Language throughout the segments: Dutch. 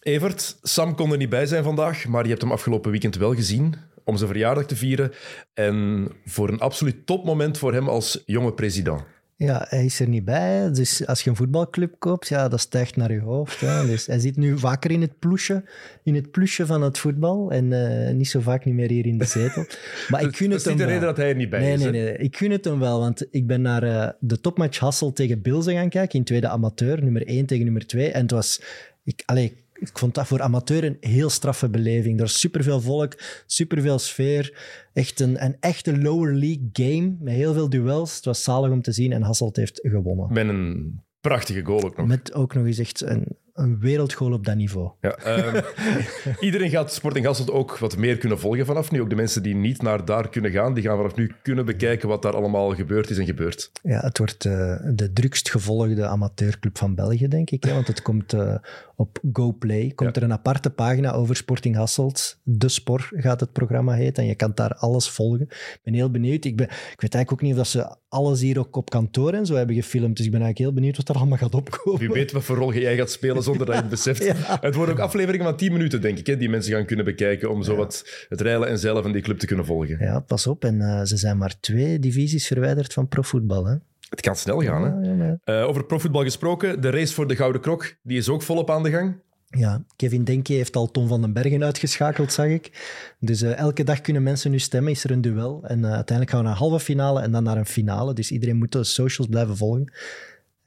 Evert, Sam kon er niet bij zijn vandaag, maar je hebt hem afgelopen weekend wel gezien om zijn verjaardag te vieren. En voor een absoluut topmoment voor hem als jonge president. Ja, hij is er niet bij. Dus als je een voetbalclub koopt, ja, dat stijgt naar je hoofd. Hè. Dus hij zit nu vaker in het ploesje, in het ploesje van het voetbal en uh, niet zo vaak niet meer hier in de zetel. Maar ik gun dat het hem is niet de reden dat hij er niet bij Nee, is. nee, hè? nee. Ik gun het hem wel, want ik ben naar uh, de topmatch Hassel tegen Bilze gaan kijken, in tweede amateur, nummer 1 tegen nummer 2. En het was... Ik, allez, ik vond dat voor amateur een heel straffe beleving. Er was superveel volk, superveel sfeer. Echt een, een echte lower league game met heel veel duels. Het was zalig om te zien en Hasselt heeft gewonnen. Met een prachtige goal ook nog. Met ook nog eens echt een, een wereldgoal op dat niveau. Ja, um, iedereen gaat Sporting Hasselt ook wat meer kunnen volgen vanaf nu. Ook de mensen die niet naar daar kunnen gaan, die gaan vanaf nu kunnen bekijken wat daar allemaal gebeurd is en gebeurt. Ja, het wordt uh, de drukst gevolgde amateurclub van België, denk ik. Hè? Want het komt uh, op GoPlay. Komt ja. er een aparte pagina over Sporting Hasselt. De Spor gaat het programma heten. En je kan daar alles volgen. Ik ben heel benieuwd. Ik, ben, ik weet eigenlijk ook niet of dat ze alles hier ook op kantoor en zo hebben gefilmd. Dus ik ben eigenlijk heel benieuwd wat er allemaal gaat opkomen. Wie weet wat voor rol jij gaat spelen zonder dat je het beseft. ja. Het worden ook afleveringen van 10 minuten, denk ik, hè, die mensen gaan kunnen bekijken om zo wat het reilen en zeilen van die club te kunnen volgen. Ja, pas op. En uh, ze zijn maar twee divisies verwijderd van profvoetbal. Het kan snel gaan. Hè? Ja, ja, uh, over profvoetbal gesproken, de race voor de Gouden Krok, die is ook volop aan de gang. Ja, Kevin Denke heeft al Tom van den Bergen uitgeschakeld, zag ik. Dus uh, elke dag kunnen mensen nu stemmen, is er een duel. En uh, uiteindelijk gaan we naar een halve finale en dan naar een finale. Dus iedereen moet de socials blijven volgen.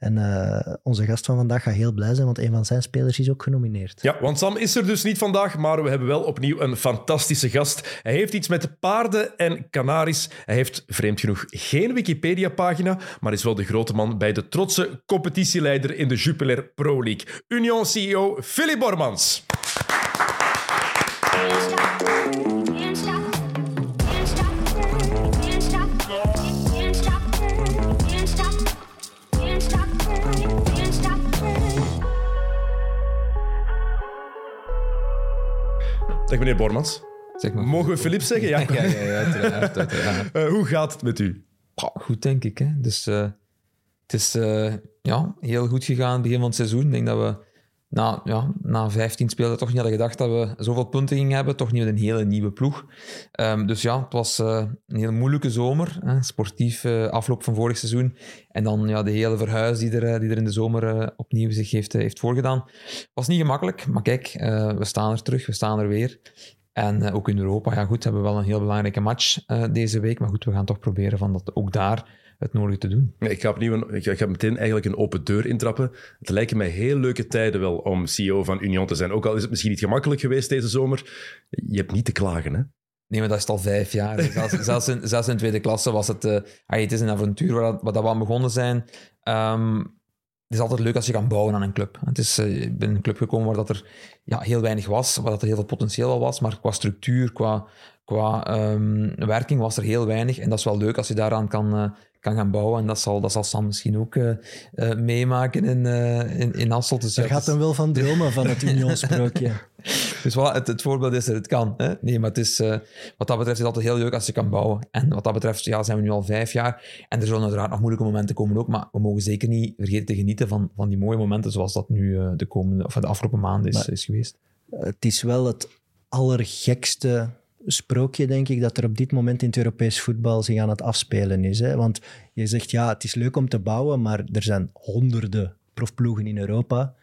En uh, onze gast van vandaag gaat heel blij zijn, want een van zijn spelers is ook genomineerd. Ja, want Sam is er dus niet vandaag, maar we hebben wel opnieuw een fantastische gast. Hij heeft iets met paarden en kanaries. Hij heeft vreemd genoeg geen Wikipedia-pagina, maar is wel de grote man bij de trotse competitieleider in de Jupiler Pro League. Union CEO Philip Bormans. Dag meneer Bormans. Zeg maar. Mogen we Filip zeggen? Ja, ja, ja, ja uiteraard. uiteraard. Uh, hoe gaat het met u? Oh, goed, denk ik. Hè. Dus, uh, het is uh, ja, heel goed gegaan begin van het seizoen. Ik denk dat we na, ja, na 15 spelen toch niet hadden gedacht dat we zoveel punten gingen hebben. Toch niet met een hele nieuwe ploeg. Um, dus ja, het was een hele moeilijke zomer. Hè. Sportief afloop van vorig seizoen. En dan ja, de hele verhuis die er, die er in de zomer opnieuw zich heeft, heeft voorgedaan. Was niet gemakkelijk, maar kijk, we staan er terug. We staan er weer. En ook in Europa, ja goed, hebben we wel een heel belangrijke match deze week. Maar goed, we gaan toch proberen van dat ook daar het nodige te doen. Ik, ga opnieuw een, ik ga meteen eigenlijk een open deur intrappen. Het lijken mij heel leuke tijden wel om CEO van Union te zijn. Ook al is het misschien niet gemakkelijk geweest deze zomer. Je hebt niet te klagen, hè? Nee, maar dat is al vijf jaar. zelfs, zelfs, in, zelfs in tweede klasse was het... Uh, het is een avontuur waar, waar dat we aan begonnen zijn. Um, het is altijd leuk als je kan bouwen aan een club. Het is, uh, ik ben in een club gekomen waar dat er ja, heel weinig was, waar dat er heel veel potentieel al was, maar qua structuur, qua, qua um, werking was er heel weinig. En dat is wel leuk als je daaraan kan, uh, kan gaan bouwen. En dat zal, dat zal Sam misschien ook uh, meemaken in, in, in Hasselt. Dus, Daar ja, gaat hem wel van dromen, van het Unionsprookje. dus voilà, het, het, voorbeeld is er, het kan. Hè? Nee, maar het is, wat dat betreft is het altijd heel leuk als je kan bouwen. En wat dat betreft ja, zijn we nu al vijf jaar. En er zullen uiteraard nog moeilijke momenten komen ook, maar we mogen zeker niet vergeten te genieten van, van die mooie momenten zoals dat nu de, komende, of de afgelopen maanden is, maar, is geweest. Het is wel het allergekste sprookje, denk ik, dat er op dit moment in het Europees voetbal zich aan het afspelen is. Hè? Want je zegt, ja, het is leuk om te bouwen, maar er zijn honderden profploegen in Europa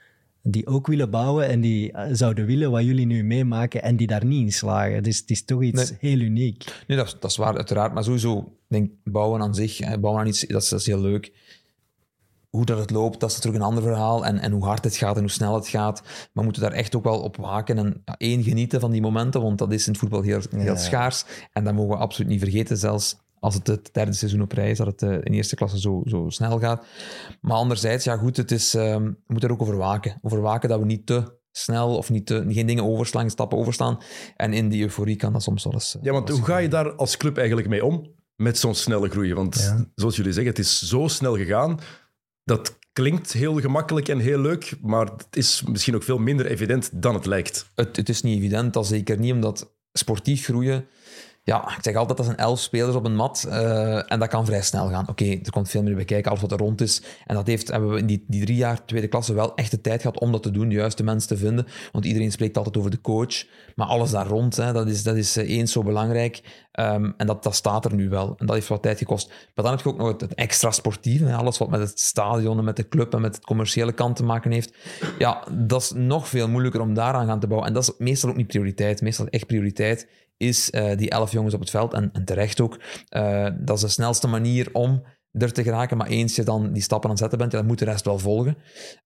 die ook willen bouwen en die zouden willen wat jullie nu meemaken en die daar niet in slagen. Dus het is toch iets nee. heel uniek. Nee, dat is, dat is waar, uiteraard. Maar sowieso, denk bouwen aan zich, bouwen aan iets, dat is, dat is heel leuk hoe dat het loopt, dat is natuurlijk een ander verhaal. En, en hoe hard het gaat en hoe snel het gaat. Maar we moeten daar echt ook wel op waken. En ja, één, genieten van die momenten, want dat is in het voetbal heel, heel ja. schaars. En dat mogen we absoluut niet vergeten, zelfs als het het derde seizoen op rij is, dat het uh, in eerste klasse zo, zo snel gaat. Maar anderzijds, ja goed, het is, um, we moeten er ook over waken. Over waken dat we niet te snel of niet te, geen dingen overslaan, stappen overstaan. En in die euforie kan dat soms wel eens... Ja, want hoe ga je daar als club eigenlijk mee om? Met zo'n snelle groei? Want ja. zoals jullie zeggen, het is zo snel gegaan dat klinkt heel gemakkelijk en heel leuk, maar het is misschien ook veel minder evident dan het lijkt. Het, het is niet evident, zeker niet, omdat sportief groeien ja, ik zeg altijd dat zijn elf spelers op een mat uh, en dat kan vrij snel gaan. Oké, er komt veel meer bij kijken, alles wat er rond is. En dat heeft, hebben we in die, die drie jaar tweede klasse wel echt de tijd gehad om dat te doen, de juiste mensen te vinden. Want iedereen spreekt altijd over de coach, maar alles daar rond, hè, dat is, dat is uh, eens zo belangrijk. Um, en dat, dat staat er nu wel. En dat heeft wat tijd gekost. Maar dan heb je ook nog het, extra sportieve, alles wat met het stadion en met de club en met het commerciële kant te maken heeft. Ja, dat is nog veel moeilijker om daaraan gaan te bouwen. En dat is meestal ook niet prioriteit. Meestal echt prioriteit is uh, die elf jongens op het veld. En, en terecht ook. Uh, dat is de snelste manier om er te geraken. Maar eens je dan die stappen aan het zetten bent, dan moet de rest wel volgen.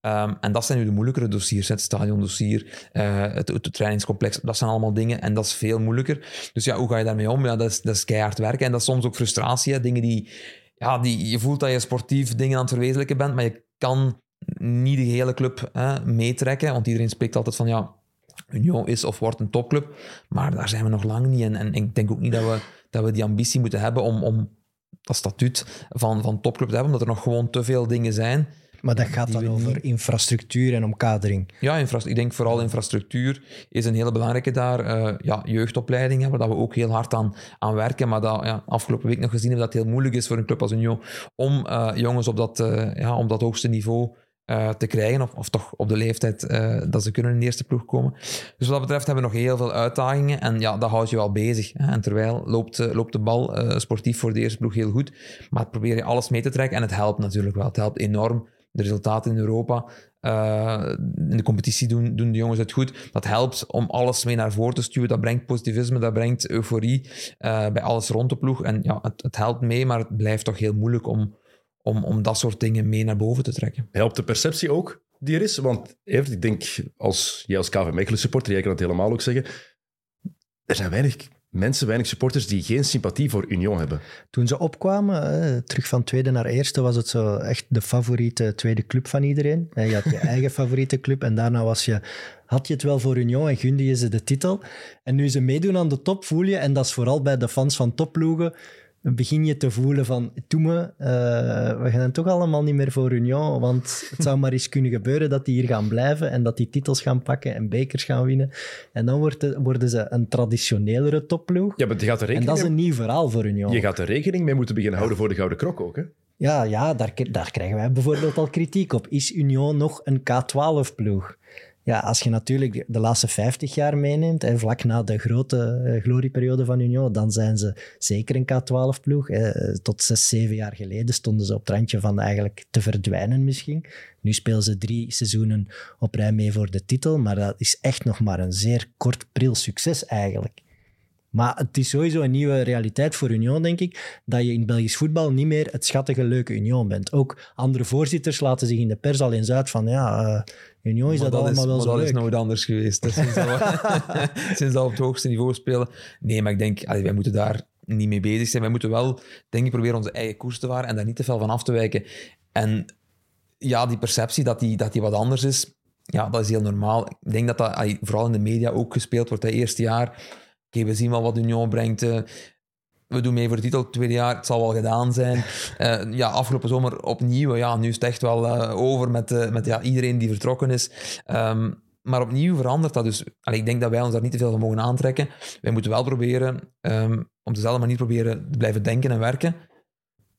Um, en dat zijn nu de moeilijkere dossiers. Het stadiondossier, uh, het, het, trainingscomplex. Dat zijn allemaal dingen en dat is veel moeilijker. Dus ja, hoe ga je daarmee om? Ja, dat is, dat is keihard werken. En dat is soms ook frustratie. Dingen die, ja, die... Je voelt dat je sportief dingen aan het verwezenlijken bent, maar je kan niet de hele club hè, meetrekken. Want iedereen spreekt altijd van, ja, Union is of wordt een topclub. Maar daar zijn we nog lang niet. En, en ik denk ook niet dat we, dat we die ambitie moeten hebben om, om dat statuut van, van topclub te hebben, omdat er nog gewoon te veel dingen zijn. Maar dat gaat dan over infrastructuur en omkadering. Ja, ik denk vooral infrastructuur is een hele belangrijke daar. Uh, ja, jeugdopleiding, waar we ook heel hard aan, aan werken. Maar dat, ja, afgelopen week nog gezien hebben dat het heel moeilijk is voor een club als Union om uh, jongens op dat, uh, ja, om dat hoogste niveau uh, te krijgen, of, of toch op de leeftijd uh, dat ze kunnen in de eerste ploeg komen. Dus wat dat betreft hebben we nog heel veel uitdagingen en ja, dat houdt je wel bezig. Hè. En terwijl loopt, uh, loopt de bal sportief voor de eerste ploeg heel goed, maar probeer je alles mee te trekken en het helpt natuurlijk wel. Het helpt enorm. De resultaten in Europa, in de competitie doen, doen de jongens het goed. Dat helpt om alles mee naar voren te stuwen. Dat brengt positivisme, dat brengt euforie bij alles rond de ploeg. En ja, het, het helpt mee, maar het blijft toch heel moeilijk om, om, om dat soort dingen mee naar boven te trekken. Helpt de perceptie ook die er is? Want Evert, ik denk, als jij als KV Mechelen supporter, jij kan het helemaal ook zeggen, er zijn weinig mensen, weinig supporters die geen sympathie voor Union hebben. Toen ze opkwamen, terug van tweede naar eerste, was het zo echt de favoriete tweede club van iedereen. Je had je eigen favoriete club en daarna was je, had je het wel voor Union en gunde je ze de titel. En nu ze meedoen aan de top, voel je, en dat is vooral bij de fans van topploegen, begin je te voelen van, doe me, uh, we gaan toch allemaal niet meer voor Union, want het zou maar eens kunnen gebeuren dat die hier gaan blijven en dat die titels gaan pakken en bekers gaan winnen. En dan wordt worden ze een traditionelere topploeg. Ja, maar gaat er rekening en dat is een nieuw verhaal voor Union. Je gaat er rekening mee moeten beginnen houden voor de Gouden Krok ook, hè? Ja, ja daar, daar krijgen wij bijvoorbeeld al kritiek op. Is Union nog een K12-ploeg? Ja, als je natuurlijk de laatste 50 jaar meeneemt, en vlak na de grote uh, glorieperiode van Union, dan zijn ze zeker een K12-ploeg. tot zes, zeven jaar geleden stonden ze op het randje van eigenlijk te verdwijnen misschien. Nu spelen ze drie seizoenen op rij mee voor de titel, maar dat is echt nog maar een zeer kort pril succes eigenlijk. Maar het is sowieso een nieuwe realiteit voor Union, denk ik, dat je in Belgisch voetbal niet meer het schattige, leuke Union bent. Ook andere voorzitters laten zich in de pers al eens uit van, ja, uh, Union is dat, dat, allemaal wel zo dat leuk. is nooit anders geweest. sinds, dat we, sinds dat op het hoogste niveau spelen. Nee, maar ik denk, allee, wij moeten daar niet mee bezig zijn. Wij moeten wel, denk ik, proberen onze eigen koers te varen en daar niet te veel van af te wijken. En ja, die perceptie dat die, dat die wat anders is, ja, dat is heel normaal. Ik denk dat dat vooral in de media ook gespeeld wordt. Het eerste jaar okay, we zien wel wat Union brengt. Uh, we doen mee voor de titel het tweede jaar, het zal wel gedaan zijn. Uh, ja, afgelopen zomer opnieuw, ja, nu is het echt wel uh, over met, met ja, iedereen die vertrokken is. Um, maar opnieuw verandert dat dus. Allee, ik denk dat wij ons daar niet te veel van mogen aantrekken. Wij moeten wel proberen, um, op dezelfde manier proberen te blijven denken en werken.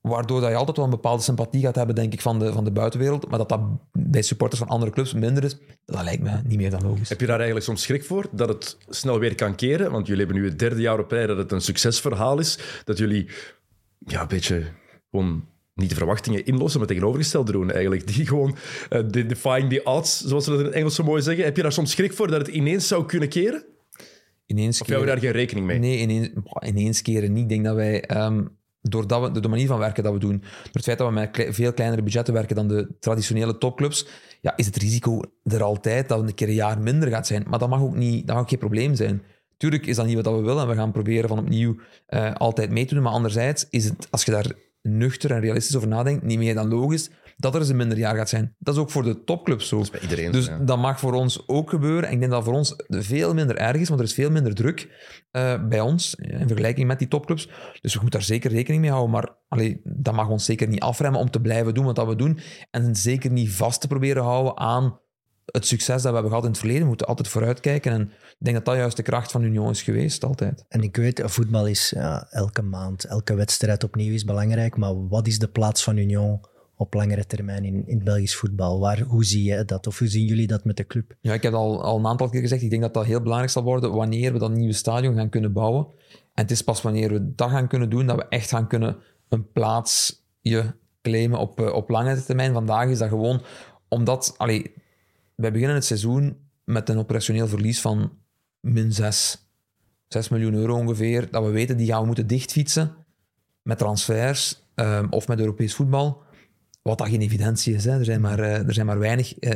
Waardoor dat je altijd wel een bepaalde sympathie gaat hebben, denk ik, van de, van de buitenwereld. Maar dat dat bij supporters van andere clubs minder is, dat lijkt me niet meer dan logisch. Heb je daar eigenlijk soms schrik voor, dat het snel weer kan keren? Want jullie hebben nu het derde jaar op rij dat het een succesverhaal is. Dat jullie ja, een beetje gewoon niet de verwachtingen inlossen, maar tegenovergesteld doen eigenlijk. Die gewoon uh, defying the odds, zoals ze dat in het Engels zo mooi zeggen. Heb je daar soms schrik voor dat het ineens zou kunnen keren? Ineens of hebben we daar geen rekening mee? Nee, ineens, ineens keren niet. Ik denk dat wij... Um, doordat we, de manier van werken dat we doen, door het feit dat we met veel kleinere budgetten werken dan de traditionele topclubs, ja, is het risico er altijd dat het een keer een jaar minder gaat zijn. Maar dat mag ook, niet, dat mag geen probleem zijn. Tuurlijk is dat niet wat we willen en we gaan proberen van opnieuw uh, altijd mee te doen. Maar anderzijds is het, als je daar nuchter en realistisch over nadenkt, niet meer dan logisch dat er eens een minder jaar gaat zijn. Dat is ook voor de topclubs zo. Dat is bij iedereen Dus dat mag voor ons ook gebeuren. En ik denk dat voor ons veel minder erg is, want er is veel minder druk uh, bij ons in vergelijking met die topclubs. Dus we moeten daar zeker rekening mee houden. Maar allee, dat mag ons zeker niet afremmen om te blijven doen wat dat we doen. En zeker niet vast te proberen houden aan het succes dat we hebben gehad in het verleden. We moeten altijd vooruitkijken. En ik denk dat dat juist de kracht van Union is geweest, altijd. En ik weet, voetbal is ja, elke maand, elke wedstrijd opnieuw is belangrijk. Maar wat is de plaats van Union op langere termijn in, in Belgisch voetbal? Waar, hoe zie je dat? Of hoe zien jullie dat met de club? Ja, ik heb al, al een aantal keer gezegd, ik denk dat dat heel belangrijk zal worden wanneer we dat nieuwe stadion gaan kunnen bouwen. En het is pas wanneer we dat gaan kunnen doen, dat we echt gaan kunnen een plaatsje claimen op, eh, op lange termijn. Vandaag is dat gewoon omdat... Allee, wij beginnen het seizoen met een operationeel verlies van min 6. 6 miljoen euro ongeveer. Dat we weten, die gaan we moeten dichtfietsen met transfers um, of met Europees voetbal. Wat dat geen evidentie is. Hè. Er, zijn maar, uh, er zijn maar weinig uh,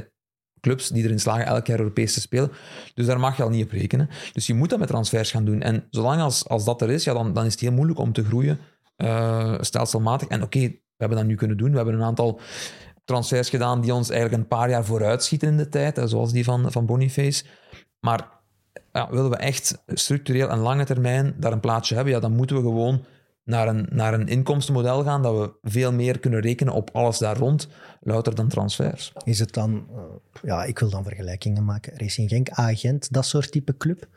clubs die erin slagen elk jaar Europees te spelen. Dus daar mag je al niet op rekenen. Dus je moet dat met transfers gaan doen. En zolang als, als dat er is, ja, dan, dan is het heel moeilijk om te groeien uh, stelselmatig. En oké, we hebben dat nu kunnen doen. We hebben een aantal transfers gedaan die ons eigenlijk een paar jaar vooruit schieten in de tijd, zoals die van, van Boniface. Maar ja, willen we echt structureel en lange termijn daar een plaatsje hebben, ja, dan moeten we gewoon naar een, naar een inkomstenmodel gaan dat we veel meer kunnen rekenen op alles daar rond, louter dan transfers. Is het dan, uh, ja, ik wil dan vergelijkingen maken, Racing Genk, Agent, dat soort type club?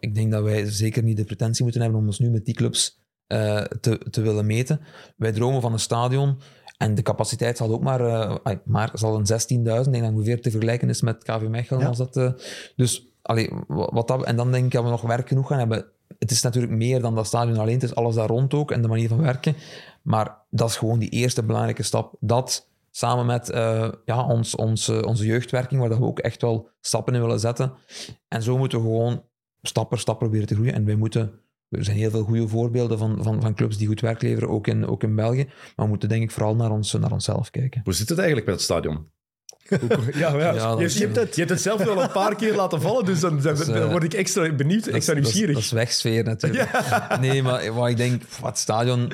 Ik denk dat wij zeker niet de pretentie moeten hebben om ons nu met die clubs uh, te, te willen meten. Wij dromen van een stadion en de capaciteit zal ook maar, uh, maar zal een 16.000, ik denk dat ongeveer te vergelijken is met KV Mechelen. Ja. Als dat, dus, allee, wat dat, en dan denk ik dat we nog werk genoeg gaan hebben. Het is natuurlijk meer dan dat stadion alleen, het is alles daar rond ook en de manier van werken. Maar dat is gewoon die eerste belangrijke stap. Dat samen met uh, ja, ons, ons, onze jeugdwerking, waar we ook echt wel stappen in willen zetten. En zo moeten we gewoon stap per stap proberen te groeien. En wij moeten er zijn heel veel goede voorbeelden van, van, van clubs die goed werk leveren, ook in, ook in België. Maar we moeten denk ik vooral naar, ons, naar onszelf kijken. Hoe zit het eigenlijk met het stadion? Ja, ja. ja je, je, hebt het, je hebt het zelf wel een paar keer laten vallen, dus dan, dan, dan word ik extra benieuwd, extra nieuwsgierig. Dat, is wegsfeer natuurlijk. Ja. Nee, maar wat ik denk, het stadion...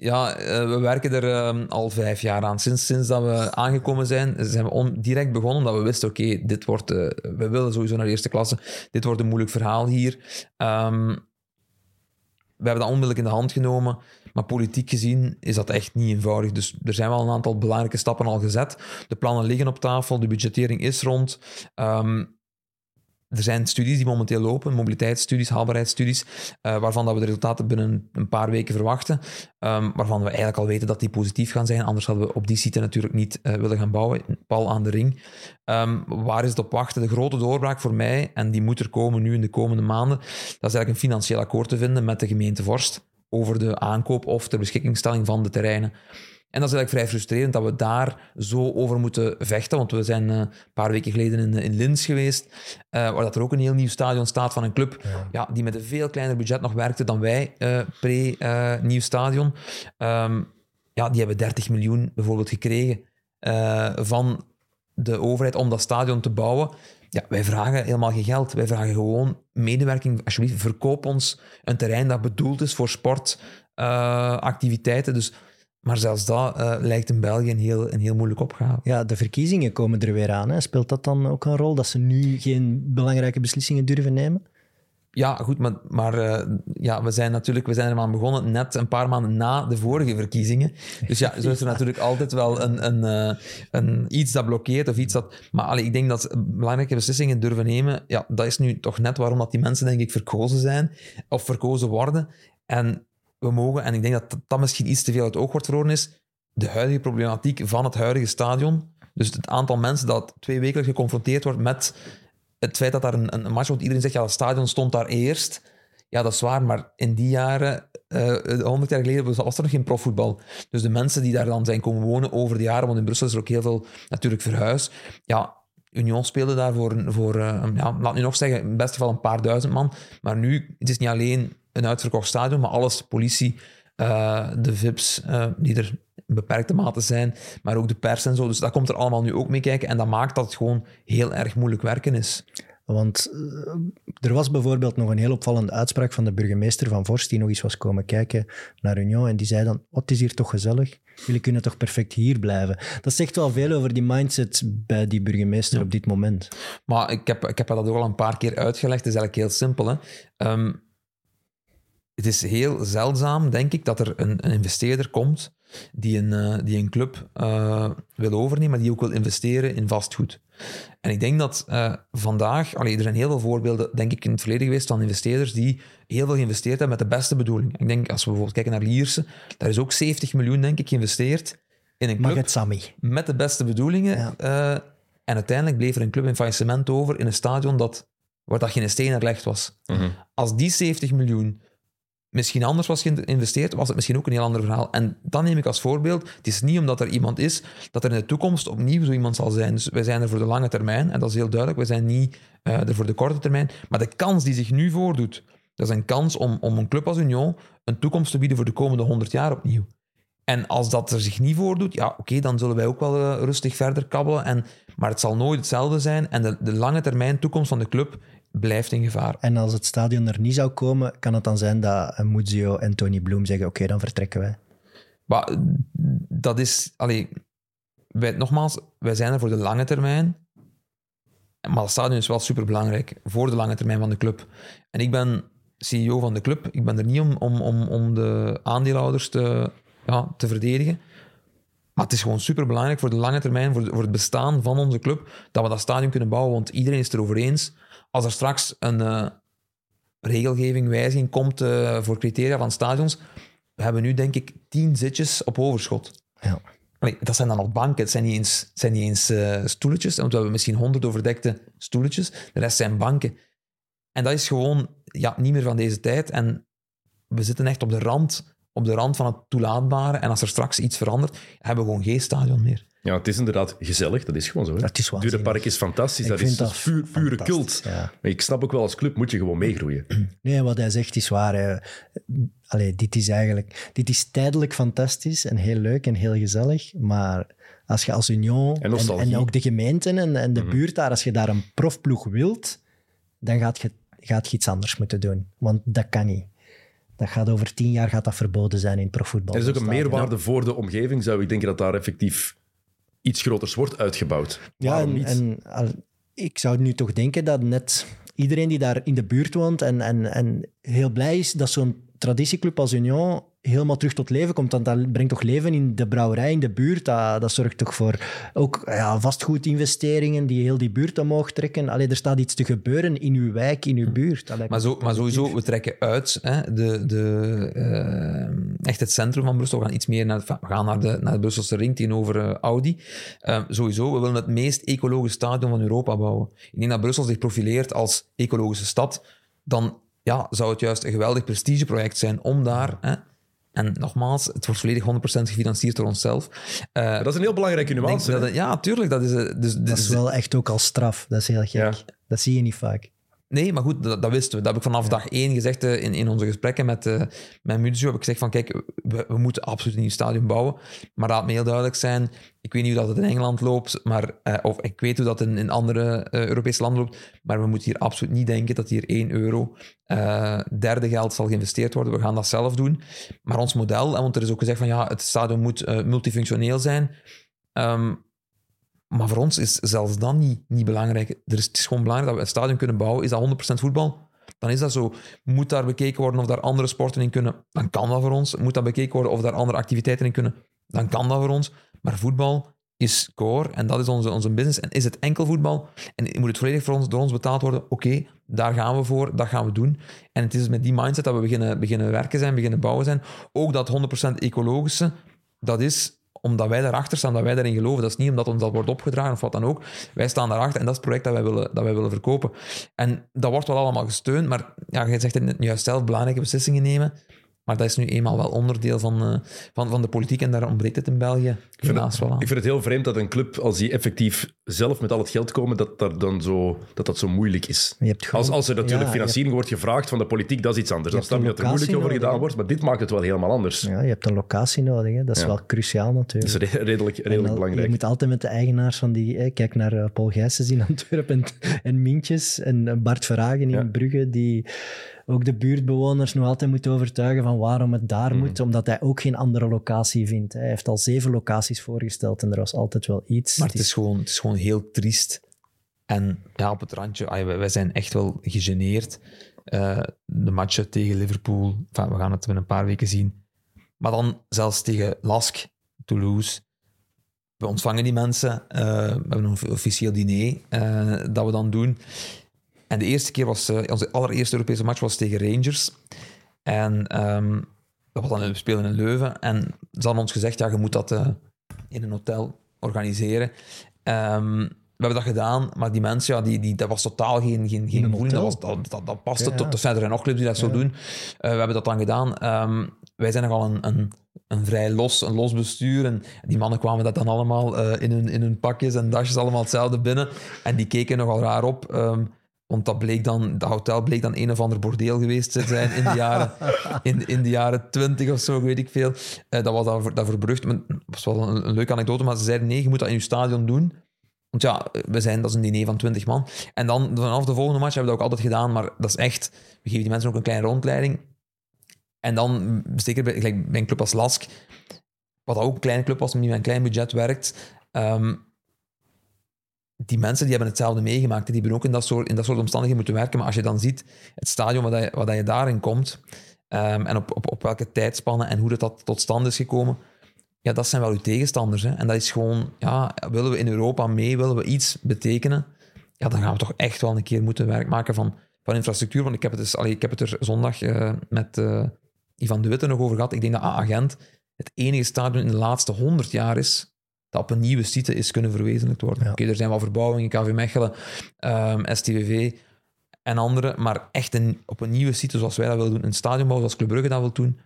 Ja, we werken er um, al vijf jaar aan. Sinds, sinds dat we aangekomen zijn, zijn we on, direct begonnen, omdat we wisten, oké, okay, dit wordt... Uh, we willen sowieso naar de eerste klasse. Dit wordt een moeilijk verhaal hier. Um, we hebben dat onmiddellijk in de hand genomen. Maar politiek gezien is dat echt niet eenvoudig. Dus er zijn wel een aantal belangrijke stappen al gezet. De plannen liggen op tafel, de budgettering is rond. Um, er zijn studies die momenteel lopen, mobiliteitsstudies, haalbaarheidsstudies, uh, waarvan dat we de resultaten binnen een paar weken verwachten, um, waarvan we eigenlijk al weten dat die positief gaan zijn. Anders hadden we op die site natuurlijk niet uh, willen gaan bouwen. Pal aan de ring. Um, waar is het op wachten? De grote doorbraak voor mij, en die moet er komen nu in de komende maanden, dat is eigenlijk een financieel akkoord te vinden met de gemeente Vorst over de aankoop of de beschikkingstelling van de terreinen. En dat is eigenlijk vrij frustrerend dat we daar zo over moeten vechten. Want we zijn uh, een paar weken geleden in, in Linz geweest, uh, waar dat er ook een heel nieuw stadion staat van een club ja. ja die met een veel kleiner budget nog werkte dan wij, uh, pre-nieuw stadion. Um, ja, die hebben 30 miljoen bijvoorbeeld gekregen van de overheid om dat stadion te bouwen. Ja, wij vragen helemaal geen geld. Wij vragen gewoon medewerking. Alsjeblieft, verkoop ons een terrein dat bedoeld is voor sportactiviteiten. dus maar zelfs dat uh, lijkt in België een heel, een heel moeilijk opgave. Ja, de verkiezingen komen er weer aan. Hè. Speelt dat dan ook een rol, dat ze nu geen belangrijke beslissingen durven nemen? Ja, goed, maar, maar uh, ja, we zijn natuurlijk we zijn er aan begonnen net een paar maanden na de vorige verkiezingen. Dus ja, zo is er natuurlijk altijd wel een, een, uh, een, iets dat blokkeert of iets dat... Maar allee, ik denk dat belangrijke beslissingen durven nemen, ja, dat is nu toch net waarom dat die mensen, denk ik, verkozen zijn of verkozen worden. En we mogen, en ik denk dat dat misschien iets te veel uit het oog wordt verloren is, de huidige problematiek van het huidige stadion. Dus het aantal mensen dat twee weken geconfronteerd wordt met het feit dat daar een, een match wordt. Iedereen zegt, ja, het stadion stond daar eerst. Ja, dat is waar, maar in die jaren, uh, 100 jaar geleden, was er nog geen profvoetbal. Dus de mensen die daar dan zijn komen wonen over de jaren, want in Brussel is er ook heel veel natuurlijk verhuisd. Ja, Union speelde daar voor, voor uh, ja, laat nu nog zeggen, in het beste geval een paar duizend man. Maar nu, het is niet alleen een uitverkocht stadion, maar alles, politie, uh, de VIP's, uh, die er beperkte mate zijn, maar ook de pers en zo. Dus dat komt er allemaal nu ook mee kijken. En dat maakt dat het gewoon heel erg moeilijk werken is. Want uh, er was bijvoorbeeld nog een heel opvallende uitspraak van de burgemeester van Vorst, die nog eens was komen kijken naar Union. En die zei dan, wat is hier toch gezellig? Jullie kunnen toch perfect hier blijven? Dat zegt wel veel over die mindset bij die burgemeester ja. op dit moment. Maar ik heb, ik heb dat ook al een paar keer uitgelegd. Het is eigenlijk heel simpel. Hè? Um, het is heel zeldzaam, denk ik, dat er een, een investeerder komt die een, eh, die een club eh, wil overnemen, maar die ook wil investeren in vastgoed. En ik denk dat eh, vandaag, allee, er zijn heel veel voorbeelden, denk ik, in het verleden geweest van investeerders die heel veel geïnvesteerd hebben met de beste bedoeling. Ik denk, als we bijvoorbeeld kijken naar Lierse, daar is ook 70 miljoen, denk ik, geïnvesteerd in een club Mag het Sammy? met de beste bedoelingen. Ja. Eh, en uiteindelijk bleef er een club in faillissement over in een stadion dat, waar dat geen steen erlegd was. Mhm. Als die 70 miljoen misschien anders was geïnvesteerd, was het misschien ook een heel ander verhaal. En dan neem ik als voorbeeld, het is niet omdat er iemand is, dat er in de toekomst opnieuw zo iemand zal zijn. Dus wij zijn er voor de lange termijn, en dat is heel duidelijk. Wij zijn niet eh, er voor de korte termijn. Maar de kans die zich nu voordoet, dat is een kans om, om een club als Union een toekomst te bieden voor de komende 100 jaar opnieuw. En als dat er zich niet voordoet, ja, oké, dan zullen wij ook wel eh, rustig verder kabbelen. En, maar het zal nooit hetzelfde zijn. En de, de lange termijn toekomst van de club blijft in gevaar. En als het stadion er niet zou komen, kan het dan zijn dat Muzio en Tony Bloom zeggen: Oké, dan vertrekken wij. Maar eh, dat is... Allee, wij, nogmaals, wij zijn er voor de lange termijn. Maar het stadion is wel superbelangrijk voor de lange termijn van de club. En ik ben CEO van de club. Ik ben er niet om, om, om, om de aandeelhouders te, ja, te verdedigen. Maar het is gewoon superbelangrijk voor de lange termijn, voor, de- voor het bestaan van onze club, dat we dat stadion kunnen bouwen. Want iedereen is het erover eens. Als er straks een eh, regelgeving, wijziging komt eh, voor criteria van stadions, we hebben nu denk ik tien zitjes op overschot. Ja. Allee, dat zijn dan nog banken, het zijn niet eens, zijn niet eens eh, stoeletjes, want we hebben misschien honderd overdekte stoeletjes, de rest zijn banken. En dat is gewoon ja, niet meer van deze tijd. En we zitten echt op de rand, op de rand van het toelaatbare. En als er straks iets verandert, hebben we gewoon geen stadion meer. Ja, het is inderdaad gezellig. Dat is gewoon zo. Hè? Dat is is fantastisch. Ik dat vind is dat puur, pure cult. ja. Maar ik snap ook wel, als club moet je gewoon meegroeien. Nee, wat hij zegt is waar. hè. Allee, dit is eigenlijk... Dit is tijdelijk fantastisch en heel leuk en heel gezellig, maar als je als Union En en, nostalgie. en ook de gemeenten en, en de Mhm. buurt daar, als je daar een profploeg wilt, dan gaat je, gaat je iets anders moeten doen. Want dat kan niet. Dat gaat over tien jaar gaat dat verboden zijn in profvoetbal. Er is ook een meerwaarde voor de omgeving, zou ik denken dat daar effectief iets groters wordt uitgebouwd. Ja, en, en ik zou nu toch denken dat net iedereen die daar in de buurt woont en, en, en heel blij is dat zo'n traditieclub als Union helemaal terug tot leven komt. Want dat brengt toch leven in de brouwerij, in de buurt. Dat, dat zorgt toch voor ook ja, vastgoedinvesteringen die heel die buurt omhoog trekken. Allee, er staat iets te gebeuren in uw wijk, in uw buurt. Dat lijkt Maar, me zo, maar sowieso, we trekken uit. Hè, de, de, eh, echt het centrum van Brussel. We gaan iets meer naar, we gaan naar, de, naar de Brusselse ring tegenover eh, Audi. Eh, sowieso, we willen het meest ecologische stadion van Europa bouwen. Ik denk dat Brussel zich profileert als ecologische stad. Dan ja, zou het juist een geweldig prestigeproject zijn om daar... Hè, en nogmaals, het wordt volledig 100% gefinancierd door onszelf. Eh, Dat is een heel belangrijke ik denk nuance. dat ja, tuurlijk. Dat is, eh, dus, Dat dus- is wel echt ook al straf. Dat is heel gek. Ja. Dat zie je niet vaak. Nee, maar goed, dat, dat wisten we. Dat heb ik vanaf dag één gezegd eh, in, in onze gesprekken met, eh met Muzio. Heb ik gezegd van, kijk, we, we moeten absoluut een nieuw stadion bouwen. Maar laat me heel duidelijk zijn, ik weet niet hoe dat het in Engeland loopt, maar, eh, of ik weet hoe dat in, in andere Europese landen loopt, maar we moeten hier absoluut niet denken dat hier 1 euro derde geld zal geïnvesteerd worden. We gaan dat zelf doen. Maar ons model, en want er is ook gezegd van, ja, het stadion moet multifunctioneel zijn. Ehm, maar voor ons is zelfs dat niet, niet belangrijk. Er is, het is gewoon belangrijk dat we een stadion kunnen bouwen. Is dat 100% voetbal? Dan is dat zo. Moet daar bekeken worden of daar andere sporten in kunnen? Dan kan dat voor ons. Moet dat bekeken worden of daar andere activiteiten in kunnen? Dan kan dat voor ons. Maar voetbal is core en dat is onze, onze business. En is het enkel voetbal en moet het volledig voor ons, door ons betaald worden? Oké, daar gaan we voor, dat gaan we doen. En het is met die mindset dat we beginnen, beginnen werken zijn, beginnen bouwen zijn. Ook dat 100% ecologische, dat is omdat wij daarachter staan, dat wij daarin geloven. Dat is niet omdat ons dat wordt opgedragen of wat dan ook. Wij staan daarachter en dat is het project dat wij willen, dat wij willen verkopen. En dat wordt wel allemaal gesteund, maar ja, je zegt het juist zelf, belangrijke beslissingen nemen. Maar dat is nu eenmaal wel onderdeel van, eh, van, van de politiek en daar ontbreekt het in België vind helaas wel aan. Ik vind het heel vreemd dat een club, als die effectief zelf met al het geld komen, dat dat dan zo, dat dat zo moeilijk is. Je hebt gewoon- Als, als er natuurlijk Ja, financiering wordt gevraagd van de politiek, dat is iets anders. Dan snap je hebt dat er moeilijk over gedaan wordt, maar dit maakt het wel helemaal anders. Ja, je hebt een locatie nodig. Hè. Dat is Ja. wel cruciaal Dat natuurlijk. is re- redelijk, redelijk al- belangrijk. Je moet altijd met de eigenaars van die... Hè, kijk naar eh, Paul Gijsens in Antwerpen en, en Mintjes en eh, Bart Verhagen in Ja. Brugge, die ook de buurtbewoners nog altijd moet overtuigen van waarom het daar Mhm. moet, omdat hij ook geen andere locatie vindt. Hij heeft al zeven locaties voorgesteld en er was altijd wel iets. Maar het is, gewoon, het is gewoon heel triest. En ja, op het randje, wij, zijn echt wel gegeneerd Eh, de matchen tegen Liverpool, enfin, we gaan het binnen een paar weken zien. Maar dan zelfs tegen Lask, Toulouse. We ontvangen die mensen. eh, we hebben een officieel diner eh, dat we dan doen. En de eerste keer was, eh, onze allereerste Europese match was tegen Rangers. En dat was dan, we spelen in Leuven. En ze hadden ons gezegd, ja, je moet dat eh, in een hotel organiseren. Ehm, we hebben dat gedaan, maar die mensen, ja, die, die, dat was totaal geen, geen, geen een voeling. Dat, was, dat, dat, dat paste Ja, tot. Er zijn er nog clubs die dat zo doen. Eh, we hebben dat dan gedaan. Ehm, wij zijn nogal een, een, een vrij los, een los bestuur. En die mannen kwamen dat dan allemaal in, hun, in hun pakjes en dasjes allemaal hetzelfde binnen. En die keken nogal raar op. ehm, want dat, bleek dan, dat hotel bleek dan een of ander bordeel geweest te zijn in de jaren, in, in de jaren 20 of zo, weet ik veel. Eh, dat was dat, voor- dat verberucht. Maar Dat was wel een, een leuke anekdote, maar ze zeiden nee, je moet dat in je stadion doen. Want ja, we zijn, dat is een diner van 20 man. En dan vanaf de volgende match hebben we dat ook altijd gedaan, maar dat is echt, we geven die mensen ook een kleine rondleiding. En dan, zeker bij, bij een club als Lask, wat ook een kleine club was, maar die met een klein budget werkt, ehm, die mensen die hebben hetzelfde meegemaakt. Die hebben ook in dat soort, in dat soort omstandigheden moeten werken. Maar als je dan ziet het stadion waar, dat je, waar dat je daarin komt, ehm, en op, op, op welke tijdspannen en hoe dat, dat tot stand is gekomen, ja, dat zijn wel uw tegenstanders. Hè? En dat is gewoon, ja, willen we in Europa mee, willen we iets betekenen, ja, dan gaan we toch echt wel een keer moeten werk maken van, van infrastructuur. Want ik heb het, dus, allee, ik heb het er zondag eh, met eh, Ivan de Witte nog over gehad. Ik denk dat Agent het enige stadion in de laatste 100 jaar is dat op een nieuwe site is kunnen verwezenlijkt worden. Ja. Oké, er zijn wel verbouwingen, KV Mechelen, ehm, STVV en andere, maar echt een, op een nieuwe site zoals wij dat willen doen, een stadionbouw zoals Club Brugge dat wil doen,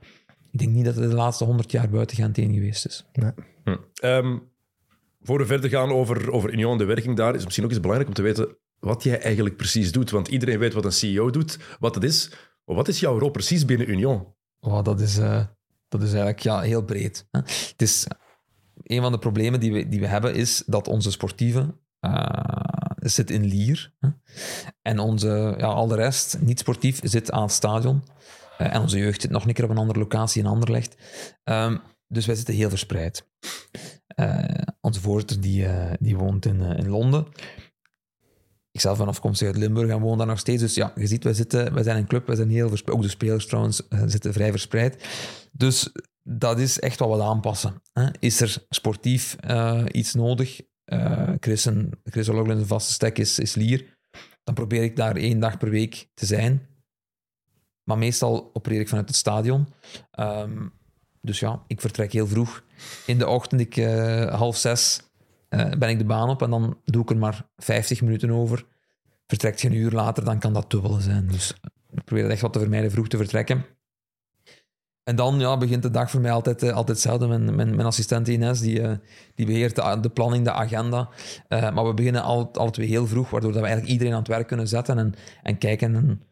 ik denk niet dat het de laatste 100 jaar buiten Gent heen geweest is. Hm. Ehm, voor we verder gaan over, over Union en de werking daar, is het misschien ook eens belangrijk om te weten wat jij eigenlijk precies doet. Want iedereen weet wat een CEO doet, wat het is. Maar wat is jouw rol precies binnen Union? Oh, dat, is, eh, dat is eigenlijk ja, heel breed. Hè. Het is, een van de problemen die we, die we hebben is dat onze sportieve eh, zit in Lier. En onze, ja, al de rest, niet sportief, zit aan het stadion. Eh, en onze jeugd zit nog een keer op een andere locatie in Anderlecht. Ehm, dus wij zitten heel verspreid. Eh, onze voorzitter die, die woont in, in Londen. Ik zelf ben afkomstig uit Limburg en woon daar nog steeds. Dus ja, je ziet, wij, zitten, wij zijn een club, wij zijn heel verspreid. Ook de spelers trouwens eh, zitten vrij verspreid. Dus dat is echt wat we aanpassen. Hè. Is er sportief eh, iets nodig? Eh Chris, en, Chris O'Loughlin, vaste stek, is, is Lier. Dan probeer ik daar één dag per week te zijn. Maar meestal opereer ik vanuit het stadion. Ehm, dus ja, ik vertrek heel vroeg. In de ochtend, ik, half zes, eh, ben ik de baan op en dan doe ik er maar 50 minuten over. Vertrekt je een uur later, dan kan dat dubbele zijn. Dus ik probeer echt wat te vermijden, vroeg te vertrekken. En dan ja, begint de dag voor mij altijd, eh, altijd hetzelfde. Mijn, mijn, assistent Ines, die, eh, die beheert de, planning, de agenda. Eh, maar we beginnen al, alle twee heel vroeg, waardoor dat we eigenlijk iedereen aan het werk kunnen zetten en, en kijken... en,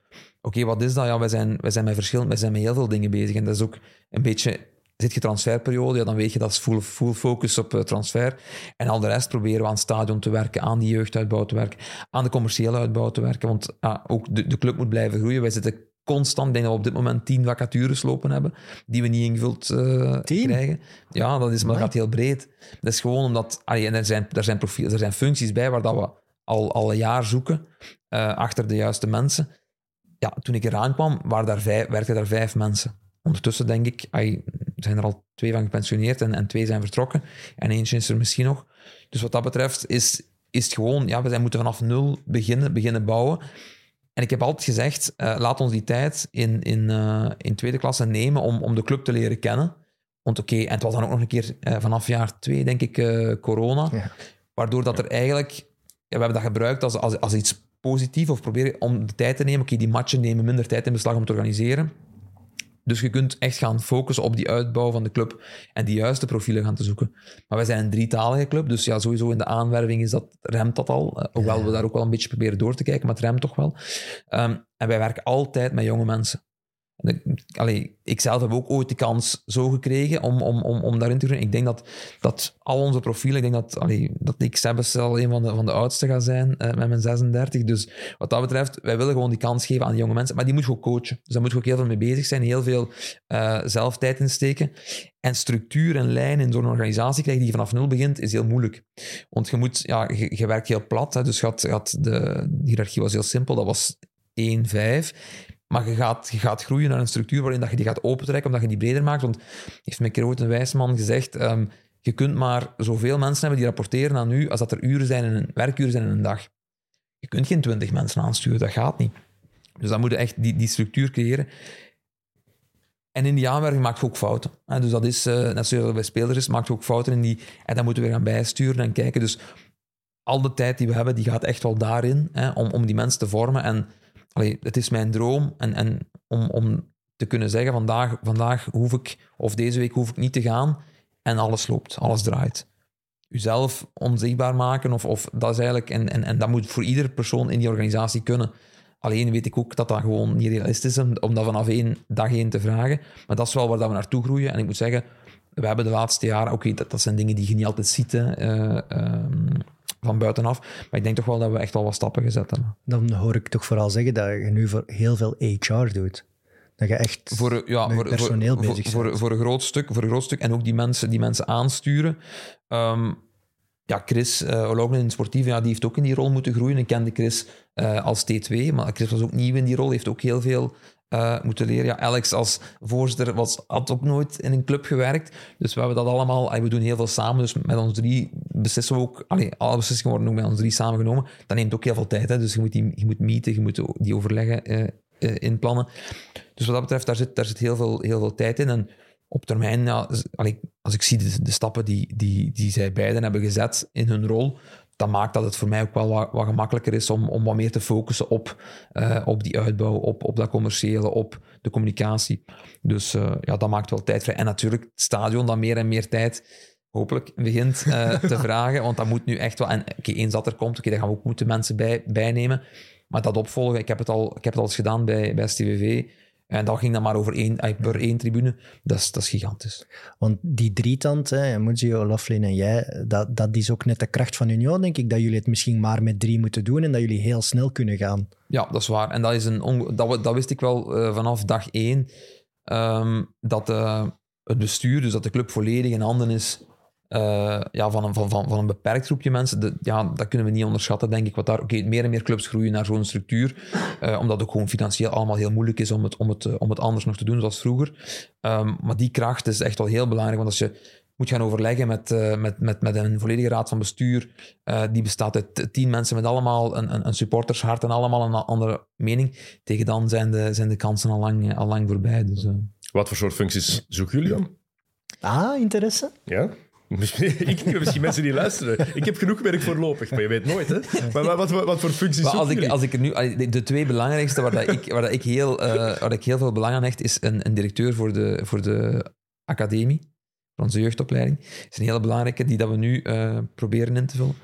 Oké, wat is dat? Ja, wij zijn, zijn met verschillende, wij zijn met heel veel dingen bezig. En dat is ook een beetje... Zit je transferperiode, ja, dan weet je dat is full, full focus op eh, transfer. En al de rest proberen we aan het stadion te werken, aan die jeugduitbouw te werken, aan de commerciële uitbouw te werken. Want ah, ook de, de club moet blijven groeien. Wij zitten constant, ik denk dat we op dit moment tien vacatures lopen hebben, die we niet ingevuld eh, krijgen. Ja, dat, is, maar dat gaat heel breed. Dat is gewoon omdat... allee, en er zijn, er, zijn profiel, er zijn functies bij waar dat we al, al een jaar zoeken, eh, achter de juiste mensen. Ja, toen ik eraan kwam, waren daar vijf, werkten daar vijf mensen. Ondertussen denk ik, zijn er al twee van gepensioneerd en, en twee zijn vertrokken. En eentje is er misschien nog. Dus wat dat betreft is, is het gewoon, ja, we zijn moeten vanaf nul beginnen, beginnen bouwen. En ik heb altijd gezegd, eh, laat ons die tijd in, in, eh, in tweede klasse nemen om, om de club te leren kennen. Want oké, en het was dan ook nog een keer eh, vanaf jaar twee, denk ik, eh, corona. Ja. Waardoor dat er eigenlijk, ja, we hebben dat gebruikt als, als, als iets positiefs, of proberen om de tijd te nemen. Oké, die matchen nemen minder tijd in beslag om te organiseren. Dus je kunt echt gaan focussen op die uitbouw van de club en die juiste profielen gaan te zoeken. Maar wij zijn een drietalige club, dus ja, sowieso in de aanwerving is dat, remt dat al. Eh, hoewel we daar ook wel een beetje proberen door te kijken, maar het remt toch wel. Ehm, en wij werken altijd met jonge mensen. Ik- zelf heb ook ooit de kans zo gekregen om, om, om, om daarin te doen. Ik denk dat, dat al onze profielen, ik denk dat, dat ik zelfs al een van de, van de oudste ga zijn eh, met mijn 36. Dus wat dat betreft, wij willen gewoon die kans geven aan die jonge mensen. Maar die moet je ook coachen. Dus daar moet je ook heel veel mee bezig zijn, heel veel eh zelf tijd in steken. En structuur en lijn in zo'n organisatie krijgen die vanaf nul begint, is heel moeilijk. Want je moet, ja, je, werkt heel plat. Hè, dus had de, de hiërarchie was heel simpel, dat was 1-5. Maar je gaat, je gaat groeien naar een structuur waarin dat je die gaat opentrekken, omdat je die breder maakt. Want heeft me een keer ooit een wijze man gezegd, ehm, je kunt maar zoveel mensen hebben die rapporteren aan u als dat er uren zijn in een, werkuren zijn in een dag. Je kunt geen twintig mensen aansturen, dat gaat niet. Dus dan moet je echt die, die structuur creëren. En in die aanwerving maakt je ook fouten. Hè. Dus dat is, uh, net zoals bij spelers is, maakt je ook fouten in die... En dan moeten we weer gaan bijsturen en kijken. Dus al de tijd die we hebben, die gaat echt wel daarin, hè, om, om die mensen te vormen. En allee, het is mijn droom en, en om, om te kunnen zeggen, vandaag, vandaag hoef ik, of deze week hoef ik niet te gaan en alles loopt, alles draait. Uzelf onzichtbaar maken, of, of dat is eigenlijk, en, en, en dat moet voor iedere persoon in die organisatie kunnen. Alleen weet ik ook dat dat gewoon niet realistisch is om dat vanaf één dag één te vragen. Maar dat is wel waar dat we naartoe groeien. En ik moet zeggen, we hebben de laatste jaren, oké, dat, dat zijn dingen die je niet altijd ziet uh, van buitenaf. Maar ik denk toch wel dat we echt al wat stappen gezet hebben. Dan hoor ik toch vooral zeggen dat je nu voor heel veel HR doet. Dat je echt voor, ja, met voor, personeel voor, bezig voor, bent. voor, voor, een groot stuk, voor een groot stuk. En ook die mensen, die mensen aansturen. Um, ja, Chris uh, Olognen in het sportief, ja, die heeft ook in die rol moeten groeien. Ik kende Chris uh, als T2, maar Chris was ook nieuw in die rol, heeft ook heel veel uh, moeten leren. Ja, Alex als voorzitter was, had ook nooit in een club gewerkt. Dus we hebben dat allemaal, we doen heel veel samen. Dus met ons drie beslissen we ook, allee, alle beslissingen worden ook met ons drie samengenomen. Dat neemt ook heel veel tijd. Hè. Dus je moet, die, je moet meeten, je moet die overleggen uh, uh, inplannen. Dus wat dat betreft, daar zit, daar zit heel, veel, heel veel tijd in. En op termijn, als ik zie de, de, stappen die, die, die zij beiden hebben gezet in hun rol, dan maakt dat het voor mij ook wel wat, wat gemakkelijker is om, om wat meer te focussen op, uh, op die uitbouw, op, op dat commerciële, op de communicatie. Dus uh, ja, dat maakt wel tijd vrij. En natuurlijk het stadion dan meer en meer tijd hopelijk begint uh, te vragen, want dat moet nu echt wel... En okay, eens dat er komt, oké, okay, dan gaan we ook moeten mensen bij, bijnemen. Maar dat opvolgen, ik heb het al, ik heb het al eens gedaan bij, bij STVV, en dat ging dan maar over één, per één tribune. Dat is, dat is gigantisch. Want die drietand, Muzio, Laughlin en jij, dat, dat is ook net de kracht van Union, denk ik. Dat jullie het misschien maar met drie moeten doen en dat jullie heel snel kunnen gaan. Ja, dat is waar. En dat, is een dat, dat wist ik wel uh, vanaf dag één. Um, dat uh, het bestuur, dus dat de club volledig in handen is uh, ja, van, een, van, van, van een beperkt groepje mensen, de, ja, dat kunnen we niet onderschatten, denk ik. Wat daar, okay, meer en meer clubs groeien naar zo'n structuur, uh, omdat het ook gewoon financieel allemaal heel moeilijk is om het, om het, uh, om het anders nog te doen zoals vroeger. Um, maar die kracht is echt wel heel belangrijk, want als je moet gaan overleggen met, met, met, met een volledige raad van bestuur, die bestaat uit tien mensen met allemaal een, een, een supportershart en allemaal een andere mening, tegen dan zijn de, zijn de kansen al lang, al lang voorbij. Dus, Wat voor soort functies zoeken jullie dan? Ah, interesse? Ja. ik heb misschien mensen die luisteren. Ik heb genoeg werk voorlopig, maar je weet nooit. Hè? Maar wat, wat, wat voor functies maar als ik, als ik nu, De twee belangrijkste waar, dat ik, waar, dat ik, heel, uh, waar ik heel veel belang aan hecht, is een, een directeur voor de, voor de academie, voor onze jeugdopleiding. Dat is een hele belangrijke die dat we nu uh, proberen in te vullen.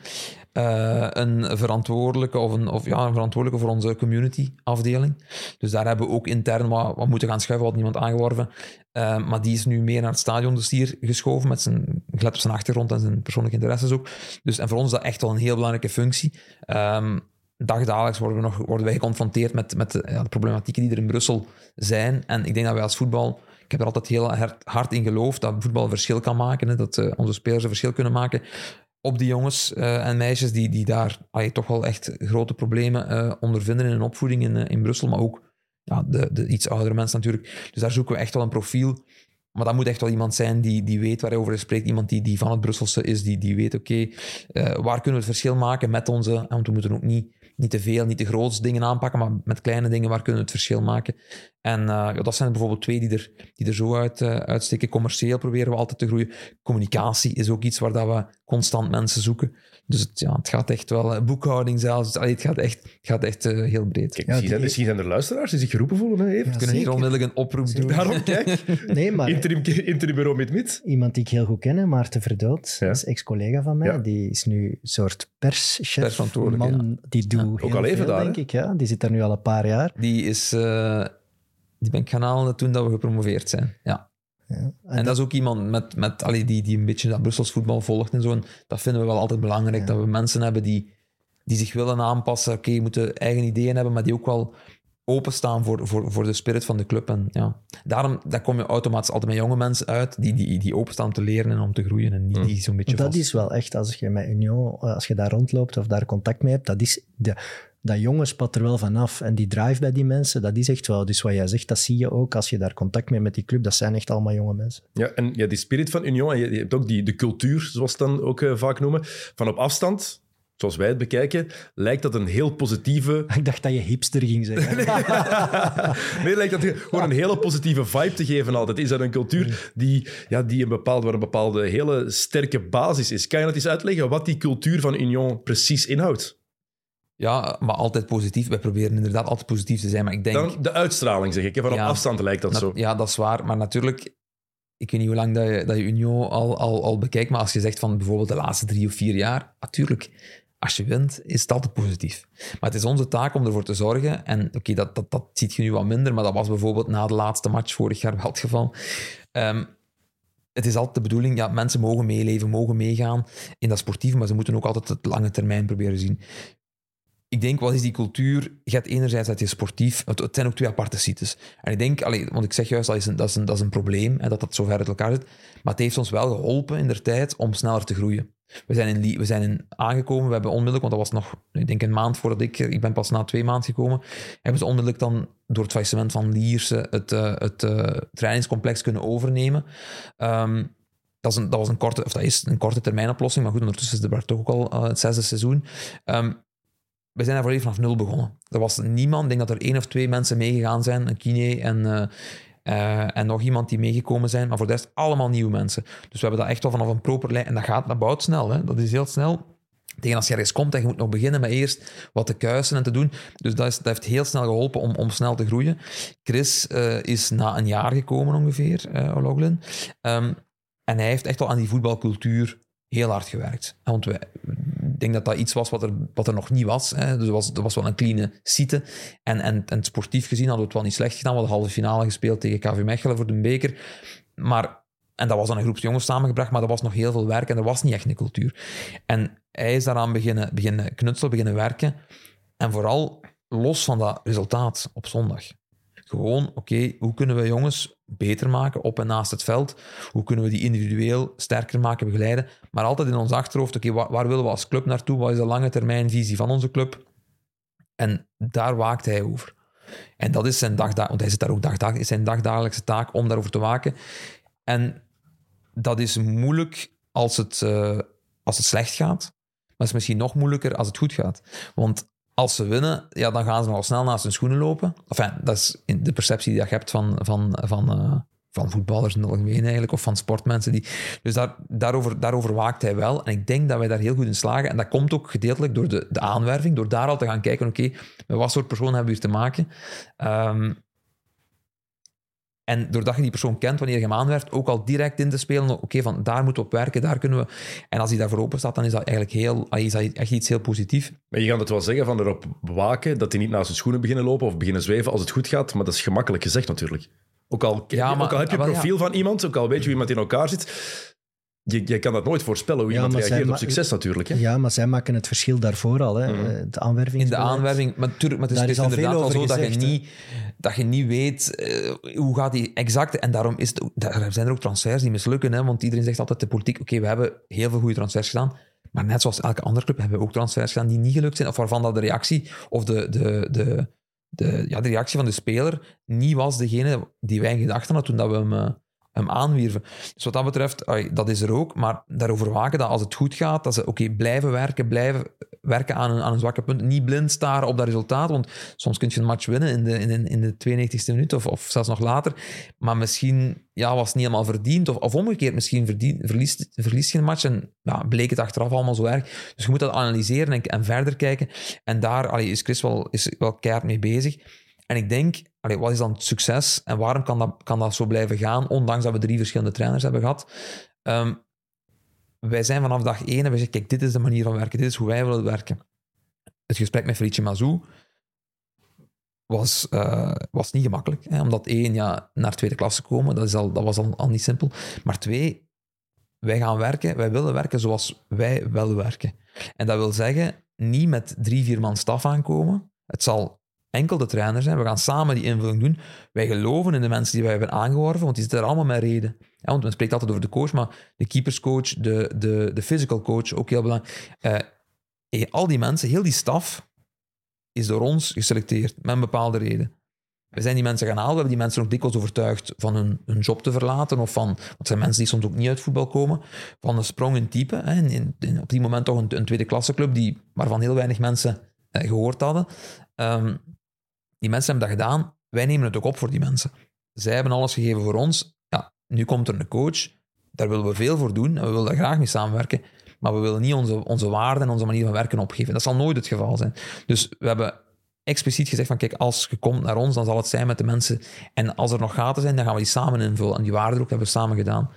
Uh, een verantwoordelijke of een, of, ja, een verantwoordelijke voor onze community afdeling. Dus daar hebben we ook intern wat, wat moeten gaan schuiven, wat niemand aangeworven. Uh, maar die is nu meer naar het stadiondossier geschoven, met zijn, gelet op zijn achtergrond en zijn persoonlijke interesses ook. Dus, en voor ons is dat echt wel een heel belangrijke functie. Um, dagdagelijks worden, we nog, worden wij geconfronteerd met, met de, ja, problematieken die er in Brussel zijn. En ik denk dat wij als voetbal ik heb er altijd heel hard in geloofd dat voetbal een verschil kan maken. Dat onze spelers een verschil kunnen maken op die jongens uh, en meisjes die, die daar allee, toch wel echt grote problemen uh, ondervinden in hun opvoeding in, uh, in Brussel, maar ook ja, de, de iets oudere mensen natuurlijk. Dus daar zoeken we echt wel een profiel. Maar dat moet echt wel iemand zijn die, die weet waarover hij spreekt. Iemand die, die van het Brusselse is, die, die weet, oké, waar kunnen we het verschil maken met onze... Want we moeten ook niet, niet te veel, niet te groot dingen aanpakken, maar met kleine dingen, waar kunnen we het verschil maken? En ja, dat zijn bijvoorbeeld twee die er, die er zo uit, uh, uitsteken. Commercieel proberen we altijd te groeien. Communicatie is ook iets waar dat we constant mensen zoeken. Dus het, ja, het gaat echt wel, uh, boekhouding zelfs, dus, allee, het gaat echt, het gaat echt heel breed. Kijk, misschien, ja, die... misschien zijn er luisteraars die zich geroepen voelen. Hè, kunnen hier onmiddellijk een oproep doen. Daarom, kijk. nee, maar... Interim, interim bureau met mit. Iemand die ik heel goed ken, Maarten ja. is ex-collega van mij. Ja. Die is nu een soort perschef. man die doet ook al even veel, daar, denk ik. Ja. Die zit daar nu al een paar jaar. Die is... Die ben ik gaan halen toen dat we gepromoveerd zijn. Ja. Ja en, en dat, dat, is ook iemand met, met, allee, die, die een beetje dat Brussels voetbal volgt en zo. En dat vinden we wel altijd belangrijk. Ja. Dat we mensen hebben die, die zich willen aanpassen. Oké, okay, moeten eigen ideeën hebben, maar die ook wel openstaan voor, voor, voor de spirit van de club. En ja, daarom daar kom je automatisch altijd met jonge mensen uit die, die, die openstaan om te leren en om te groeien. En die, die zo'n beetje Dat vast. is wel echt, als je met Union, als je daar rondloopt of daar contact mee hebt, dat is de, dat jongen spat er wel vanaf. En die drive bij die mensen, dat is echt wel. Dus wat jij zegt, dat zie je ook als je daar contact mee met die club. Dat zijn echt allemaal jonge mensen. Ja, en ja, die spirit van Union, en je, je hebt ook die, de cultuur, zoals ze dan ook eh, vaak noemen, van op afstand, zoals wij het bekijken, lijkt dat een heel positieve... Ik dacht dat je hipster ging zeggen. nee, lijkt dat gewoon een hele positieve vibe te geven altijd. Is dat een cultuur die, ja, die een bepaalde, waar een bepaalde hele sterke basis is? Kan je dat eens uitleggen, wat die cultuur van Union precies inhoudt? Ja, maar altijd positief. Wij proberen inderdaad altijd positief te zijn. Maar ik denk... Dan de uitstraling, zeg ik. hè. Van op Ja. afstand lijkt dat zo. Ja, dat is waar. Maar natuurlijk, ik weet niet hoe lang dat je, dat je Union al, al, al bekijkt, maar als je zegt van bijvoorbeeld de laatste drie of vier jaar, natuurlijk, als je wint, is het altijd positief. Maar het is onze taak om ervoor te zorgen, en oké, dat, dat, dat ziet je nu wat minder, maar dat was bijvoorbeeld na de laatste match vorig jaar wel het geval. Ehm, het is altijd de bedoeling, ja, mensen mogen meeleven, mogen meegaan in dat sportieve, maar ze moeten ook altijd het lange termijn proberen zien. Ik denk, wat is die cultuur? Hebt enerzijds dat je sportief... Het, zijn ook twee aparte sites. En ik denk, allee, want ik zeg juist, dat is een, dat is een, dat is een probleem, hè, dat dat zo ver uit elkaar zit. Maar het heeft ons wel geholpen in de tijd om sneller te groeien. We zijn, in, we zijn in aangekomen, we hebben onmiddellijk, want dat was nog, ik denk een maand voordat ik, ik ben pas na twee maanden gekomen, hebben ze onmiddellijk dan door het faillissement van Lierse het, eh, het eh, trainingscomplex kunnen overnemen. Ehm, dat, is een, dat, was een korte, of dat is een korte termijn oplossing, maar goed, ondertussen is het daar toch ook al eh, het zesde seizoen. Ehm, we zijn daar volledig vanaf nul begonnen. Er was niemand, ik denk dat er één of twee mensen meegegaan zijn, een kine en, eh, eh, en nog iemand die meegekomen zijn, maar voor de rest allemaal nieuwe mensen. Dus we hebben dat echt wel vanaf een proper lijn, en dat gaat, dat bouwt snel, hè? dat is heel snel. Tegen als je ergens komt en je moet nog beginnen met eerst wat te kuisen en te doen. Dus dat, heeft heel snel geholpen om, om snel te groeien. Chris eh, is na een jaar gekomen ongeveer. Ehm, en hij heeft echt wel aan die voetbalcultuur heel hard gewerkt. Want wij, ik denk dat dat iets was wat er, wat er nog niet was. Hè. Dus was, er was wel een clean site. En, en, en sportief gezien hadden we het wel niet slecht gedaan. We hadden de halve finale gespeeld tegen KV Mechelen voor de beker. Maar, en dat was dan een groep jongens samengebracht, maar er was nog heel veel werk en er was niet echt een cultuur. En hij is daaraan beginnen, beginnen knutselen, beginnen werken. En vooral los van dat resultaat op zondag. Gewoon, oké, hoe kunnen we jongens beter maken op en naast het veld? Hoe kunnen we die individueel sterker maken, begeleiden? Maar altijd in ons achterhoofd, oké, waar, willen we als club naartoe? Wat is de lange termijn visie van onze club? En daar waakt hij over. En dat is zijn dagda want hij zit daar ook dagdagelijks, is zijn dagdagelijkse taak om daarover te waken. En dat is moeilijk als het, eh, als het slecht gaat, maar het is misschien nog moeilijker als het goed gaat. Want als ze winnen, ja, dan gaan ze nogal snel naast hun schoenen lopen. Enfin, dat is de perceptie die je hebt van, van, van, eh, van voetballers in het algemeen eigenlijk, of van sportmensen. Die, dus daar, daarover, daarover waakt hij wel. En ik denk dat wij daar heel goed in slagen. En dat komt ook gedeeltelijk door de, de aanwerving, door daar al te gaan kijken, oké, met wat soort persoon hebben we hier te maken? Ehm, en doordat je die persoon kent, wanneer je hem aanwerft, ook al direct in te spelen, oké, van daar moeten we op werken, daar kunnen we... En als hij daarvoor open staat, dan is dat eigenlijk heel, is dat echt iets heel positiefs. Maar je gaat het wel zeggen van erop waken dat hij niet naast zijn schoenen beginnen lopen of beginnen zweven als het goed gaat, maar dat is gemakkelijk gezegd natuurlijk. Ook al, Ja, maar- ook al heb je ja. profiel van iemand, ook al weet je hoe iemand in elkaar zit, je, je kan dat nooit voorspellen hoe Ja, iemand reageert op succes natuurlijk. Hè? Ja, maar zij maken het verschil daarvoor al. Hè. Mhm. De aanwerving. In de aanwerving, maar, tuurlijk, maar het is, Daar is al inderdaad over zo dat je, gezegd, niet, dat je niet weet eh, hoe gaat die exact... En daarom is het, daar zijn er ook transfers die mislukken, hè, want iedereen zegt altijd de politiek, oké, we hebben heel veel goede transfers gedaan, maar net zoals elke andere club hebben we ook transfers gedaan die niet gelukt zijn, of waarvan dat de reactie of de, de, de, de, ja, de reactie van de speler niet was degene die wij in gedachten hadden toen dat we hem, eh, hem aanwierven. Dus wat dat betreft, dat is er ook, maar daarover waken dat als het goed gaat, dat ze oké, blijven werken, blijven werken aan een, aan een zwakke punt, niet blind staren op dat resultaat, want soms kun je een match winnen in de, in, in de 92e minuut of, of zelfs nog later, maar misschien ja, was het niet helemaal verdiend, of, of omgekeerd, misschien verliest, verliest je een match en ja, bleek het achteraf allemaal zo erg. Dus je moet dat analyseren en, en verder kijken, en daar is Chris wel, is wel keihard mee bezig. En ik denk, wat is dan het succes en waarom kan dat, kan dat zo blijven gaan, ondanks dat we drie verschillende trainers hebben gehad? Ehm, wij zijn vanaf dag één en we zeggen, kijk, dit is de manier van werken, dit is hoe wij willen werken. Het gesprek met Felice Mazou was, eh, was niet gemakkelijk. Hè? Omdat één, ja, naar tweede klasse komen, dat, is al, dat was al, al niet simpel. Maar twee, wij gaan werken, wij willen werken zoals wij willen werken. En dat wil zeggen, niet met drie, vier man staf aankomen. Het zal enkel de trainer zijn. We gaan samen die invulling doen. Wij geloven in de mensen die wij hebben aangeworven, want die zitten er allemaal met reden. Ja, want men spreekt altijd over de coach, maar de keeperscoach, de, de, de physical coach, ook heel belangrijk. Eh, al die mensen, heel die staf, is door ons geselecteerd, met een bepaalde reden. We zijn die mensen gaan halen, we hebben die mensen ook dikwijls overtuigd van hun, hun job te verlaten, of van, want het zijn mensen die soms ook niet uit voetbal komen, van een sprong in type. Hè, in, op die moment toch een, een tweede klasse club, die, waarvan heel weinig mensen eh, gehoord hadden. Ehm, die mensen hebben dat gedaan, wij nemen het ook op voor die mensen. Zij hebben alles gegeven voor ons. Ja, nu komt er een coach, daar willen we veel voor doen en we willen daar graag mee samenwerken. Maar we willen niet onze, onze waarden en onze manier van werken opgeven. Dat zal nooit het geval zijn. Dus we hebben expliciet gezegd van kijk, als je komt naar ons, dan zal het zijn met de mensen. En als er nog gaten zijn, dan gaan we die samen invullen. En die waarden ook hebben we samen gedaan.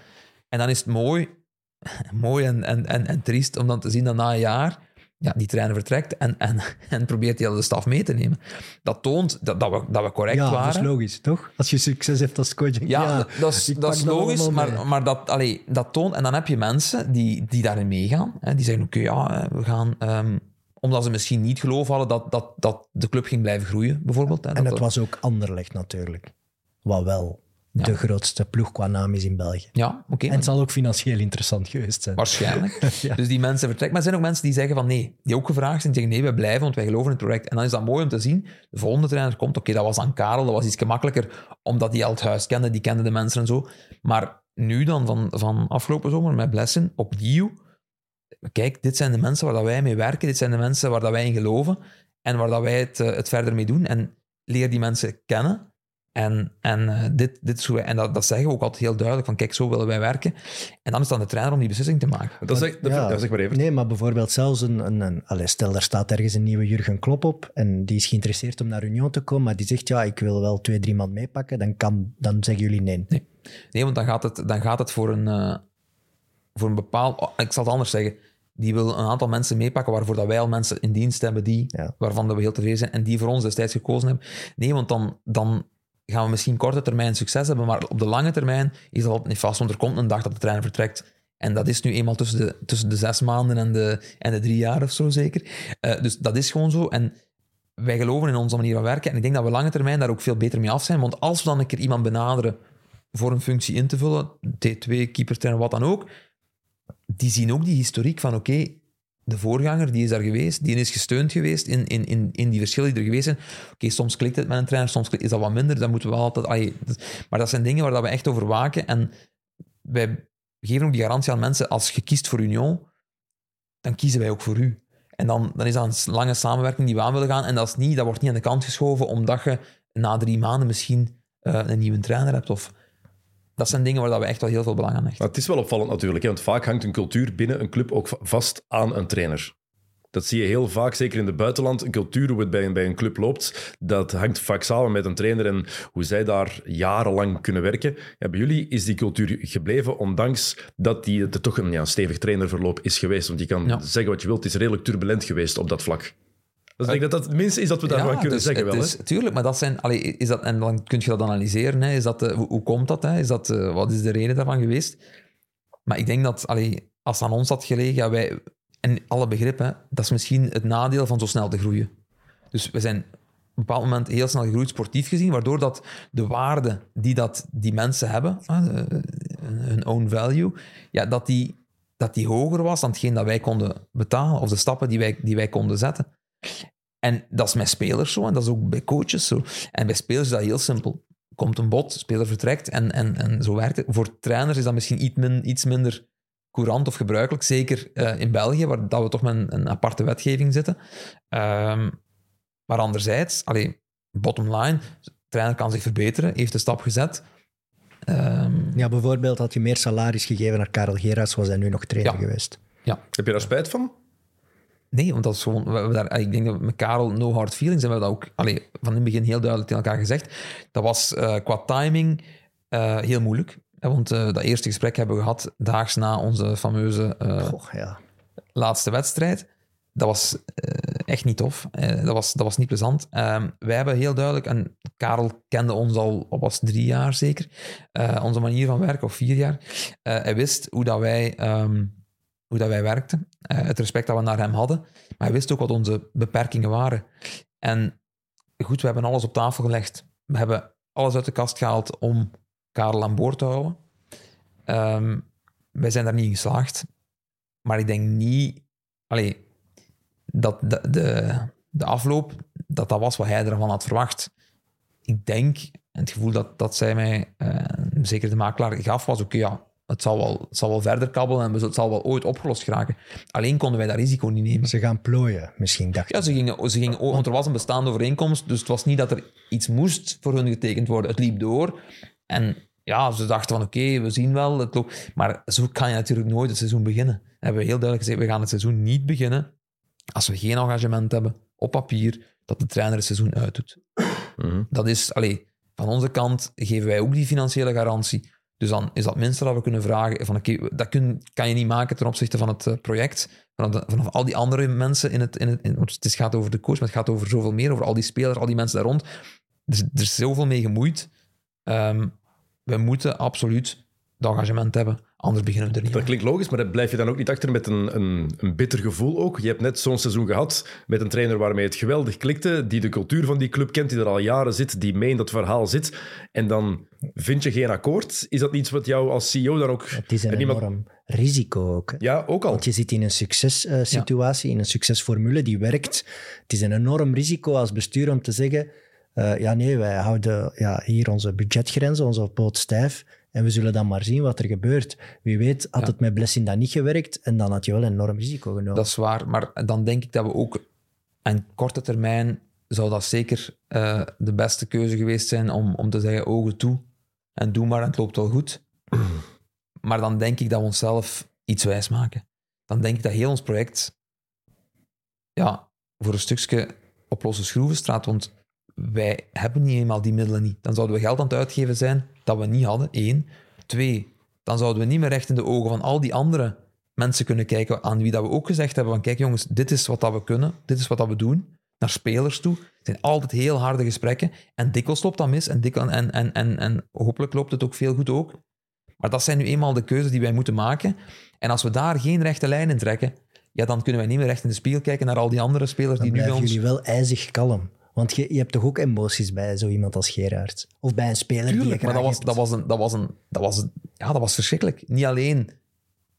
En dan is het mooi, mooi en, en, en, en triest om dan te zien dat na een jaar ja, die trainer vertrekt en, en, en probeert die hele staf mee te nemen. Dat toont dat, dat, we, dat we correct ja, waren. dat is logisch, toch? Als je succes hebt als coach. je, Ja, dat is, dat is logisch, maar, maar dat, allee, dat toont... En dan heb je mensen die, die daarin meegaan. Hè, die zeggen, oké, ja, we gaan... ehm, omdat ze misschien niet geloof hadden dat, dat, dat de club ging blijven groeien, bijvoorbeeld. Hè, En dat het was ook Anderlecht natuurlijk. Wat wel Ja. de grootste ploeg qua naam is in België. Ja, oké. En het zal ook financieel interessant geweest zijn. Waarschijnlijk. Ja. Dus die mensen vertrekken. Maar er zijn ook mensen die zeggen van nee, die ook gevraagd zijn, die zeggen nee, we blijven, want wij geloven in het project. En dan is dat mooi om te zien. De volgende trainer komt, oké, dat was aan Karel, dat was iets gemakkelijker, omdat hij al het huis kende, die kende de mensen en zo. Maar nu dan, van, van afgelopen zomer met Blessen, opnieuw, kijk, dit zijn de mensen waar dat wij mee werken, dit zijn de mensen waar dat wij in geloven en waar dat wij het, eh, het verder mee doen. En leer die mensen kennen. En, en, eh, dit, dit is hoe wij, en dat, dat zeggen we ook altijd heel duidelijk, van kijk, zo willen wij werken. En dan is het aan de trainer om die beslissing te maken. Dat zeg, dat, Ja. dat zeg maar even. Nee, maar bijvoorbeeld zelfs een... een, een allee, stel, er staat ergens een nieuwe Jurgen Klopp op en die is geïnteresseerd om naar Union te komen, maar die zegt, ja, ik wil wel twee, drie man meepakken, dan, kan, dan zeggen jullie nee. Nee, want dan gaat het, dan gaat het voor, een, eh, voor een bepaald... oh, ik zal het anders zeggen. Die wil een aantal mensen meepakken waarvoor dat wij al mensen in dienst hebben die, Ja. waarvan dat we heel tevreden zijn en die voor ons destijds gekozen hebben. Nee, want dan, dan gaan we misschien korte termijn succes hebben, maar op de lange termijn is dat niet vast, want er komt een dag dat de trein vertrekt. En dat is nu eenmaal tussen de, tussen de zes maanden en de, en de drie jaar of zo zeker. Eh, dus dat is gewoon zo. En wij geloven in onze manier van werken. En ik denk dat we lange termijn daar ook veel beter mee af zijn. Want als we dan een keer iemand benaderen voor een functie in te vullen, T2, keepertrainer, wat dan ook, die zien ook die historiek van oké, de voorganger die is daar geweest, die is gesteund geweest in, in, in, in die verschillen die er geweest zijn. Oké, soms klikt het met een trainer, soms is dat wat minder, dan moeten we altijd... allee, dat- maar dat zijn dingen waar dat we echt over waken en wij geven ook die garantie aan mensen, als je kiest voor Union, dan kiezen wij ook voor u. En dan, dan is dat een lange samenwerking die we aan willen gaan. En dat, is niet, dat wordt niet aan de kant geschoven omdat je na drie maanden misschien eh, een nieuwe trainer hebt. Of, dat zijn dingen waar dat we echt wel heel veel belang aan hechten. Maar het is wel opvallend natuurlijk, hè, want vaak hangt een cultuur binnen een club ook va- vast aan een trainer. Dat zie je heel vaak, zeker in het buitenland. Een cultuur, hoe het bij een, bij een club loopt, dat hangt vaak samen met een trainer en hoe zij daar jarenlang kunnen werken. Ja, bij jullie is die cultuur gebleven, ondanks dat die, het toch een ja, stevig trainerverloop is geweest. Want je kan Ja. zeggen wat je wilt, het is redelijk turbulent geweest op dat vlak. Dus ik denk dat dat het minste is dat we daarvan kunnen dus zeggen het wel. is, hè. tuurlijk, maar dat zijn... Allee, is dat, en dan kun je dat analyseren. Hè. Is dat, eh, hoe, hoe komt dat? Hè? Is dat eh, wat is de reden daarvan geweest? Maar ik denk dat, allee, als het aan ons had gelegen, ja, wij... En alle begrippen, dat is misschien het nadeel van zo snel te groeien. Dus we zijn op een bepaald moment heel snel gegroeid sportief gezien, waardoor dat de waarde die dat die mensen hebben, de- hun own value, ja, dat, die, dat die hoger was dan hetgeen dat wij konden betalen, of de stappen die wij, die wij konden zetten. En dat is met spelers zo, en dat is ook bij coaches zo. En bij spelers is dat heel simpel. Komt een bod, speler vertrekt en, en, en zo werkt het. Voor trainers is dat misschien iets, min, iets minder courant of gebruikelijk, zeker eh, in België, waar dat we toch met een, een aparte wetgeving zitten. Ehm, maar anderzijds, allee, bottom line, de trainer kan zich verbeteren, heeft een stap gezet. Ehm, Ja, bijvoorbeeld had je meer salaris gegeven naar Karel Gerards, was hij nu nog trainer Ja. geweest. Heb je daar spijt van? Nee, want dat is gewoon, we daar, ik denk dat we met Karel no hard feelings hebben we dat ook allee, van in het begin heel duidelijk tegen elkaar gezegd. Dat was eh, qua timing eh, heel moeilijk. Hè, want eh, dat eerste gesprek hebben we gehad daags na onze fameuze Goh, ja. laatste wedstrijd. Dat was echt niet tof. Dat, was, dat was niet plezant. Ehm, wij hebben heel duidelijk, en Karel kende ons al, wat was drie jaar zeker, onze manier van werken, of vier jaar. Hij wist hoe dat wij, ehm, hoe dat wij werkten, eh, het respect dat we naar hem hadden, maar hij wist ook wat onze beperkingen waren. En goed, we hebben alles op tafel gelegd. We hebben alles uit de kast gehaald om Karel aan boord te houden. Ehm, wij zijn daar niet in geslaagd. Maar ik denk niet... Allee, dat de, de, de afloop, dat dat was wat hij ervan had verwacht. Ik denk, en het gevoel dat, dat zij mij, eh, zeker de makelaar, gaf, was oké, ja, het zal, wel, het zal wel verder kabbelen en het zal wel ooit opgelost geraken. Alleen konden wij dat risico niet nemen. Ze gaan plooien, misschien dacht Ja, ze gingen, ze gingen, want er was een bestaande overeenkomst, dus het was niet dat er iets moest voor hun getekend worden. Het liep door en ja, ze dachten van oké, we zien wel. Het loopt. Maar zo kan je natuurlijk nooit het seizoen beginnen. We hebben heel duidelijk gezegd, we gaan het seizoen niet beginnen als we geen engagement hebben op papier dat de trainer het seizoen uitdoet. Mhm. Dat is, allee, van onze kant geven wij ook die financiële garantie. Dus dan is dat minste dat we kunnen vragen. Van, oké, dat kun, kan je niet maken ten opzichte van het eh, project. Vanaf, al die andere mensen in het, in het, in, het gaat over de coach, maar het gaat over zoveel meer, over al die spelers, al die mensen daar rond. Dus, er is zoveel mee gemoeid. Ehm, we moeten absoluut dat engagement hebben, anders beginnen we er niet Dat klinkt logisch, maar blijf je dan ook niet achter met een, een, een bitter gevoel ook? Je hebt net zo'n seizoen gehad met een trainer waarmee het geweldig klikte, die de cultuur van die club kent, die er al jaren zit, die mee in dat verhaal zit. En dan vind je geen akkoord. Is dat iets wat jou als CEO dan ook... Het is een en iemand- enorm risico ook. hè. Ja, ook al. Want je zit in een successituatie, in een succesformule die werkt. Het is een enorm risico als bestuur om te zeggen: eh, ja, nee, wij houden ja, hier onze budgetgrenzen, onze poot stijf. En we zullen dan maar zien wat er gebeurt. Wie weet had Ja. het met Blessing dan niet gewerkt en dan had je wel een enorm risico genomen. Dat is waar, maar dan denk ik dat we ook aan korte termijn zou dat zeker eh, de beste keuze geweest zijn om, om te zeggen ogen toe en doe maar en het loopt wel goed. Maar dan denk ik dat we onszelf iets wijs maken. Dan denk ik dat heel ons project ja, voor een stukje op losse schroeven staat, want wij hebben niet eenmaal die middelen niet. Dan zouden we geld aan het uitgeven zijn dat we niet hadden, één. Twee, dan zouden we niet meer recht in de ogen van al die andere mensen kunnen kijken aan wie dat we ook gezegd hebben van kijk jongens, dit is wat dat we kunnen, dit is wat dat we doen, naar spelers toe. Het zijn altijd heel harde gesprekken en dikwijls loopt dat mis en, en, en, en, en hopelijk loopt het ook veel goed ook. Maar dat zijn nu eenmaal de keuzes die wij moeten maken. En als we daar geen rechte lijn in trekken, ja, dan kunnen wij niet meer recht in de spiegel kijken naar al die andere spelers dan die nu bij ons... jullie wel ijzig kalm. Want je, je hebt toch ook emoties bij zo iemand als Gerard? Of bij een speler die je Tuurlijk, maar dat was, hebt? dat was, een, dat was, een, dat was, een- ja, dat was verschrikkelijk. Niet alleen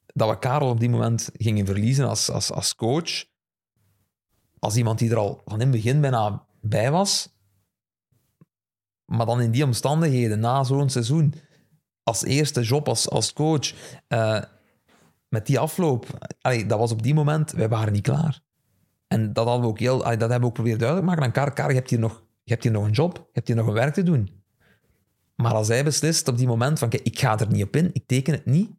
dat we Karel op die moment gingen verliezen als, als, als coach, als iemand die er al van in het begin bijna bij was, maar dan in die omstandigheden, na zo'n seizoen, als eerste job als, als coach, eh, met die afloop, allee, dat was op die moment, wij waren niet klaar. En dat, hadden we ook heel, dat hebben we ook proberen duidelijk te maken aan Kar. Kar, je hebt, hier nog, je hebt hier nog een job, je hebt hier nog een werk te doen. Maar als hij beslist op die moment van, kijk, ik ga er niet op in, ik teken het niet,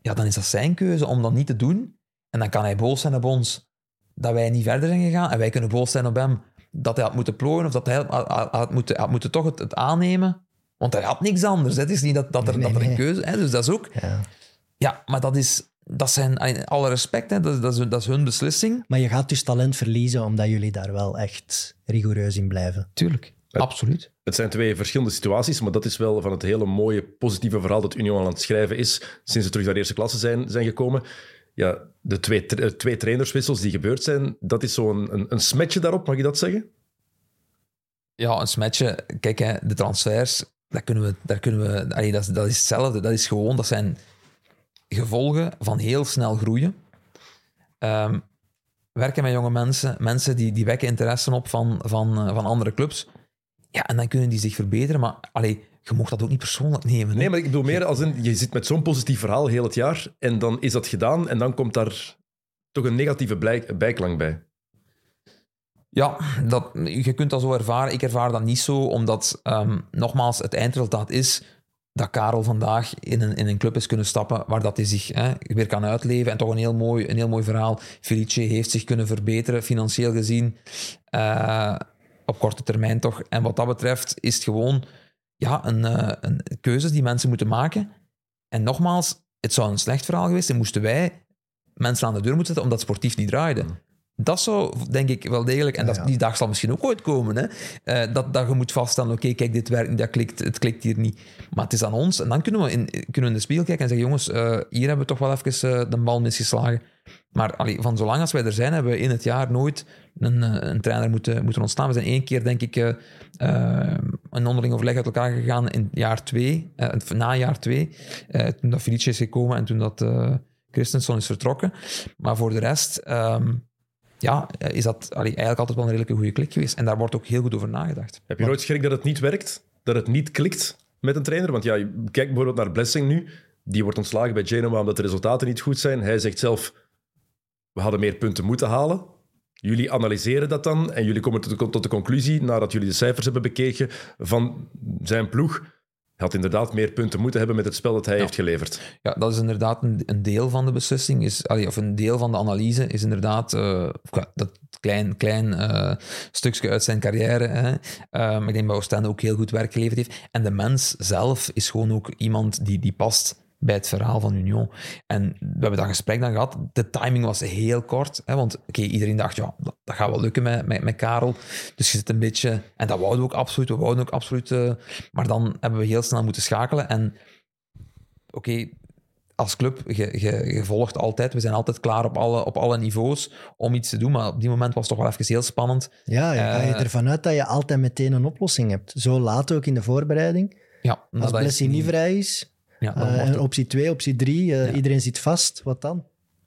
ja, dan is dat zijn keuze om dat niet te doen. En dan kan hij boos zijn op ons dat wij niet verder zijn gegaan. En wij kunnen boos zijn op hem dat hij had moeten plooien of dat hij had, had, moeten, had moeten toch het, het aannemen. Want hij had niks anders. Het is niet dat, dat er, Nee, dat er een nee. keuze is. Dus dat is ook... Ja. Ja, maar dat is... Dat zijn, alle respect, hè, dat, is- dat, is, dat is hun beslissing. Maar je gaat dus talent verliezen omdat jullie daar wel echt rigoureus in blijven. Tuurlijk, absoluut. Het zijn twee verschillende situaties, maar dat is wel van het hele mooie, positieve verhaal dat Union aan het schrijven is sinds ze terug naar de eerste klasse zijn, zijn gekomen. Ja, de twee, tra- eh, twee trainerswissels die gebeurd zijn, dat is zo'n een, een smetje daarop, mag je dat zeggen? Ja, een smetje. Kijk, hè, de transfers, daar kunnen we, daar kunnen we allee, dat, is, dat is hetzelfde. Dat is gewoon, dat zijn gevolgen van heel snel groeien. Ehm, werken met jonge mensen, mensen die, die wekken interesse op van, van, eh, van andere clubs. Ja, en dan kunnen die zich verbeteren, maar allee, je mocht dat ook niet persoonlijk nemen. hè. Nee, maar ik bedoel meer als in, je zit met zo'n positief verhaal heel het jaar en dan is dat gedaan en dan komt daar toch een negatieve blijk- bijklank bij. Ja, dat, je kunt dat zo ervaren. Ik ervaar dat niet zo, omdat ehm, nogmaals, het eindresultaat is dat Karel vandaag in een, in een club is kunnen stappen waar dat hij zich hè, weer kan uitleven. En toch een heel mooi, een heel mooi verhaal. Felice heeft zich kunnen verbeteren, financieel gezien, eh, op korte termijn toch. En wat dat betreft is het gewoon ja, een, eh, een keuze die mensen moeten maken. En nogmaals, het zou een slecht verhaal geweest zijn, moesten wij mensen aan de deur moeten zetten omdat sportief niet draaide. Dat zou, denk ik, wel degelijk, en dat, Ja, die dag zal misschien ook ooit komen, hè, eh, dat, dat je moet vaststellen, oké, kijk, dit werkt niet, dat klikt, het klikt hier niet. Maar het is aan ons, en dan kunnen we in, kunnen we in de spiegel kijken en zeggen, jongens, eh, hier hebben we toch wel even eh, de bal misgeslagen. Maar allee, van zolang als wij er zijn, hebben we in het jaar nooit een, een trainer moeten, moeten ontstaan. We zijn één keer, denk ik, een onderling overleg uit elkaar gegaan in jaar twee, na jaar twee, toen dat Felice is gekomen en toen dat Christensen is vertrokken. Maar voor de rest... ehm, ja, is dat allee, eigenlijk altijd wel een redelijke goede klik geweest. En daar wordt ook heel goed over nagedacht. Heb je nooit schrik dat het niet werkt? Dat het niet klikt met een trainer? Want ja, kijk bijvoorbeeld naar Blessing nu. Die wordt ontslagen bij Genoa omdat de resultaten niet goed zijn. Hij zegt zelf, we hadden meer punten moeten halen. Jullie analyseren dat dan en jullie komen tot de, tot de conclusie, nadat jullie de cijfers hebben bekeken, van zijn ploeg had inderdaad meer punten moeten hebben met het spel dat hij heeft geleverd. Ja, dat is inderdaad een, een deel van de beslissing, is, allee, of een deel van de analyse, is inderdaad uh, dat klein, klein uh, stukje uit zijn carrière. Hè. Um, ik denk dat Oostende ook heel goed werk geleverd heeft. En de mens zelf is gewoon ook iemand die, die past bij het verhaal van Union. En we hebben dat gesprek dan gehad. De timing was heel kort. Hè, want oké, iedereen dacht, ja, dat, dat, gaat wel lukken met, met, met Karel. Dus je zit een beetje... En dat wouden we ook absoluut. We wouden ook absoluut... Uh, maar dan hebben we heel snel moeten schakelen. En oké, als club, je, je, je, volgt altijd. We zijn altijd klaar op alle, op alle niveaus om iets te doen. Maar op die moment was het toch wel even heel spannend. Ja, je ga je uh, ervan uit dat je altijd meteen een oplossing hebt. Zo laat ook in de voorbereiding. Ja, als Blessing niet vrij is, ja, uh, en optie 2, optie 3, uh, ja. iedereen zit vast. Wat dan?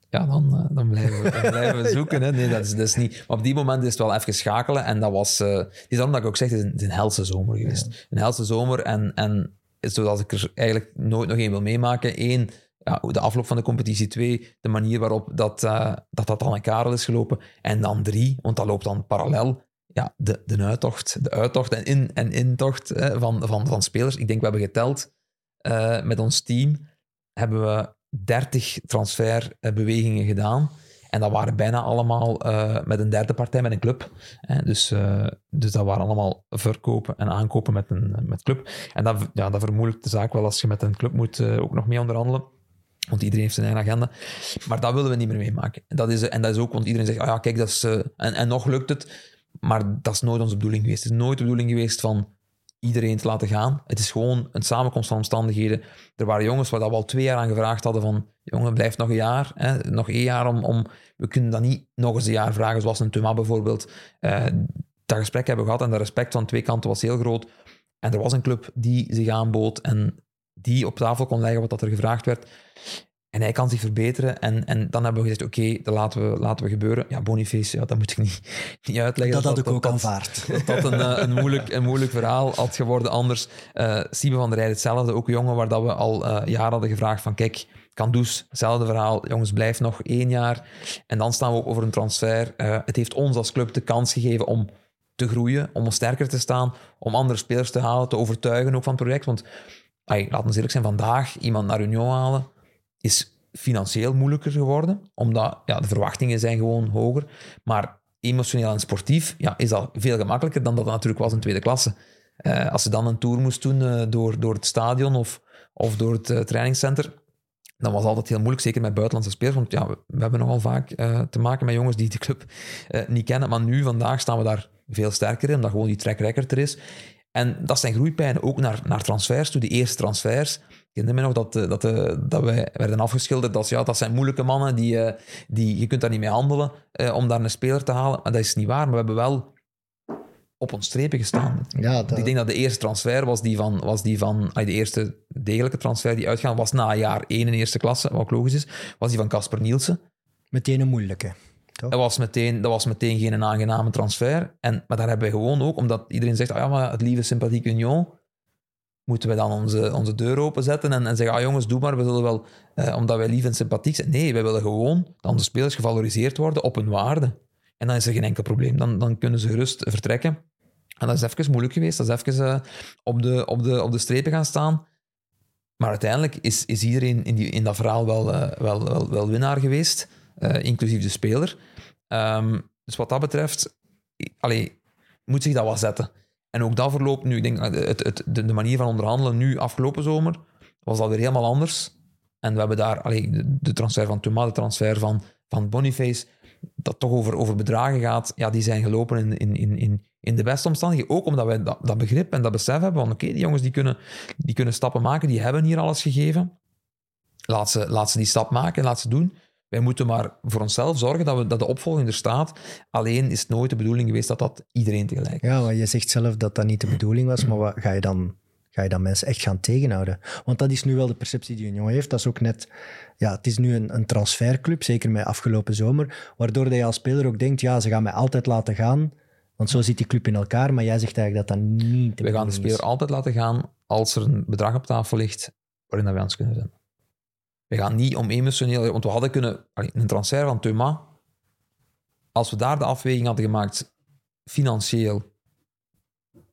Ja, dan, uh, dan, blijven, we, dan blijven we zoeken. Hè. Nee, dat is, dat is niet. Maar op die moment is het wel even schakelen. En dat was, het is dan dat ik ook zeg, het is een, het is een helse zomer geweest. Ja. Een helse zomer. En, en zoals ik er eigenlijk nooit nog één wil meemaken. Eén, ja, de afloop van de competitie. Twee, de manier waarop dat, dat, dat dan in Karel is gelopen. En dan drie, want dat loopt dan parallel. Ja, de, de uittocht, de uittocht en in- en intocht hè, van, van, van spelers. Ik denk, we hebben geteld uh, met ons team hebben we 30 transferbewegingen gedaan. En dat waren bijna allemaal uh, met een derde partij, met een club. Dus, uh, dus dat waren allemaal verkopen en aankopen met een met club. En dat, ja, dat vermoeilijkt de zaak wel als je met een club moet ook nog mee onderhandelen. Want iedereen heeft zijn eigen agenda. Maar dat willen we niet meer meemaken. En dat is, en dat is ook, want iedereen zegt, oh ja, kijk, dat is... en, en nog lukt het. Maar dat is nooit onze bedoeling geweest. Het is nooit de bedoeling geweest van iedereen te laten gaan. Het is gewoon een samenkomst van omstandigheden. Er waren jongens waar we al twee jaar aan gevraagd hadden van jongen, blijf nog een jaar. Hè, nog één jaar om, om... We kunnen dat niet nog eens een jaar vragen, zoals een Thuma bijvoorbeeld. Uh, dat gesprek hebben we gehad en de respect van twee kanten was heel groot. En er was een club die zich aanbood en die op tafel kon leggen wat dat er gevraagd werd. En hij kan zich verbeteren. En, en dan hebben we gezegd, oké, okay, dat laten we, laten we gebeuren. Ja, Boniface, ja, dat moet ik niet, niet uitleggen. Dat, dat had ik ook dat, aanvaard. Dat dat een, een, moeilijk, een moeilijk verhaal had geworden. Anders, uh, Siebe van der Rijden hetzelfde. Ook een jongen waar dat we al uh, jaren hadden gevraagd van, kijk, Kandus, hetzelfde verhaal. Jongens, blijf nog één jaar. En dan staan we ook over een transfer. Uh, het heeft ons als club de kans gegeven om te groeien, om sterker te staan, om andere spelers te halen, te overtuigen ook van het project. Want, ay, laten we eerlijk zijn, vandaag iemand naar Union halen is financieel moeilijker geworden, omdat ja, de verwachtingen zijn gewoon hoger. Maar emotioneel en sportief ja, is dat veel gemakkelijker dan dat het natuurlijk was in tweede klasse. Uh, als ze dan een tour moest doen uh, door, door het stadion of, of door het uh, dan was altijd heel moeilijk, zeker met buitenlandse spelers. Want ja, we, hebben nogal vaak te maken met jongens die de club niet kennen. Maar nu, vandaag, staan we daar veel sterker in, omdat gewoon die track record er is. En dat zijn groeipijnen ook naar, naar transfers toe. Die eerste transfers, herinner me nog dat, dat, dat wij werden afgeschilderd als ja, dat zijn moeilijke mannen, die, die, je kunt daar niet mee handelen uh, om daar een speler te halen. Maar dat is niet waar, maar we hebben wel op ons strepen gestaan. Ja, dat... Ik denk dat de eerste transfer was die van, was die van de eerste degelijke transfer die uitgaan was na jaar 1 in eerste klasse, wat ook logisch is, was die van Casper Nielsen. Meteen een moeilijke. Toch? Dat was, meteen, dat was meteen geen aangename transfer. En, maar daar hebben we gewoon ook, omdat iedereen zegt, ah ja, maar het lieve sympathiek Union, moeten we dan onze, onze deur openzetten en, en zeggen, ah jongens, doe maar, we zullen wel, eh, omdat wij lief en sympathiek zijn. Nee, wij willen gewoon dat onze spelers gevaloriseerd worden op hun waarde. En dan is er geen enkel probleem. Dan, dan kunnen ze gerust vertrekken. En dat is even moeilijk geweest. Dat is even uh, op, de, op, de, op de strepen gaan staan. Maar uiteindelijk is, is iedereen in, die, in dat verhaal wel, uh, wel, wel, wel winnaar geweest, inclusief de speler. Um, dus wat dat betreft, allee, moet zich dat wel zetten. En ook dat verloopt nu. Ik denk, het, het, de, manier van onderhandelen nu, afgelopen zomer, was alweer helemaal anders. En we hebben daar allee, de, transfer van Thomas, de transfer van, van Boniface, dat toch over, over bedragen gaat, ja, die zijn gelopen in, in, in, in, in de beste omstandigheden. Ook omdat wij dat, dat begrip en dat besef hebben van oké, die jongens die kunnen, die kunnen stappen maken, die hebben hier alles gegeven. Laat ze, laat ze die stap maken, laat ze doen. Wij moeten maar voor onszelf zorgen dat, we, dat de opvolging er staat. Alleen is het nooit de bedoeling geweest dat dat iedereen tegelijk Ja, maar je zegt zelf dat dat niet de bedoeling was, maar wat, ga je dan... Ga je dan mensen echt gaan tegenhouden? Want dat is nu wel de perceptie die Union heeft. Dat is ook net... Ja, het is nu een, een transferclub, zeker met afgelopen zomer, waardoor dat je als speler ook denkt, ja, ze gaan mij altijd laten gaan, want zo zit die club in elkaar, maar jij zegt eigenlijk dat dat niet de We gaan de speler is. altijd laten gaan als er een bedrag op tafel ligt waarin dat wij ons kunnen vinden. We gaan niet om emotioneel... Want we hadden kunnen... Een transfer van Thuma, als we daar de afweging hadden gemaakt, financieel,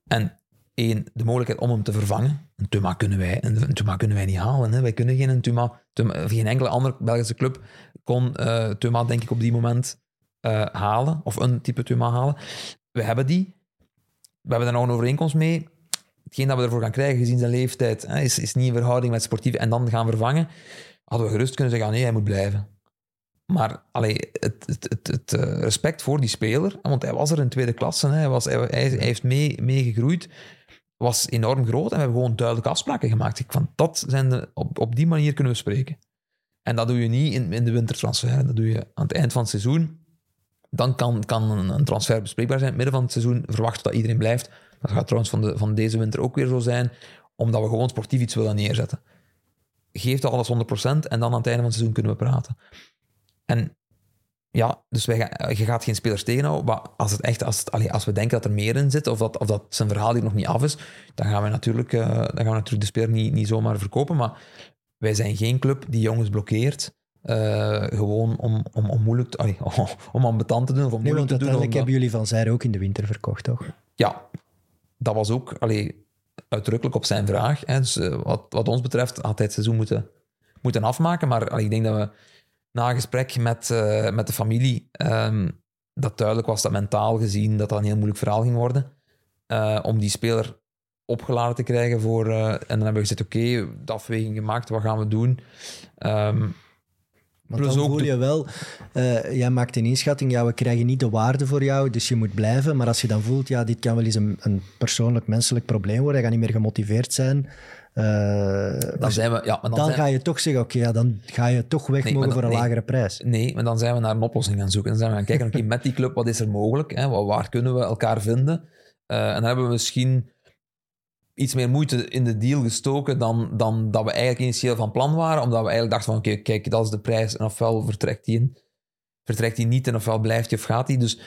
en één, de mogelijkheid om hem te vervangen. Een Thuma kunnen wij, een, Thuma kunnen wij niet halen. Hè. Wij kunnen geen Thuma... Thuma geen enkele andere Belgische club kon eh Thuma, denk ik, op die moment eh, halen. Of een type Thuma halen. We hebben die. We hebben daar nog een overeenkomst mee. Hetgeen dat we ervoor gaan krijgen, gezien zijn leeftijd, hè, is, is niet in verhouding met sportief en dan gaan vervangen. Hadden we gerust kunnen zeggen, ah, nee, hij moet blijven. Maar allee, het, het, het, het, eh, respect voor die speler, want hij was er in tweede klasse, hij, was, hij, hij, heeft mee, mee gegroeid, was enorm groot en we hebben gewoon duidelijke afspraken gemaakt. Ik van, dat zijn de, op, op die manier kunnen we spreken. En dat doe je niet in, in de wintertransfer. Dat doe je aan het eind van het seizoen. Dan kan, kan een, een transfer bespreekbaar zijn. In het midden van het seizoen verwachten we dat iedereen blijft. Dat gaat trouwens van, de, van deze winter ook weer zo zijn, omdat we gewoon sportief iets willen neerzetten. Geef alles 100% en dan aan het einde van het seizoen kunnen we praten. En ja, dus wij gaan, je gaat geen spelers tegenhouden, maar als, het echt, als, het, allee, als we denken dat er meer in zit, of dat, of dat zijn verhaal hier nog niet af is, dan gaan we natuurlijk, eh, dan gaan we natuurlijk de speler niet, niet zomaar verkopen. Maar wij zijn geen club die jongens blokkeert, eh, gewoon om, om, om moeilijk te, allee, om ambetant te doen of om Nee, moeilijk want te doen. uiteindelijk omdat- hebben jullie Van Zijr ook in de winter verkocht, toch? ja, dat was ook allee, uitdrukkelijk op zijn vraag. Hè. Dus, eh, wat, wat ons betreft had hij het seizoen moeten, moeten afmaken. Maar ik denk dat we na een gesprek met, eh, met de familie, ehm, dat duidelijk was dat mentaal gezien dat dat een heel moeilijk verhaal ging worden. Eh, om die speler opgeladen te krijgen voor... en dan hebben we gezegd, oké, de afweging gemaakt, wat gaan we doen? Ehm, Want Plus dan voel je wel, eh, jij maakt een inschatting, ja, we krijgen niet de waarde voor jou, dus je moet blijven. Maar als je dan voelt, ja, dit kan wel eens een, een persoonlijk, menselijk probleem worden, hij gaat niet meer gemotiveerd zijn, eh, dan zijn we... Ja, maar dan dan zijn- ga je toch zeggen, oké, ja, dan ga je toch weg Nee, mogen maar voor een nee. lagere prijs. Nee, maar dan zijn we naar een oplossing gaan zoeken. Dan zijn we gaan kijken, oké, met die club, wat is er mogelijk? Hè? Waar, waar kunnen we elkaar vinden? Eh, en dan hebben we misschien iets meer moeite in de deal gestoken dan, dan dat we eigenlijk initieel van plan waren. Omdat we eigenlijk dachten van, oké, kijk, dat is de prijs. En ofwel vertrekt hij in, vertrekt hij niet en ofwel blijft hij of gaat hij. Dus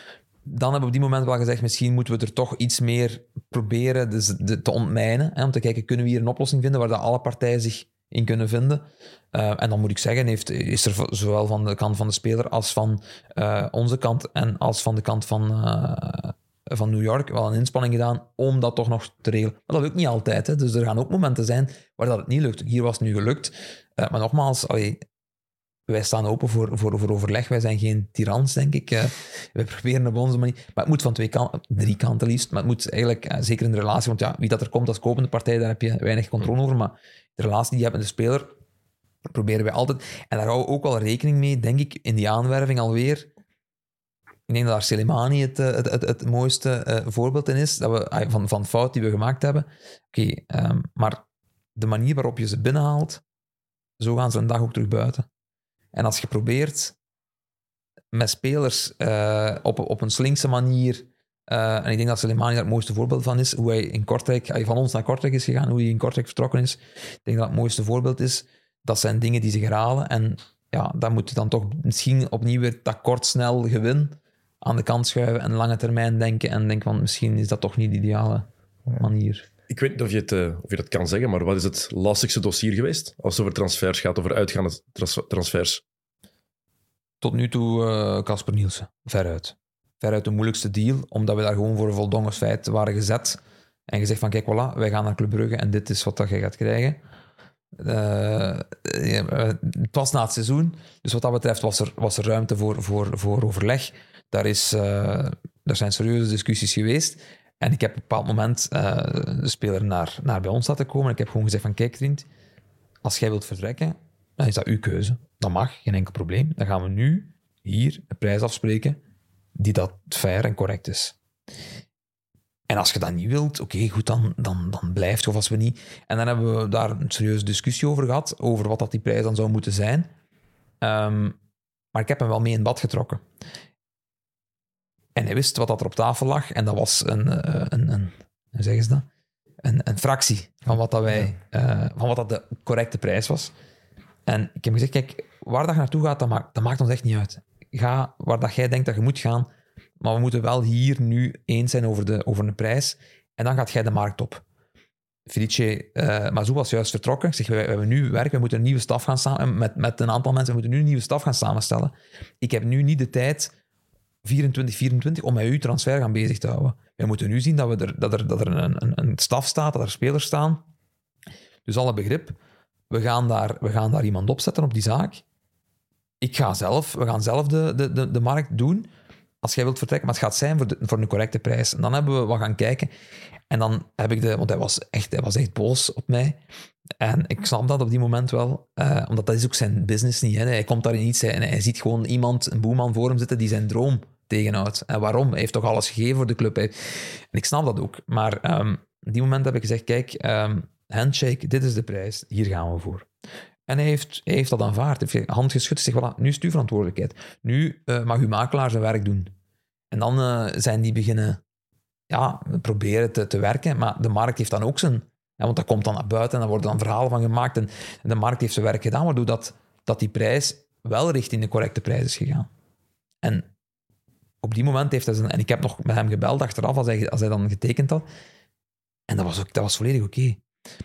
dan hebben we op die moment wel gezegd, misschien moeten we er toch iets meer proberen dus te ontmijnen. Hè, om te kijken, kunnen we hier een oplossing vinden waar dat alle partijen zich in kunnen vinden. Eh, en dan moet ik zeggen, heeft, is er zowel van de kant van de speler als van eh, onze kant en als van de kant van, eh, van New York wel een inspanning gedaan om dat toch nog te regelen. Maar dat lukt niet altijd. Hè. Dus er gaan ook momenten zijn waar dat het niet lukt. Hier was het nu gelukt. Eh, maar nogmaals, wij staan open voor, voor, voor overleg. Wij zijn geen tirans, denk ik. Eh, wij proberen op onze manier. Maar het moet van twee kanten, drie kanten liefst. Maar het moet eigenlijk, eh, zeker in de relatie, want ja, wie dat er komt als kopende partij, daar heb je weinig controle over. Maar de relatie die je hebt met de speler, proberen wij altijd. En daar houden we ook wel rekening mee, denk ik, in die aanwerving alweer. Ik denk dat daar Selemani het, eh, het, het, het mooiste eh, voorbeeld in is, dat we, van, van fout die we gemaakt hebben. Oké, ehm, maar de manier waarop je ze binnenhaalt, zo gaan ze een dag ook terug buiten. En als je probeert met spelers eh, op, op een slinkse manier, en ik denk dat Soleimani daar het mooiste voorbeeld van is, hoe hij in Kortrijk, hij van ons naar Kortrijk is gegaan, hoe hij in Kortrijk vertrokken is. Ik denk dat het mooiste voorbeeld is. Dat zijn dingen die zich herhalen. En ja, dan moet je dan toch misschien opnieuw weer dat kort snel gewin aan de kant schuiven en lange termijn denken en denken van misschien is dat toch niet de ideale manier. Ik weet niet of je, het, eh, of je dat kan zeggen, maar wat is het lastigste dossier geweest als het over transfers gaat, over uitgaande trans- transfers? Tot nu toe eh, Casper Nielsen, veruit. Veruit de moeilijkste deal, omdat we daar gewoon voor een voldongen feit waren gezet. En gezegd van, kijk, voilà, wij gaan naar Club Brugge en dit is wat dat je gaat krijgen. Eh, eh, het was na het seizoen, dus wat dat betreft was er, was er ruimte voor, voor, voor overleg. Daar, is, eh, daar zijn serieuze discussies geweest. En ik heb op een bepaald moment eh, de speler naar, naar bij ons laten komen. Ik heb gewoon gezegd van, kijk vriend, als jij wilt vertrekken, dan is dat uw keuze. Dat mag, geen enkel probleem. Dan gaan we nu hier een prijs afspreken die dat fair en correct is. En als je dat niet wilt, oké, goed, dan, dan, dan blijft of als we niet. En dan hebben we daar een serieuze discussie over gehad, over wat dat die prijs dan zou moeten zijn. Ehm, maar ik heb hem wel mee in bad getrokken. En hij wist wat dat er op tafel lag. En dat was een, eh, een, een hoe zeggen ze dat? een, een fractie van wat, dat wij, eh, van wat dat de correcte prijs was. En ik heb gezegd, kijk, waar dat je naartoe gaat, dat maakt, dat maakt ons echt niet uit. Ga waar dat jij denkt dat je moet gaan, maar we moeten wel hier nu eens zijn over, de, over een prijs. En dan gaat jij de markt op. Felice uh, Mazou was juist vertrokken. Ik zeg, we, we hebben nu werk, we moeten een nieuwe staf gaan samen met, met een aantal mensen, we moeten nu een nieuwe staf gaan samenstellen. Ik heb nu niet de tijd 24, 24 om met uw transfer gaan bezig te houden. We moeten nu zien dat, we er, dat er, dat er een, een, een staf staat, dat er spelers staan. Dus alle begrip, we gaan daar, we gaan daar iemand opzetten op die zaak. Ik ga zelf, we gaan zelf de, de, de, de markt doen als jij wilt vertrekken, maar het gaat zijn voor, de, voor een correcte prijs. En dan hebben we wat gaan kijken. En dan heb ik de, want hij was echt, hij was echt boos op mij. En ik snap dat op die moment wel, uh, omdat dat is ook zijn business niet. Hè. Hij komt daar in iets en hij ziet gewoon iemand, een boeman voor hem zitten die zijn droom tegenhoudt. En waarom? Hij heeft toch alles gegeven voor de club. En ik snap dat ook. Maar um, op die moment heb ik gezegd, kijk, um, handshake, dit is de prijs, hier gaan we voor. En hij heeft, hij heeft dat aanvaard. Hij heeft hand geschud. Zegt, voilà, nu is het uw verantwoordelijkheid. Nu uh, mag uw makelaar zijn werk doen. En dan uh, zijn die beginnen ja, proberen te, te werken. Maar de markt heeft dan ook zijn... Ja, want dat komt dan naar buiten en daar worden dan verhalen van gemaakt. En, en de markt heeft zijn werk gedaan, waardoor dat, dat die prijs wel richting de correcte prijs is gegaan. En op die moment heeft hij zijn... En ik heb nog met hem gebeld achteraf, als hij, als hij dan getekend had. En dat was, ook, dat was volledig oké.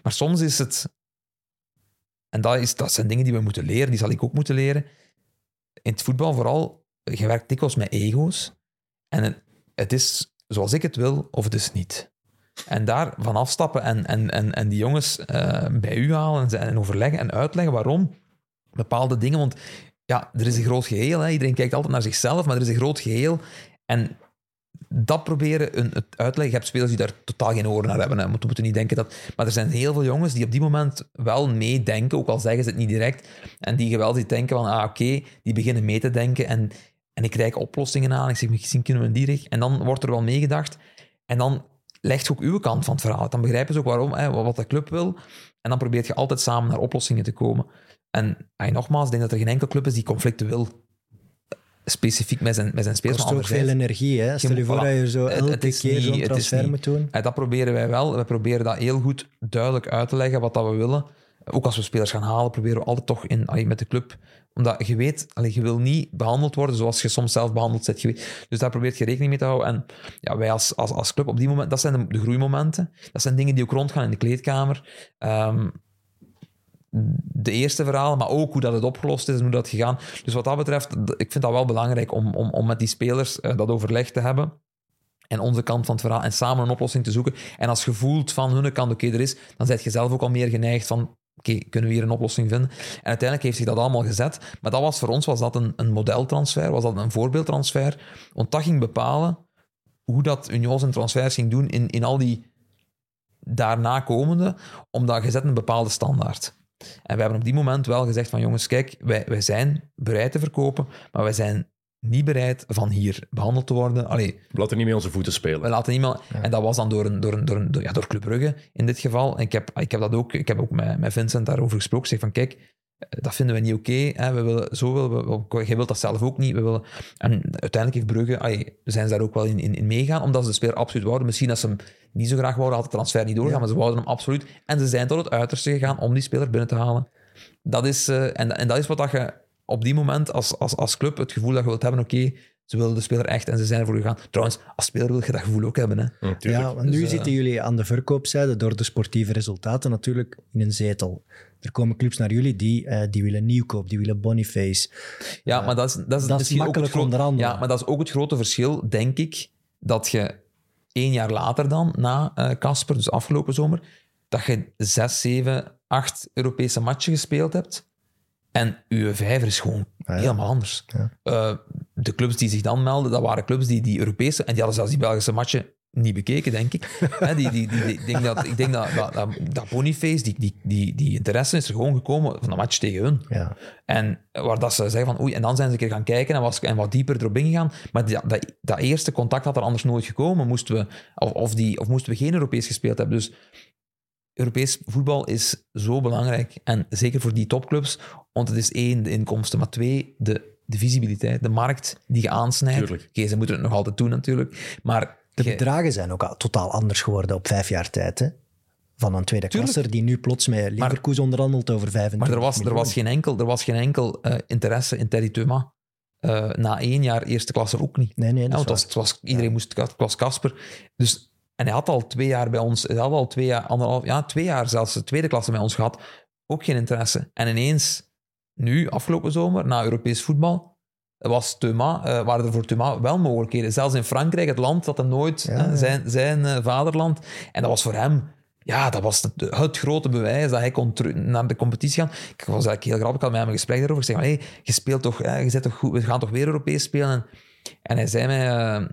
Maar soms is het en dat, is, dat zijn dingen die we moeten leren, die zal ik ook moeten leren. In het voetbal vooral, je werkt dikwijls met ego's. En het, het is zoals ik het wil, of het is niet. En daar van afstappen en, en, en, en die jongens uh, bij u halen en, en overleggen en uitleggen waarom bepaalde dingen. Want ja, er is een groot geheel. Hè. Iedereen kijkt altijd naar zichzelf, maar er is een groot geheel. En dat proberen een, het uitleggen. Je hebt spelers die daar totaal geen oren naar hebben. Hè. We moeten niet denken dat... Maar er zijn heel veel jongens die op die moment wel meedenken, ook al zeggen ze het niet direct. En die geweldig denken van, ah oké, die beginnen mee te denken. En, en ik reik oplossingen aan. Ik zeg, misschien kunnen we in die. En dan wordt er wel meegedacht. En dan legt je ook uw kant van het verhaal. Dan begrijpen ze ook waarom, hè, wat de club wil. En dan probeert je altijd samen naar oplossingen te komen. En nogmaals, ik denk dat er geen enkele club is die conflicten wil specifiek met zijn, met zijn spelers. Het kost ook veel energie. Hè? Stel je voor dat je zo elke het, het keer zo'n transfer moet doen. En dat proberen wij wel. We proberen dat heel goed duidelijk uit te leggen, wat dat we willen. Ook als we spelers gaan halen, proberen we altijd toch in, met de club... Omdat je weet, allee, je wil niet behandeld worden zoals je soms zelf behandeld bent. Dus daar probeert je rekening mee te houden. En ja, wij als, als, als club op die moment, dat zijn de, de groeimomenten. Dat zijn dingen die ook rondgaan in de kleedkamer. Um, de eerste verhalen, maar ook hoe dat het opgelost is en hoe dat gegaan. Dus wat dat betreft, ik vind dat wel belangrijk om, om, om met die spelers uh, dat overleg te hebben. En onze kant van het verhaal en samen een oplossing te zoeken. En als je voelt van hun kant, oké, er is, dan zet je zelf ook al meer geneigd van, oké, kunnen we hier een oplossing vinden? En uiteindelijk heeft zich dat allemaal gezet. Maar dat was voor ons was dat een, een modeltransfer, was dat een voorbeeldtransfer. Want dat ging bepalen hoe dat Union zijn transfers ging doen in, in al die daarna komende, omdat je zet een bepaalde standaard. En we hebben op die moment wel gezegd van jongens, kijk, wij, wij zijn bereid te verkopen, maar wij zijn niet bereid van hier behandeld te worden. Allee, we laten niet met onze voeten spelen. We laten niet meer, En dat was dan door, een, door, een, door, een, ja, door Club Brugge in dit geval. En ik heb, ik heb dat ook, ik heb ook met, met Vincent daarover gesproken. Ik zeg van kijk, dat vinden we niet oké. Okay, we willen, zo willen we, jij wilt dat zelf ook niet. We willen, en uiteindelijk heeft Brugge, zijn ze daar ook wel in, in, in meegaan, omdat ze de speler absoluut wouden. Misschien dat ze hem niet zo graag wouden, had de transfer niet doorgaan, maar ze wouden hem absoluut. En ze zijn tot het uiterste gegaan om die speler binnen te halen. Dat is, uh, en, en dat is wat dat je op die moment als, als, als club het gevoel dat je wilt hebben, oké, okay, ze willen de speler echt en ze zijn ervoor gegaan. Trouwens, als speler wil je dat gevoel ook hebben. Hè? Ja, ja want nu dus, zitten jullie aan de verkoopzijde door de sportieve resultaten natuurlijk in een zetel. Er komen clubs naar jullie die, uh, die willen nieuwkoop, die willen Boniface. Ja, uh, maar dat is, dat is, dat is makkelijk onder andere. Ja, maar dat is ook het grote verschil, denk ik, dat je één jaar later dan, na Casper, uh, dus afgelopen zomer, dat je zes, zeven, acht Europese matchen gespeeld hebt. En uw vijver is gewoon ah, ja. helemaal anders. Ja. Uh, de clubs die zich dan melden, dat waren clubs die die Europese... En die hadden zelfs die Belgische matchen niet bekeken, denk ik. die, die, die, ik denk dat, ik denk dat, dat, dat Boniface, die, die, die, die interesse is er gewoon gekomen van een match tegen hun. Ja. En waar dat ze zeggen van oei, en dan zijn ze een keer gaan kijken en, was, en wat dieper erop ingegaan. Maar dat, dat, dat eerste contact had er anders nooit gekomen, moesten we, of, of, die, of moesten we geen Europees gespeeld hebben. Dus Europees voetbal is zo belangrijk. En zeker voor die topclubs, want het is één, de inkomsten, maar twee, de, de visibiliteit, de markt die je aansnijdt. Oké, ze moeten het nog altijd doen natuurlijk, maar de bedragen zijn ook totaal anders geworden op vijf jaar tijd. Hè? van een tweede klasser die nu plots met Leverkusen onderhandelt over 25 Maar er was, er was geen enkel, er was geen enkel eh, interesse in Terry Thomas. Eh, na één jaar eerste klasse ook niet. Nee, nee, Ja, dat was, het was, iedereen moest, het was Casper. Dus, en hij had al twee jaar bij ons, hij had al twee jaar, anderhalf, ja, twee jaar zelfs de tweede klasse bij ons gehad. Ook geen interesse. En ineens, nu, afgelopen zomer, na Europees voetbal, was Thomas, eh, waren er voor Thomas wel mogelijkheden. Zelfs in Frankrijk, het land dat hij nooit, Ja, hè, ja. zijn, zijn eh, vaderland. En dat was voor hem, ja, dat was het, het grote bewijs dat hij kon naar de competitie gaan. Ik was eigenlijk heel grappig, ik had met hem een gesprek daarover. Ik zeg, hey, je speelt toch, hè, je zit toch goed, we gaan toch weer Europees spelen? En, en hij zei mij, eh,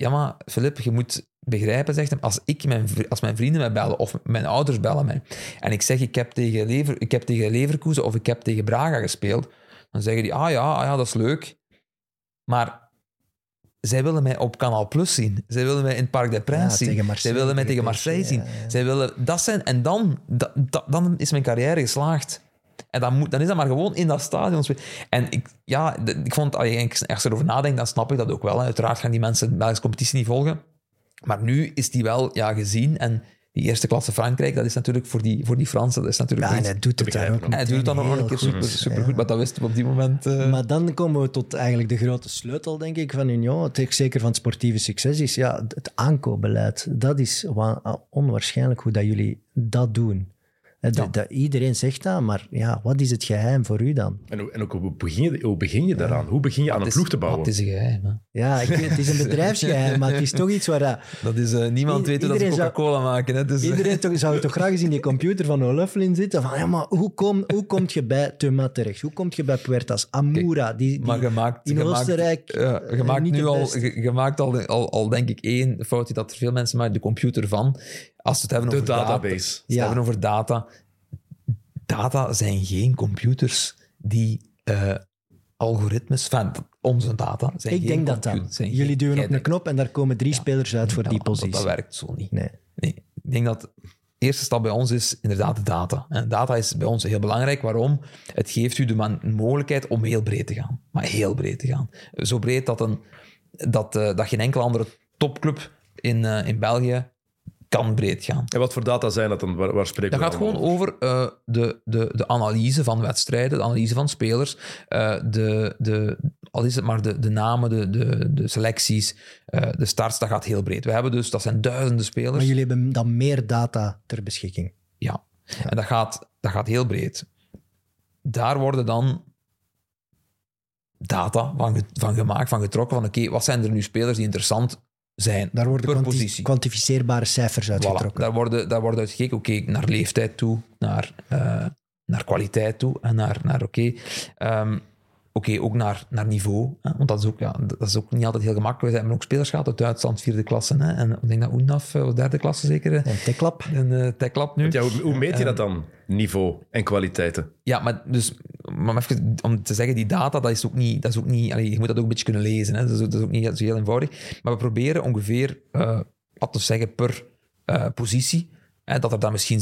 ja maar Filip, je moet begrijpen, zegt hem, als, ik mijn, als mijn vrienden mij bellen of mijn ouders bellen mij en ik zeg, ik heb tegen, Lever, ik heb tegen Leverkusen of ik heb tegen Braga gespeeld, dan zeggen die, ah ja, ah ja, dat is leuk. Maar zij willen mij op Canal Plus zien. Zij willen mij in het Parc des Ja, Princes zien. Marseille, zij willen mij tegen Marseille zien. ja, ja. Zij willen dat zijn. En dan, da- da- dan is mijn carrière geslaagd. En dan, moet, dan is dat maar gewoon in dat stadion. En ik, ja, ik vond, als je erover nadenkt, dan snap ik dat ook wel. hè. Uiteraard gaan die mensen de Belgische competitie niet volgen. Maar nu is die wel ja, gezien. En die eerste klasse Frankrijk, dat is natuurlijk voor die, voor die Fransen, dat is natuurlijk Ja, en hij doet het ook en hij doet het dan nog een keer super, super goed, maar dat wisten we op die moment. eh, Maar dan komen we tot eigenlijk de grote sleutel, denk ik, van Union. Het is zeker van het sportieve succes is ja, het aankoopbeleid. Dat is wa- onwaarschijnlijk hoe dat jullie dat doen. De- Ja. dat- iedereen zegt dat, maar ja, wat is het geheim voor u dan? En, hoe- en ook hoe begin je, hoe begin je daaraan? Hoe begin je aan een ploeg te bouwen? Het is een geheim. Hè. Ja, ik weet, het is een bedrijfsgeheim, maar het is toch iets waar dat, Dat is, eh, niemand I- weet hoe dat ze iedereen zou- Coca-Cola maken. Hè. Dus, Iedereen toch, zou toch graag eens in die computer van O'Loughlin zitten. Van, ja, maar hoe kom, hoe kom je bij Thomas terecht? Hoe kom je bij Puertas? Amura, die, die maar je maakt, in Oostenrijk ja, je eh, nu al, beste. je, je maakt al, al, al, denk ik, één foutje dat er veel mensen maken, de computer van. Als we het hebben De over data, database. als we Ja. hebben over data, data zijn geen computers die eh, algoritmes, van onze data zijn Ik geen denk dat zijn Jullie geen- duwen op een denkt- knop en daar komen drie spelers uit voor die dat- positie. Dat, werkt zo niet. Nee. Nee, ik denk dat de eerste stap bij ons is inderdaad de data. En data is bij ons heel belangrijk. Waarom? Het geeft u de man- mogelijkheid om heel breed te gaan. Maar heel breed te gaan. Zo breed dat, een, dat, eh, dat geen enkele andere topclub in, eh, in België kan breed gaan. En wat voor data zijn dat dan? Waar, waar spreken Dat we gaat gewoon over eh, de, de, de analyse van wedstrijden, de analyse van spelers, eh, de, de, al is het maar de, de namen, de, de, de selecties, eh, de starts, dat gaat heel breed. We hebben dus, dat zijn duizenden spelers. Maar jullie hebben dan meer data ter beschikking. Ja, en dat gaat, dat gaat heel breed. Daar worden dan data van, van gemaakt, van getrokken, van oké, wat zijn er nu spelers die interessant zijn Daar worden per kwanti- positie. kwantificeerbare cijfers Voilà, uitgetrokken. daar worden, daar wordt uitgekeken, oké, naar leeftijd toe, naar, eh, naar kwaliteit toe en naar, naar oké, ehm, oké, ook naar, naar niveau. Hè? Want dat is, ook, ja, dat is ook niet altijd heel gemakkelijk. We hebben ook spelers gehad uit Duitsland, vierde klasse. Hè? En ik denk dat Oenaf, eh, derde klasse zeker, eh, En Teklap. een uh, techlab nu. Ja, hoe, hoe meet je dat dan? Niveau en kwaliteiten. Ja, maar dus maar even om te zeggen, die data, dat is ook niet... Dat is ook niet allee, je moet dat ook een beetje kunnen lezen. Hè? Dat, is, dat is ook niet zo heel eenvoudig. Maar we proberen ongeveer, eh laten we zeggen, per eh, positie, hè, dat er dan misschien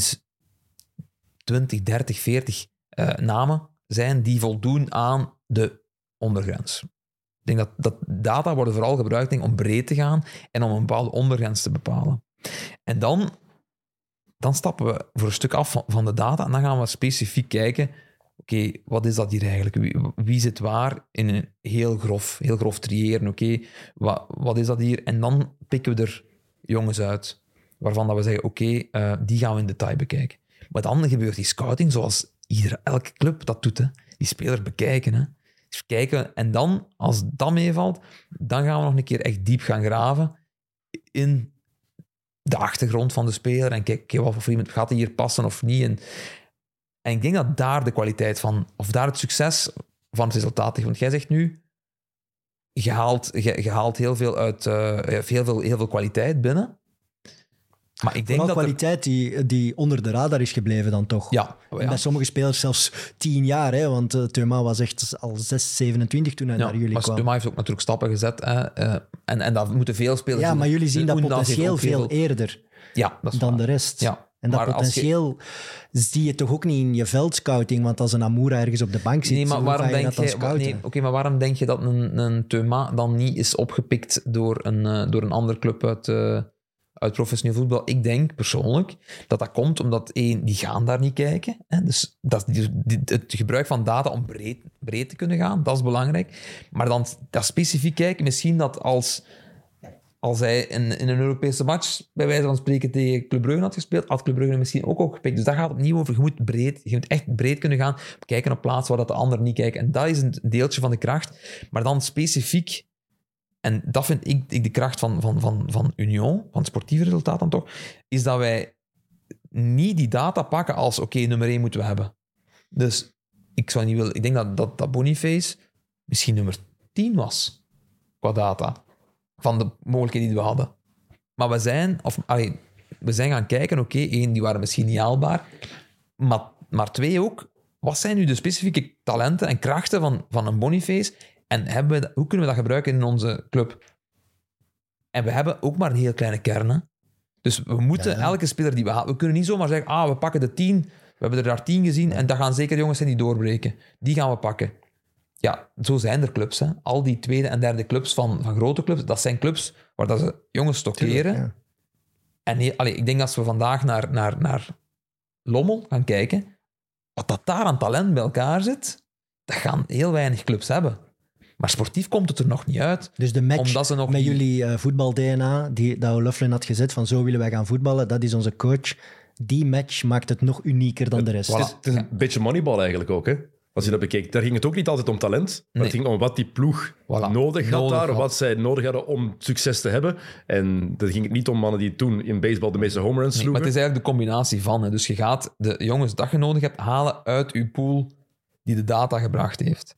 20, 30, 40 eh, namen zijn die voldoen aan de ondergrens. Ik denk dat, dat data worden vooral gebruikt denk, om breed te gaan en om een bepaalde ondergrens te bepalen. En dan dan stappen we voor een stuk af van, de data en dan gaan we specifiek kijken, oké, wat is dat hier eigenlijk? Wie, zit waar in een heel grof, heel grof triëren, oké, wat, wat is dat hier? En dan pikken we er jongens uit, waarvan dat we zeggen, oké, eh, die gaan we in detail bekijken. Maar dan gebeurt die scouting zoals iedere, elke club dat doet, hè. die speler bekijken, hè. Kijken, en dan, als dat meevalt, dan gaan we nog een keer echt diep gaan graven in de achtergrond van de speler en kijk, kijk wat voor iemand gaat hier passen of niet. En, en ik denk dat daar de kwaliteit van, of daar het succes van het resultaat ligt. Want jij zegt nu, je haalt, je, haalt heel veel uit, eh, heel, veel, heel veel kwaliteit binnen. Maar ik denk Vooral dat er- kwaliteit die, die onder de radar is gebleven dan toch. ja, bij sommige spelers zelfs tien jaar, hè, want uh, Thuma was echt al 6, 27 toen hij ja, naar jullie maar kwam. Stuma heeft ook natuurlijk stappen gezet. Hè, eh, en, en dat moeten veel spelers Ja, maar jullie zien dat potentieel veel eerder Ja, dat is dan waar. de rest. Ja, En dat maar als je- potentieel zie je toch ook niet in je veldscouting, want als een Amoura ergens op de bank zit, Nee, maar waarom je denk dat je, nee, oké, maar waarom denk je dat een, een Thuma dan niet is opgepikt door een, eh, door een andere club uit, eh, uit professioneel voetbal. Ik denk persoonlijk dat dat komt omdat één, die gaan daar niet kijken. Hè? Dus dat, het gebruik van data om breed, breed te kunnen gaan, dat is belangrijk. Maar dan dat specifiek kijken, misschien dat als, als hij in, een Europese match, bij wijze van spreken, tegen Club Brugge had gespeeld, had Club Brugge misschien ook gepikt. Dus daar gaat het opnieuw over. Je moet, breed, je moet echt breed kunnen gaan, kijken op plaatsen waar dat de ander niet kijkt. En dat is een deeltje van de kracht. Maar dan specifiek en dat vind ik, de kracht van, van, van, van Union, van het sportieve resultaat dan toch, is dat wij niet die data pakken als oké, nummer 1 moeten we hebben. Dus ik zou niet willen, ik denk dat, dat, dat Boniface misschien nummer 10 was qua data van de mogelijkheden die we hadden. Maar we zijn, of, we zijn gaan kijken, oké, één, die waren misschien niet haalbaar, maar, maar twee ook, wat zijn nu de specifieke talenten en krachten van, van een Boniface en hebben we, dat- hoe kunnen we dat gebruiken in onze club? En we hebben ook maar een heel kleine kern. hè. Dus we moeten Ja. elke speler die we halen... We kunnen niet zomaar zeggen, ah, we pakken de tien. We hebben er daar tien gezien en dat gaan zeker jongens zijn die doorbreken. Die gaan we pakken. Ja, zo zijn er clubs. Hè. Al die tweede en derde clubs van, van grote clubs, dat zijn clubs waar dat ze jongens stockeren. Ja. En heel, allee, ik denk als we vandaag naar, naar, naar Lommel gaan kijken, wat dat daar aan talent bij elkaar zit, dat gaan heel weinig clubs hebben. Maar sportief komt het er nog niet uit. Dus de match Omdat ze nog met niet- jullie eh, voetbal-DNA, die dat O'Loughlin had gezet, van zo willen wij gaan voetballen, dat is onze coach. Die match maakt het nog unieker dan de rest. Het is, het is een beetje moneyball eigenlijk ook, hè? Als je dat bekijkt. Daar ging het ook niet altijd om talent, maar Nee. het ging om wat die ploeg Voilà. nodig had Nodig daar, had. wat zij nodig hadden om succes te hebben. En dat ging het niet om mannen die toen in baseball de meeste home runs Nee, sloegen. maar het is eigenlijk de combinatie van. Hè. Dus je gaat de jongens dat je nodig hebt halen uit je pool die de data gebracht heeft.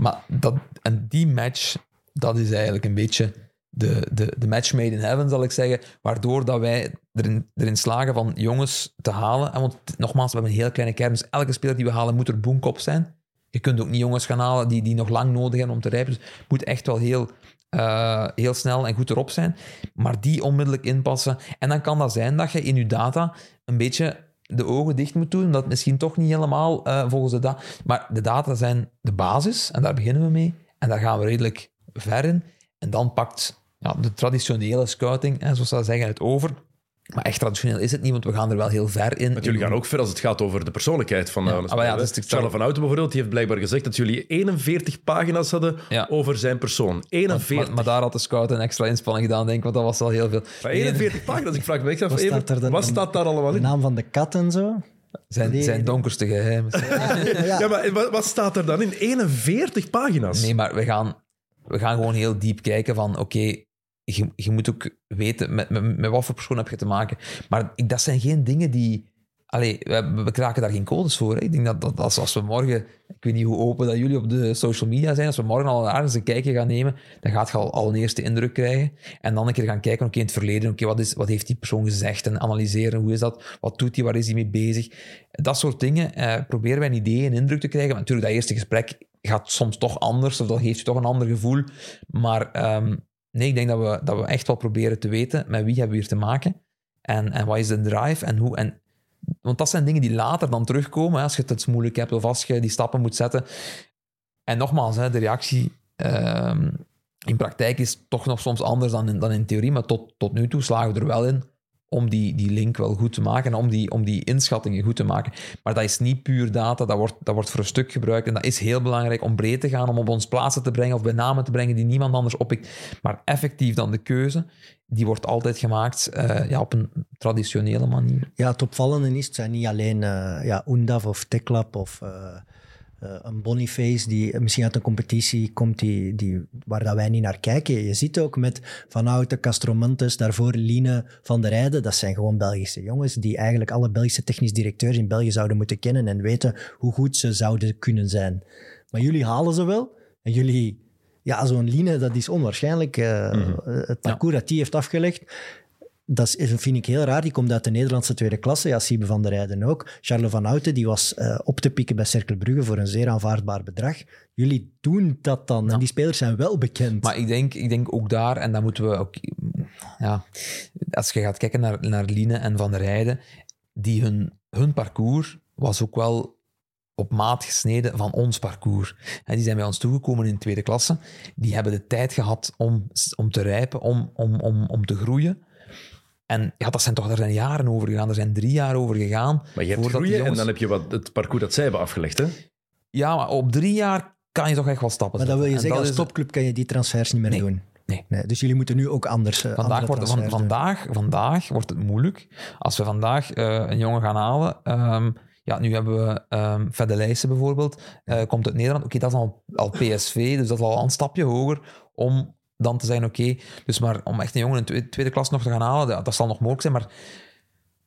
Maar dat, en die match, dat is eigenlijk een beetje de, de, de match made in heaven, zal ik zeggen. Waardoor dat wij erin, erin slagen van jongens te halen. En want nogmaals, we hebben een heel kleine kern. Dus elke speler die we halen moet er boomkop zijn. Je kunt ook niet jongens gaan halen die, die nog lang nodig hebben om te rijpen. Dus het moet echt wel heel, eh, heel snel en goed erop zijn. Maar die onmiddellijk inpassen. En dan kan dat zijn dat je in je data een beetje de ogen dicht moet doen. Dat misschien toch niet helemaal eh, volgens de data. Maar de data zijn de basis. En daar beginnen we mee. En daar gaan we redelijk ver in. En dan pakt ja, de traditionele scouting, hè, zoals ze zeggen, het over. Maar echt traditioneel is het niet, want we gaan er wel heel ver in. Want jullie gaan ook ver als het gaat over de persoonlijkheid van Ja, eh, ah, maar ja, dat is de- Charles van Houten bijvoorbeeld, die heeft blijkbaar gezegd dat jullie 41 pagina's hadden Ja. over zijn persoon. 41. Maar, maar daar had de scout een extra inspanning gedaan, denk ik, want dat was al heel veel. Maar 41 pagina's, ik vraag me echt af, Wat even, staat wat daar allemaal De in? naam van de kat en zo. Zijn, Nee. zijn donkerste geheimen. Ja, Ja, maar wat, wat staat er dan in? 41 pagina's? Nee, maar we gaan, we gaan gewoon heel diep kijken van, oké, je, je moet ook weten met, met, met wat voor persoon heb je te maken. Maar ik, dat zijn geen dingen die... Allee, we, kraken daar geen codes voor. Hè. Ik denk dat, dat als, we morgen... Ik weet niet hoe open dat jullie op de social media zijn. Als we morgen al ergens een kijkje gaan nemen, dan gaat je al, al een eerste indruk krijgen. En dan een keer gaan kijken, oké, in het verleden, oké, wat, is, wat heeft die persoon gezegd? En analyseren, hoe is dat? Wat doet hij? Waar is hij mee bezig? Dat soort dingen eh, proberen wij een idee, een indruk te krijgen. Maar natuurlijk, dat eerste gesprek gaat soms toch anders, of dat geeft je toch een ander gevoel. Maar ehm, nee, ik denk dat we, dat we echt wel proberen te weten met wie hebben we hier te maken. En, en wat is de drive en hoe... En, want dat zijn dingen die later dan terugkomen, als je het moeilijk hebt of als je die stappen moet zetten. En nogmaals, hè, de reactie ehm, in praktijk is toch nog soms anders dan in, dan in theorie, maar tot, tot nu toe slagen we er wel in om die, die link wel goed te maken en om die, om die inschattingen goed te maken. Maar dat is niet puur data, dat wordt, dat wordt voor een stuk gebruikt en dat is heel belangrijk om breed te gaan, om op ons plaatsen te brengen of bij namen te brengen die niemand anders oppikt. Maar effectief dan de keuze, die wordt altijd gemaakt eh, ja, op een traditionele manier. Ja, het opvallende is, het zijn niet alleen eh ja, Undaf of Teklap of eh, eh, een Boniface die misschien uit een competitie komt die, die, waar dat wij niet naar kijken. Je ziet ook met Van Houten, Castromontes, daarvoor Line van der Rijden. Dat zijn gewoon Belgische jongens die eigenlijk alle Belgische technisch directeurs in België zouden moeten kennen en weten hoe goed ze zouden kunnen zijn. Maar jullie halen ze wel en jullie... Ja, zo'n Line, dat is onwaarschijnlijk. eh, Het parcours dat die heeft afgelegd, dat is, vind ik heel raar. Die komt uit de Nederlandse tweede klasse. Ja, Siebe van der Rijden ook. Charles van Houten die was eh, op te pikken bij Cercle Brugge voor een zeer aanvaardbaar bedrag. Jullie doen dat dan. En die spelers zijn wel bekend. Maar ik denk, ik denk ook daar, en dan moeten we ook... Ja, als je gaat kijken naar, naar Line en Van der Rijden, die hun, hun parcours was ook wel op maat gesneden van ons parcours. En die zijn bij ons toegekomen in de tweede klasse. Die hebben de tijd gehad om, om te rijpen, om, om, om, om te groeien. En ja, dat zijn toch, daar zijn jaren over gegaan. Er zijn drie jaar over gegaan. Maar je hebt groeien en dan heb je wat, het parcours dat zij hebben afgelegd. Hè? Ja, maar op drie jaar kan je toch echt wel stappen Maar dat wil je. En zeggen, als is- topclub kan je die transfers niet meer Nee. doen. Nee. Dus jullie moeten nu ook anders eh, Vandaag wordt, van, transfers doen. vandaag, vandaag wordt het moeilijk. Als we vandaag eh, een jongen gaan halen. ehm, ja, nu hebben we ehm Fedelijssen bijvoorbeeld. eh, komt uit Nederland. Oké, dat is al, al PSV, dus dat is al een stapje hoger. Om dan te zeggen, oké, dus maar om echt een jongen in tweede, tweede klas nog te gaan halen, dat, dat zal nog mogelijk zijn. Maar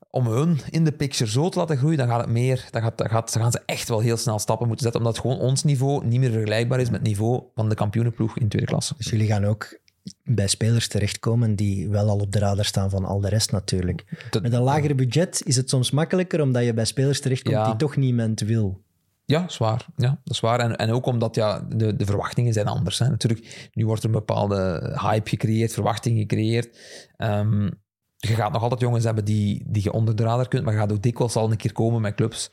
om hun in de picture zo te laten groeien, dan gaat het meer. Dan, gaat, dan, gaat, dan gaan ze echt wel heel snel stappen moeten zetten, omdat gewoon ons niveau niet meer vergelijkbaar is met het niveau van de kampioenenploeg in tweede klasse. Dus jullie gaan ook bij spelers terechtkomen die wel al op de radar staan van al de rest natuurlijk. Met een lager budget is het soms makkelijker omdat je bij spelers terechtkomt Ja. die toch niemand wil. Ja, zwaar. Ja, dat is waar. En, en ook omdat ja, de, de verwachtingen zijn anders. Hè. Natuurlijk, nu wordt er een bepaalde hype gecreëerd, verwachting gecreëerd. Ehm, je gaat nog altijd jongens hebben die, die je onder de radar kunt, maar je gaat ook dikwijls al een keer komen met clubs.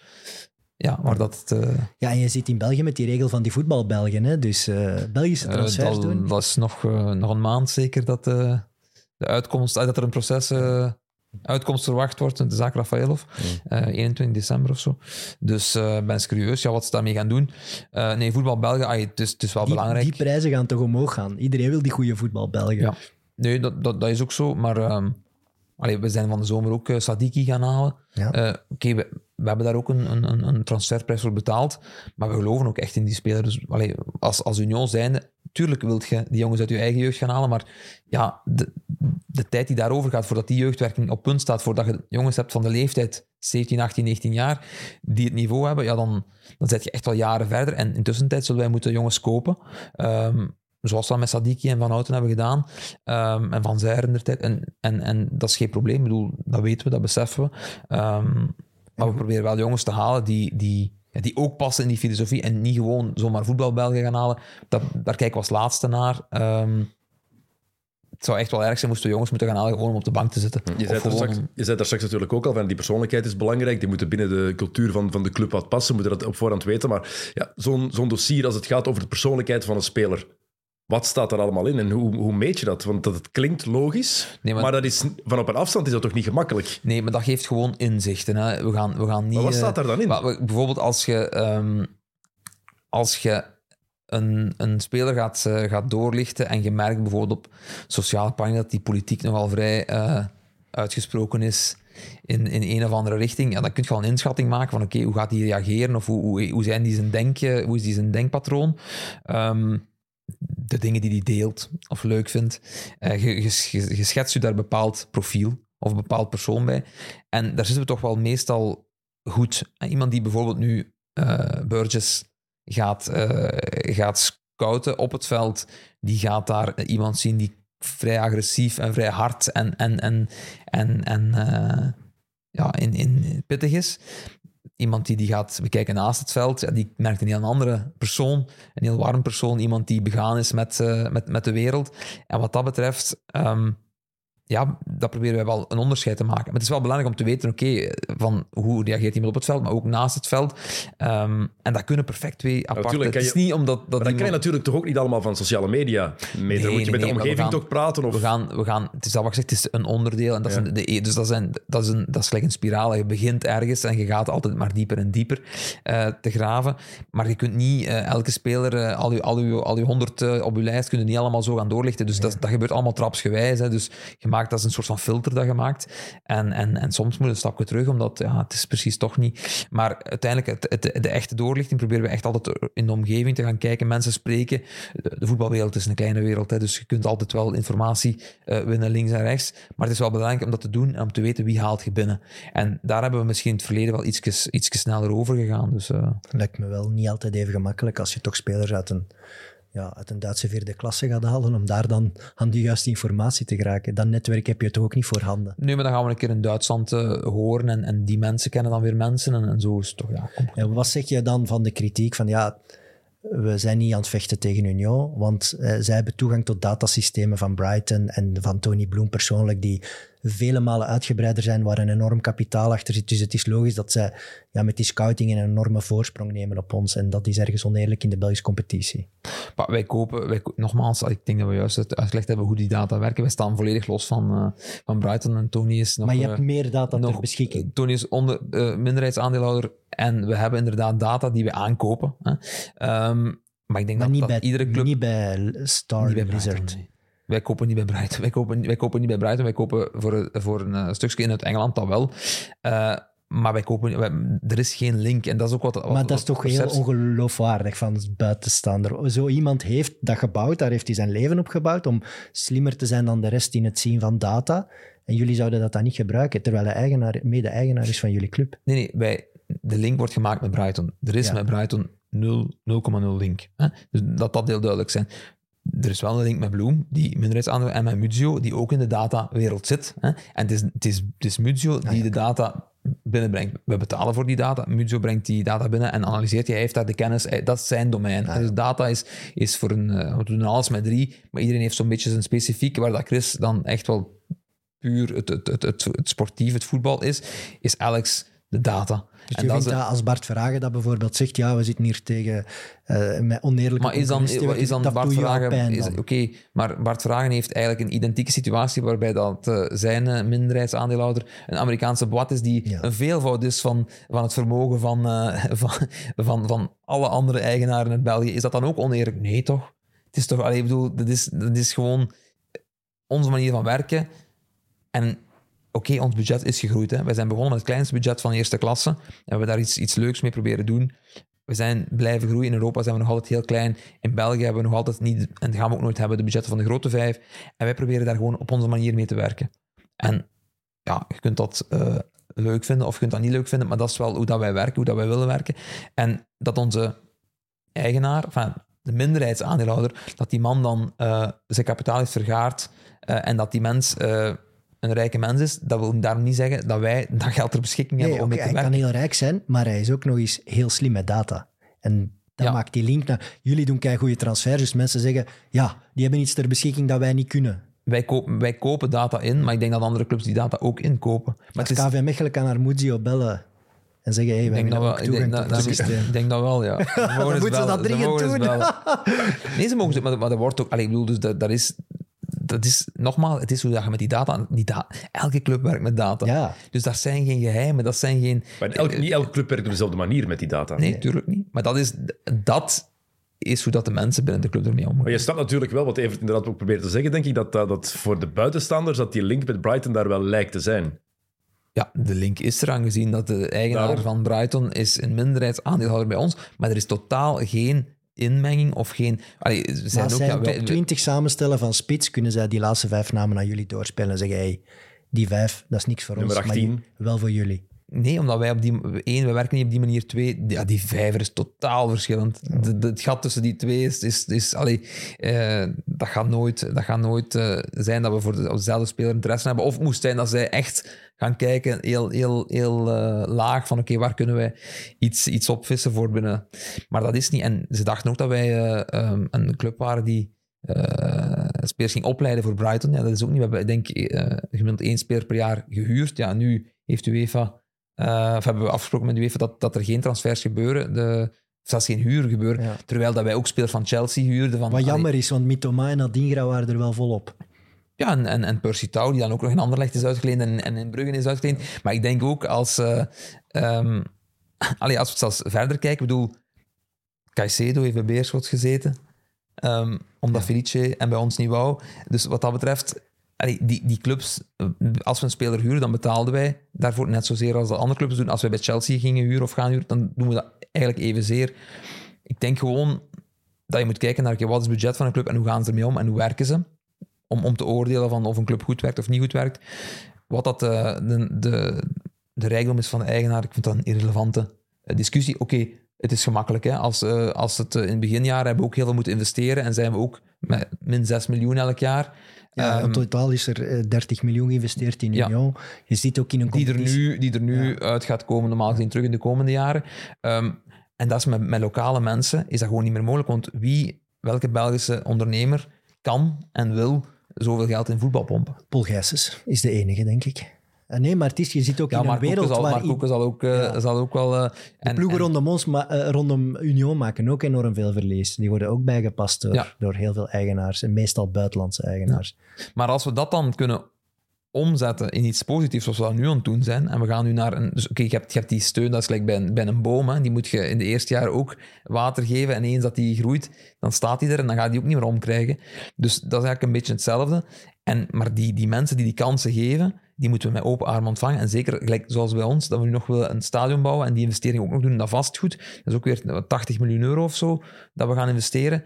Ja, waar dat... het, eh, Ja, en je zit in België met die regel van die voetbalbelgen. Hè? Dus eh, Belgische eh, transfers dat, doen. dat is nog, nog een maand zeker dat, de uitkomst, dat er een proces... eh, Uitkomst verwacht wordt, de zaak Rafaelov, eh 21 december of zo. Dus eh ben eens curieus ja, wat ze daarmee gaan doen. Eh, nee, voetbal België, ah, het, is, het is wel Die, belangrijk. die prijzen gaan toch omhoog gaan. Iedereen wil die goede voetbalbelgen. Ja. Nee, dat, dat, dat is ook zo. Maar ehm, allee, we zijn van de zomer ook eh, Sadiki gaan halen. Ja. Eh, Oké, we, we hebben daar ook een, een, een- transferprijs voor betaald. Maar we geloven ook echt in die speler. Dus allee, als, als Union zijnde, tuurlijk wilt je die jongens uit je eigen jeugd gaan halen. Maar ja, de, de tijd die daarover gaat voordat die jeugdwerking op punt staat, voordat je jongens hebt van de leeftijd 17, 18, 19 jaar, die het niveau hebben, ja, dan, dan zit je echt wel jaren verder. En intussen tijd zullen wij moeten jongens kopen. Ehm, zoals we dat met Sadiki en Van Houten hebben gedaan. Ehm, en Van Zijr in de tijd. En, en, en dat is geen probleem. Ik bedoel, dat weten we, dat beseffen we. Ehm, maar we proberen wel jongens te halen die, die, ja, die ook passen in die filosofie. En niet gewoon zomaar voetbalbelgen gaan halen. Dat, daar kijken we als laatste naar. Ehm, het zou echt wel erg zijn moesten we jongens moeten gaan halen gewoon om op de bank te zitten. Je zei, daar straks, je zei daar straks natuurlijk ook al van die persoonlijkheid is belangrijk. Die moeten binnen de cultuur van, van de club wat passen, moeten dat op voorhand weten. Maar ja, zo'n zo'n dossier als het gaat over de persoonlijkheid van een speler. Wat staat er allemaal in en hoe, hoe meet je dat? Want dat het klinkt logisch, Nee, maar, maar- dat is, van op een afstand is dat toch niet gemakkelijk? Nee, maar dat geeft gewoon inzichten. Hè. We, gaan, we gaan niet... Maar wat eh, staat daar dan in? Maar we- bijvoorbeeld als je, ehm, als je een, een speler gaat, eh, gaat doorlichten en je merkt bijvoorbeeld op sociale pagina dat die politiek nogal vrij eh, uitgesproken is in, in een of andere richting, ja, dan kun je wel een inschatting maken van oké, hoe gaat die reageren of hoe, hoe, hoe, zijn die zijn denk, hoe is die zijn denkpatroon? Ehm, de dingen die hij deelt of leuk vindt. Eh, je, schetst je daar een bepaald profiel of een bepaald persoon bij. En daar zitten we toch wel meestal goed. En Iemand die bijvoorbeeld nu eh Burgess gaat, eh, gaat scouten op het veld, die gaat daar iemand zien die vrij agressief en vrij hard en, en, en, en, en eh, ja, in, in pittig is. Iemand die die gaat bekijken naast het veld, die merkt een heel andere persoon, een heel warm persoon, iemand die begaan is met, eh, met, met de wereld. En wat dat betreft, ehm, ja, dat proberen wij wel een onderscheid te maken. Maar het is wel belangrijk om te weten, oké, van hoe reageert iemand op het veld, maar ook naast het veld. Ehm, en dat kunnen perfect twee aparte... natuurlijk Het is je- niet omdat... Dat Maar dan kan je natuurlijk toch ook niet allemaal van sociale media mee. Nee, dan moet je nee, met de nee, omgeving gaan- toch praten. Of... We gaan, we gaan, het is al wat gezegd, het is een onderdeel. En dat, Ja. is de, dus dat, zijn, dat, is een, dat is gelijk een spiraal. Je begint ergens en je gaat altijd maar dieper en dieper eh, te graven. Maar je kunt niet eh, elke speler, eh, al je, al je, al je honderd op je lijst, kun je niet allemaal zo gaan doorlichten. Dus dat, dat gebeurt allemaal trapsgewijs. Hè. Dus je maakt, dat is een soort van filter dat je maakt. En, en, en soms moet je een stapje terug, omdat ja, het is precies toch niet. Maar uiteindelijk, het, het, de echte doorlichting proberen we echt altijd in de omgeving te gaan kijken, mensen spreken. De, de voetbalwereld is een kleine wereld, hè, dus je kunt altijd wel informatie eh, winnen links en rechts. Maar het is wel belangrijk om dat te doen en om te weten wie haalt je binnen. En daar hebben we misschien in het verleden wel iets sneller over gegaan. Dus, eh, Lijkt me wel niet altijd even gemakkelijk als je toch spelers uit een, ja, uit een Duitse vierde klasse gaat halen, om daar dan aan die juiste informatie te geraken. Dat netwerk heb je toch ook niet voorhanden. nu, maar dan gaan we een keer in Duitsland eh, horen en, en die mensen kennen dan weer mensen en, en zo is het toch, ja. En wat zeg je dan van de kritiek van ja, we zijn niet aan het vechten tegen Union, want uh, zij hebben toegang tot datasystemen van Brighton en van Tony Bloom persoonlijk, die vele malen uitgebreider zijn, waar een enorm kapitaal achter zit. Dus het is logisch dat zij ja, met die scouting een enorme voorsprong nemen op ons. En dat is ergens oneerlijk in de Belgische competitie. Maar wij kopen, wij, nogmaals, ik denk dat we juist uitgelegd hebben hoe die data werken. Wij staan volledig los van, uh, van Brighton en Tony is nog... Maar je hebt meer data nog, ter beschikking. Tony is onder, uh, minderheidsaandeelhouder en we hebben inderdaad data die we aankopen. Hè. Um, maar ik denk maar dat, niet dat bij, iedere club... Niet bij Star niet bij Blizzard. Brighton, nee. Wij kopen niet bij Brighton. Wij kopen, wij kopen niet bij Brighton. Wij kopen voor, voor een uh, stukje in het Engeland, dat wel. Uh, maar wij kopen, wij, er is geen link. En dat is ook wat. wat maar dat is toch heel ongeloofwaardig van het buitenstaander. Zo iemand heeft dat gebouwd, daar heeft hij zijn leven op gebouwd om slimmer te zijn dan de rest in het zien van data. En jullie zouden dat dan niet gebruiken, terwijl hij eigenaar, mede-eigenaar is van jullie club. Nee, nee, wij, de link wordt gemaakt met Brighton. Er is ja. met Brighton 0,0 link. Hè? Dus dat dat heel duidelijk zijn er is wel een link met Bloom, die minderheidsaandeel, en met Muzio, die ook in de datawereld zit. Hè? En het is, het, is, het is Muzio die ah, ja. de data binnenbrengt. We betalen voor die data. Muzio brengt die data binnen en analyseert die. Hij heeft daar de kennis. Dat is zijn domein. Ah, ja. Dus data is, is voor een... We doen alles met drie, maar iedereen heeft zo'n beetje zijn specifiek, waar dat Chris dan echt wel puur het, het, het, het, het sportief, het voetbal is, is Alex de data. Dus en je vindt dat als Bart Verhagen dat bijvoorbeeld zegt, ja, we zitten hier tegen uh, met oneerlijke Maar is dan, is dan dat Bart Verhagen... Oké, okay, maar Bart Verhagen heeft eigenlijk een identieke situatie waarbij dat uh, zijn uh, minderheidsaandeelhouder een Amerikaanse boat is die ja. een veelvoud is van, van het vermogen van, van, van, van alle andere eigenaren in België. Is dat dan ook oneerlijk? Nee, toch? Het is toch... Allee, ik bedoel, dat is, dat is gewoon onze manier van werken. En oké, ons budget is gegroeid. Hè. Wij zijn begonnen met het kleinste budget van eerste klasse. En we daar iets, iets leuks mee proberen doen. We zijn blijven groeien. In Europa zijn we nog altijd heel klein. In België hebben we nog altijd niet, en gaan we ook nooit hebben, de budgetten van de grote vijf. En wij proberen daar gewoon op onze manier mee te werken. En ja, je kunt dat uh, leuk vinden of je kunt dat niet leuk vinden, maar dat is wel hoe dat wij werken, hoe dat wij willen werken. En dat onze eigenaar, enfin, de minderheidsaandeelhouder, dat die man dan uh, zijn kapitaal heeft vergaard uh, en dat die mens een rijke mens is, dat wil daarom niet zeggen dat wij dat geld ter beschikking nee, hebben om okay, mee te hij werken. kan heel rijk zijn, maar hij is ook nog eens heel slim met data. En dat Ja. maakt die link naar... Jullie doen kei goede transfers, dus mensen zeggen, ja, die hebben iets ter beschikking dat wij niet kunnen. Wij, kopen, wij kopen data in, maar ik denk dat andere clubs die data ook inkopen. Maar het is, KV Mechelen kan naar Muzio bellen en zeggen, hey, wij hebben ook ik denk toegang dat, tot dat- het systeem. ik denk dat wel, ja. Eens moeten ze dat dringend doen. Nee, ze mogen maar, maar dat wordt ook... Allee, ik bedoel, dus dat, dat is... Dat is, nogmaals, het is hoe dat je met die data... Die da elke club werkt met data. Ja. Dus dat zijn geen geheimen, dat zijn geen... Maar elk, niet elke club werkt op dezelfde manier met die data. Nee, tuurlijk niet. Maar dat is, dat is hoe dat de mensen binnen de club ermee omgaan. Maar je snapt natuurlijk wel wat Evert inderdaad ook probeert te zeggen, denk ik, dat, dat, dat voor de buitenstaanders dat die link met Brighton daar wel lijkt te zijn. Ja, de link is er aangezien dat de eigenaar Daarom. van Brighton is een minderheidsaandeelhouder bij ons, maar er is totaal geen inmenging of geen... Allee, Maar zijn als ook, zij ja, een wij- top 20 samenstellen van spits, kunnen zij die laatste vijf namen naar jullie doorspelen en zeggen, hey, die vijf, dat is niks voor Nummer ons, maar 18. ju- wel voor jullie. Nee, omdat wij op die... één, we werken niet op die manier. Twee, ja, die vijver is totaal verschillend. Het gat tussen die twee is... is, is allee, eh, dat gaat nooit, dat gaat nooit eh, zijn dat we voor dezelfde speler interesse hebben. Of het moest zijn dat zij echt gaan kijken, heel, heel, heel eh, laag, van oké, waar kunnen wij iets, iets opvissen voor binnen... Maar dat is niet. En ze dachten ook dat wij eh, ehm, een club waren die... spelers ging opleiden voor Brighton. Ja, dat is ook niet. We hebben, ik denk, eh gemiddeld één speler per jaar gehuurd. Ja, nu heeft UEFA eh, of hebben we afgesproken met de UEFA dat, dat er geen transfers gebeuren, de, zelfs geen huur gebeuren. Ja. Terwijl dat wij ook spelers van Chelsea huurden. Van, Wat allee, jammer is, want Mitoma en Adingra waren er wel volop. ja, en, en, en Percy Tau, die dan ook nog in Anderlecht is uitgeleend en, en in Bruggen is uitgeleend. Maar ik denk ook als, eh ehm, allee, als we zelfs verder kijken, ik bedoel, Caicedo heeft bij Beerschot gezeten, ehm, omdat Felice en bij ons niet wou. Dus wat dat betreft, die, die clubs, eh, als we een speler huren, dan betaalden wij daarvoor net zozeer als de andere clubs doen. Als wij bij Chelsea gingen huren of gaan huren, dan doen we dat eigenlijk evenzeer. Ik denk gewoon dat je moet kijken naar wat is het budget van een club en hoe gaan ze ermee om en hoe werken ze om, om te oordelen van of een club goed werkt of niet goed werkt. Wat dat eh, de, de, de rijkdom is van de eigenaar, ik vind dat een irrelevante eh, discussie. Oké, het is gemakkelijk. Hè? Als, als het in het beginjaar hebben we ook heel veel moeten investeren en zijn we ook met min 6 miljoen elk jaar. Ja, Ehm, in totaal is er eh, 30 miljoen geïnvesteerd in Ja. Union. Je ziet ook in een die er nu, die er nu uit gaat komen, normaal gezien terug in de komende jaren. Ehm, En dat is met, met lokale mensen is dat gewoon niet meer mogelijk. Want wie, welke Belgische ondernemer kan en wil zoveel geld in voetbal pompen? Paul Gijsens is de enige, denk ik. Eh, Nee, maar het is, je zit ook Ja, in een wereld zal, waar Mark zal ook, eh, Ja. zal ook wel... eh, en, ploegen en- rondom ons, maar, rondom Union maken ook enorm veel verlies. Die worden ook bijgepast door, Ja. door heel veel eigenaars, en meestal buitenlandse eigenaars. Maar als we dat dan kunnen omzetten in iets positiefs, zoals we dat nu aan het doen zijn, en we gaan nu naar een... Dus oké, je, hebt, je hebt die steun, dat is gelijk bij een, bij een boom, hè, die moet je in de eerste jaar ook water geven, en eens dat die groeit, dan staat die er en dan gaat die ook niet meer omkrijgen. Dus dat is eigenlijk een beetje hetzelfde. En, maar die, die mensen die die kansen geven, die moeten we met open armen ontvangen. En zeker, gelijk zoals bij ons, dat we nu nog willen een stadion bouwen en die investering ook nog doen in dat vastgoed. Dat is ook weer 80 miljoen euro of zo dat we gaan investeren.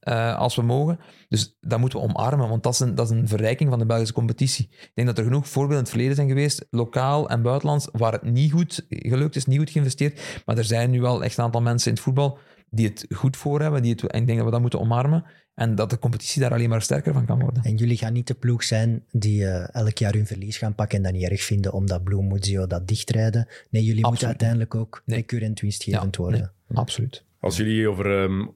eh, als we mogen. Dus dat moeten we omarmen, want dat is, een, dat is een verrijking van de Belgische competitie. Ik denk dat er genoeg voorbeelden in het verleden zijn geweest, lokaal en buitenlands, waar het niet goed gelukt is, niet goed geïnvesteerd. Maar er zijn nu wel echt een aantal mensen in het voetbal die het goed voor hebben. Die het, en ik denk dat we dat moeten omarmen. En dat de competitie daar alleen maar sterker van kan worden. En jullie gaan niet de ploeg zijn die eh, elk jaar hun verlies gaan pakken en dat niet erg vinden omdat Bloemuzio dat dichtrijden. Nee, jullie moeten uiteindelijk ook Nee. recurrent winstgevend worden. Absoluut. Als jullie over ehm,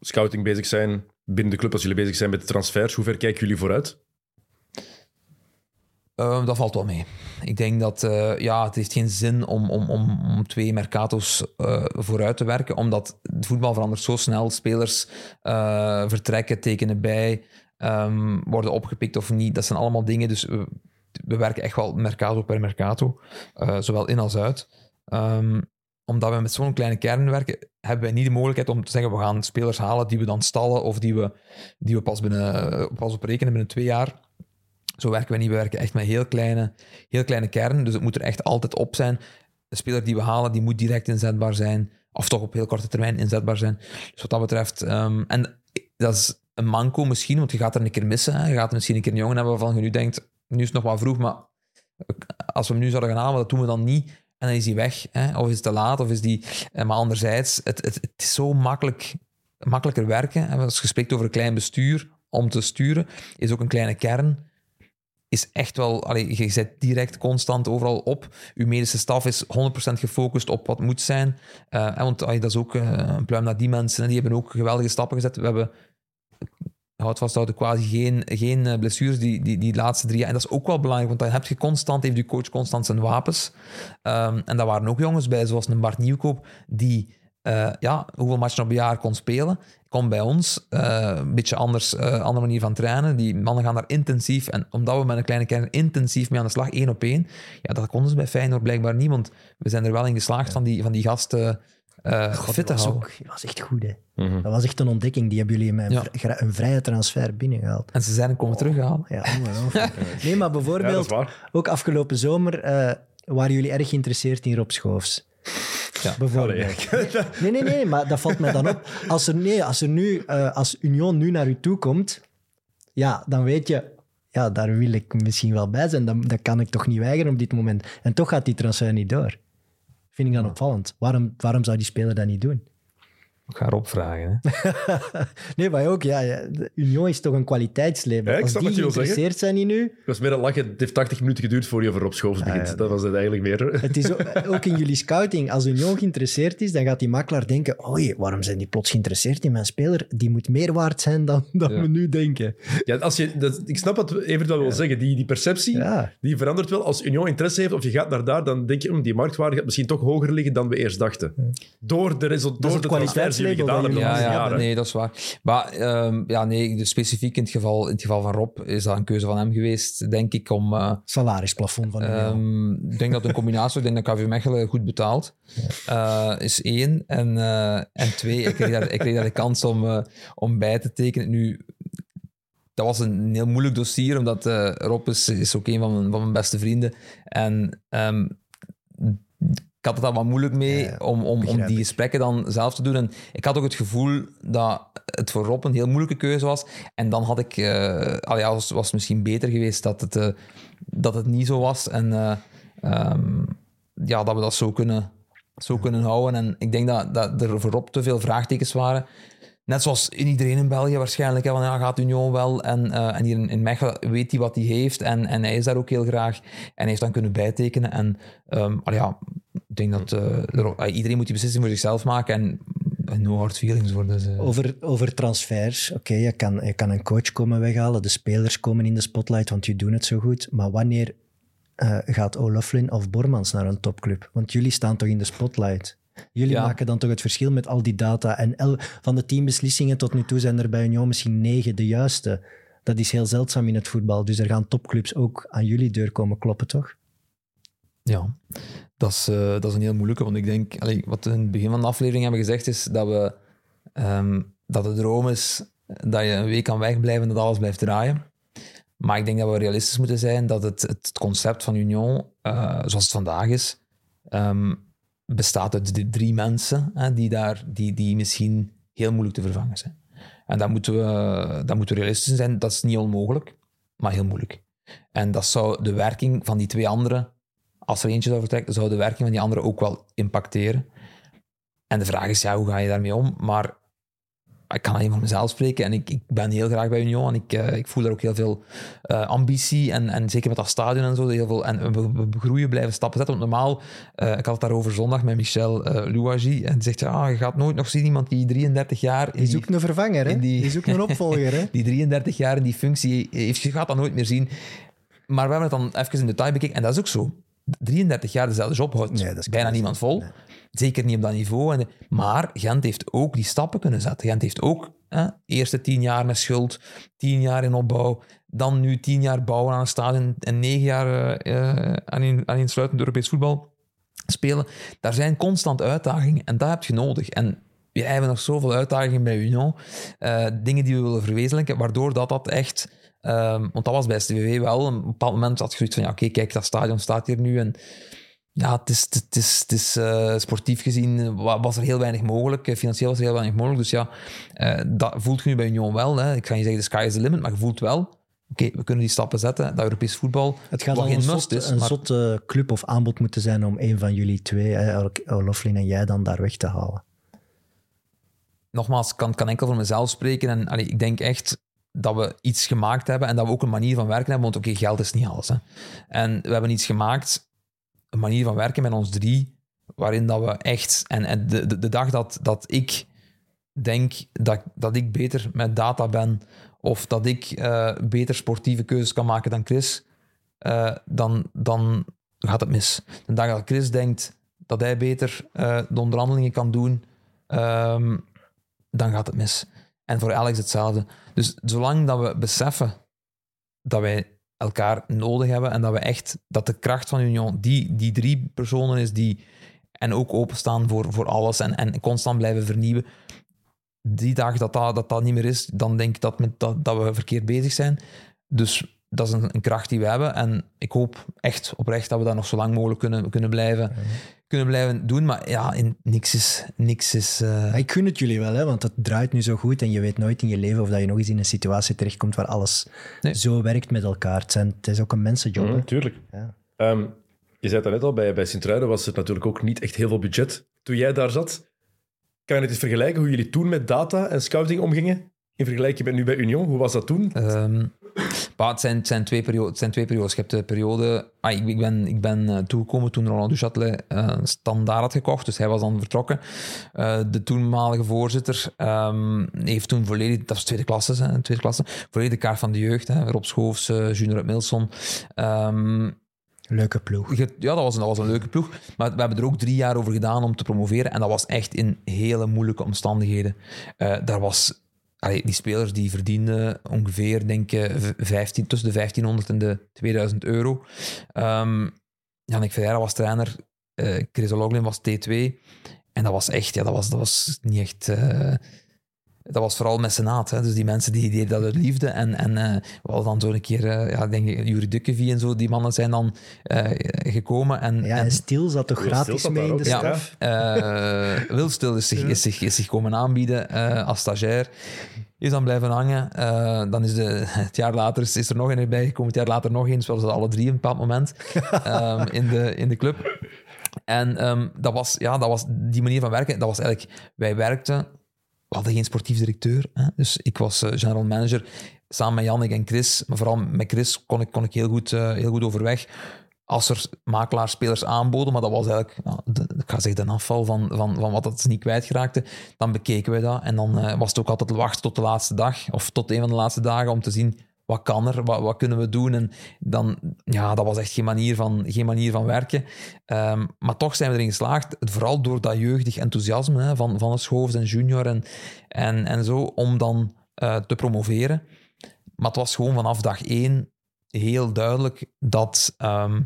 scouting bezig zijn binnen de club, als jullie bezig zijn met de transfers, hoe ver kijken jullie vooruit? Eh, dat valt wel mee. Ik denk dat eh, ja, het heeft geen zin om, om, om, om twee mercato's eh, vooruit te werken, omdat het voetbal verandert zo snel. Spelers eh, vertrekken, tekenen bij, ehm, worden opgepikt of niet. Dat zijn allemaal dingen. Dus we, we werken echt wel mercato per mercato, zowel in als uit. Ehm, omdat we met zo'n kleine kern werken, hebben wij niet de mogelijkheid om te zeggen we gaan spelers halen die we dan stallen of die we, die we pas, binnen, pas op rekenen binnen twee jaar. Zo werken we niet. We werken echt met heel kleine, heel kleine kernen. Dus het moet er echt altijd op zijn. De speler die we halen, die moet direct inzetbaar zijn. Of toch op heel korte termijn inzetbaar zijn. Dus wat dat betreft... ehm, en dat is een manco misschien, want je gaat er een keer missen. Hè. Je gaat misschien een keer een jongen hebben waarvan je nu denkt... Nu is het nog wat vroeg, maar als we hem nu zouden gaan halen, dat doen we dan niet. En dan is hij weg. Hè. Of is het te laat, of is die... eh, Maar anderzijds, het, het, het is zo makkelijk, makkelijker werken. Als je spreekt over een klein bestuur, om te sturen, is ook een kleine kern is echt wel... Je zet direct constant overal op. Uw medische staf is 100% gefocust op wat moet zijn. En want dat is ook eh, een pluim naar die mensen. En die hebben ook geweldige stappen gezet. We hebben, houd vasthouden, quasi geen, geen eh, blessures die, die, die laatste drie jaar. En dat is ook wel belangrijk, want dan heb je constant, heeft je coach constant zijn wapens. Ehm, en daar waren ook jongens bij, zoals een Bart Nieuwkoop, die eh, ja, hoeveel matchen op een jaar kon spelen. Komt bij ons, eh, een beetje anders, eh, andere manier van trainen. Die mannen gaan daar intensief, en omdat we met een kleine kern intensief mee aan de slag, één op één, ja, dat konden ze bij Feyenoord blijkbaar niet, want we zijn er wel in geslaagd van, die, van die gasten eh God, fit te dat was, houden. dat was echt goed, hè. Mhm. Dat was echt een ontdekking. Die hebben jullie met een, Ja. vri- gra- een vrije transfer binnengehaald. En ze zijn er komen terughalen. Ja, ongelooflijk. Nee, maar Ja, bijvoorbeeld, ook afgelopen zomer eh, waren jullie erg geïnteresseerd in Rob Schoofs. Ja. Bijvoorbeeld. Allee. Nee, nee, nee, maar dat valt mij dan op. Als er, nee, als er nu, eh, als Union nu naar u toe komt, ja, dan weet je, ja, daar wil ik misschien wel bij zijn. Dan, dat kan ik toch niet weigeren op dit moment. En toch gaat die transfer niet door. Vind ik dan opvallend. Waarom, waarom zou die speler dat niet doen? Ik ga erop vragen. Hè. Nee, maar ook, ja, Union is toch een kwaliteitslabel. Ja, ik Als snap die wat je wil zeggen. geïnteresseerd zijn in u, Dat was meer een lachen. Het heeft 80 minuten geduurd voor je over Rob Schoofs begint. ja. Dat was het eigenlijk meer. Het is ook, ook in jullie scouting. Als Union geïnteresseerd is, dan gaat die makelaar denken: oei, waarom zijn die plots geïnteresseerd in mijn speler? Die moet meer waard zijn dan, dan Ja. we nu denken. Ja, als je, dat, ik snap wat Evert wel wil zeggen. Die, die perceptie Ja. die verandert wel. Als Union interesse heeft of je gaat naar daar, dan denk je, hm, die marktwaarde gaat misschien toch hoger liggen dan we eerst dachten. Door de, result, door het de die gedaan hebben Ja, ja nee, dat is waar. Maar ehm, ja, nee, dus specifiek in het, geval, in het geval van Rob is dat een keuze van hem geweest, denk ik, om... eh, Salarisplafond van. Ehm, ik denk dat een combinatie, ik denk dat KV Mechelen goed betaalt, eh, is één. En, eh, en twee, ik kreeg, daar, ik kreeg daar de kans om, om bij te tekenen. Nu, dat was een heel moeilijk dossier, omdat eh, Rob is, is ook een van mijn, van mijn beste vrienden. En ehm, ik had het daar wat moeilijk mee Ja, om, om, om die gesprekken dan zelf te doen. En ik had ook het gevoel dat het voor Rob een heel moeilijke keuze was. En dan had ik, eh al ja, was, was het misschien beter geweest dat het, eh, dat het niet zo was. En eh, ehm, ja, dat we dat zo kunnen, zo kunnen houden. En ik denk dat, dat er voor Rob te veel vraagtekens waren. Net zoals in iedereen in België waarschijnlijk. Hè, van, ja, gaat Union wel? En, eh, en hier in, in Mechelen weet hij wat hij heeft. En, en hij is daar ook heel graag. En hij heeft dan kunnen bijtekenen. En allee, ja, Ik denk dat eh, iedereen moet die beslissing voor zichzelf maken en no hard feelings worden. Dus, eh, Over, over transfers. Oké, je, kan, je kan een coach komen weghalen. De spelers komen in de spotlight, want jullie doen het zo goed. Maar wanneer gaat O'Loughlin of Bormans naar een topclub? Want jullie staan toch in de spotlight? Jullie Ja. maken dan toch het verschil met al die data. En el- van de tien beslissingen tot nu toe zijn er bij Union misschien negen de juiste. Dat is heel zeldzaam in het voetbal. Dus er gaan topclubs ook aan jullie deur komen kloppen, toch? Ja, dat is, eh, dat is een heel moeilijke. Want ik denk, allee, wat we in het begin van de aflevering hebben gezegd, is dat, we, ehm, dat de droom is dat je een week kan wegblijven en dat alles blijft draaien. Maar ik denk dat we realistisch moeten zijn dat het, het concept van Union, eh, zoals het vandaag is, ehm, bestaat uit drie mensen hè, die, daar, die, die misschien heel moeilijk te vervangen zijn. En daar moeten, we, daar moeten we realistisch zijn. Dat is niet onmogelijk, maar heel moeilijk. En dat zou de werking van die twee anderen als er eentje zou vertrekken, zou de werking van die andere ook wel impacteren. En de vraag is, ja, hoe ga je daarmee om? Maar ik kan alleen van mezelf spreken en ik, ik ben heel graag bij Union en ik, eh, ik voel daar ook heel veel eh, ambitie en, en zeker met dat stadion en zo, heel veel, en we, we groeien, blijven stappen zetten. Want normaal, eh, ik had het daarover zondag met Michel Louagie en zegt, je gaat nooit nog zien iemand die 33 jaar... in Die die- zoekt een vervanger, hè? die- Die zoekt een opvolger, hè? die 33 jaar in die functie heeft, je gaat dat nooit meer zien. Maar we hebben het dan even in detail bekeken en dat is ook zo. 33 jaar dezelfde job houdt Nee, bijna niemand vol. Nee. Zeker niet op dat niveau. En, maar Gent heeft ook die stappen kunnen zetten. Gent heeft ook hè, eerste tien jaar met schuld, tien jaar in opbouw, dan nu tien jaar bouwen aan een stadion en negen jaar eh, aan, in, aan Europees voetbal spelen. Daar zijn constant uitdagingen en dat heb je nodig. En we hebben nog zoveel uitdagingen bij Union, eh, dingen die we willen verwezenlijken, waardoor dat, dat echt... ehm, want dat was bij STVV wel. Op een bepaald moment had je zoiets van, ja, oké, kijk, dat stadion staat hier nu en ja, het is, het is, het is eh, sportief gezien wa- was er heel weinig mogelijk. Eh, Financieel was er heel weinig mogelijk. Dus ja, eh, dat voelt je nu bij Union wel. Hè. Ik ga niet zeggen, de sky is the limit, maar je voelt wel, oké, we kunnen die stappen zetten. Dat Europees voetbal, Het gaat al een, must zot, is. een maar- zotte club of aanbod moeten zijn om een van jullie twee, O'Loughlin en jij, dan daar weg te halen. nogmaals, ik kan, kan enkel voor mezelf spreken. En allee, ik denk echt dat we iets gemaakt hebben en dat we ook een manier van werken hebben. Want oké, geld is niet alles. Hè. En we hebben iets gemaakt, manier van werken met ons drie, waarin dat we echt... En, en de, de, de dag dat, dat ik denk dat, dat ik beter met data ben, of dat ik eh, beter sportieve keuzes kan maken dan Chris, eh, dan, dan gaat het mis. De dag dat Chris denkt dat hij beter eh, de onderhandelingen kan doen, ehm, dan gaat het mis. En voor Alex hetzelfde. Dus zolang dat we beseffen dat wij elkaar nodig hebben en dat we echt, dat de kracht van Union die, die drie personen is die en ook openstaan voor, voor alles en, en constant blijven vernieuwen. Die dag dat dat, dat dat niet meer is, dan denk ik dat, met, dat, dat we verkeerd bezig zijn. Dus dat is een, kracht die we hebben. En ik hoop echt oprecht dat we dat nog zo lang mogelijk kunnen, kunnen, blijven, kunnen blijven doen. Maar ja, in, niks is... Niks is eh, ik gun het jullie wel, hè, want het draait nu zo goed en je weet nooit in je leven of dat je nog eens in een situatie terechtkomt waar alles Nee. zo werkt met elkaar. Het, zijn, het is ook een mensenjob. hè. tuurlijk. Ja. Ehm, je zei het net al, bij, bij Sint-Truiden was er natuurlijk ook niet echt heel veel budget. Toen jij daar zat, kan je het eens vergelijken hoe jullie toen met data en scouting omgingen? In vergelijking met nu bij Union, hoe was dat toen? Ehm, maar het, zijn, het, zijn twee periodes, het zijn twee periodes. Je hebt de periode... Ah, ik, ik ben, ik ben eh, toegekomen toen Roland Duchâtelet eh, een standaard had gekocht, dus hij was dan vertrokken. Eh, de toenmalige voorzitter ehm, heeft toen volledig... Dat was tweede klasse, hè, tweede klasse. Volledig de kaart van de jeugd. Hè, Rob Schoofs, eh, Junior Milson. Ehm, Leuke ploeg. ja, dat was, een, dat was een leuke ploeg. Maar we hebben er ook drie jaar over gedaan om te promoveren. En dat was echt in hele moeilijke omstandigheden. Eh, daar was, die spelers die verdienden ongeveer, denk ik, v- 15, tussen de 1500 en de 2000 euro. Ehm Jannik Ferreira was trainer. eh Chris O'Loughlin was T2. En dat was echt, ja, dat was, dat was niet echt... eh, dat was vooral mecenaat. Hè? Dus die mensen die, die deden dat uit liefde. En, en eh, we hadden dan zo een keer, eh, ja, ik denk Jurie Dukkevie en zo, die mannen zijn dan eh, gekomen. En, Ja, en Stil zat toch gratis zat mee in de staf? eh Wil Stil is zich, is, zich, is zich komen aanbieden eh, als stagiair. Is dan blijven hangen. Eh, dan is de, het jaar later is, is er nog een erbij gekomen. Het jaar later nog eens. Zoals ze alle drie op een bepaald moment ehm, in, de, in de club. En ehm, dat, was, ja, dat was die manier van werken. Dat was eigenlijk... Wij werkten... We hadden geen sportief directeur. Hè? Dus ik was eh, general manager samen met Jannik en Chris. Maar vooral met Chris kon ik, kon ik heel, goed, eh, heel goed overweg. als er makelaars spelers aanboden, maar dat was eigenlijk, de, ik ga zeggen, de afval van, van, van wat dat niet kwijtgeraakte, dan bekeken we dat. En dan eh, was het ook altijd wachten tot de laatste dag, of tot een van de laatste dagen, om te zien wat kan er, wat, wat kunnen we doen. En dan, ja, dat was echt geen manier van, geen manier van werken. Ehm, maar toch zijn we erin geslaagd, vooral door dat jeugdig enthousiasme hè, van, van Schoofs en Junior en, en, en zo, om dan eh, te promoveren. Maar het was gewoon vanaf dag één heel duidelijk dat, ehm,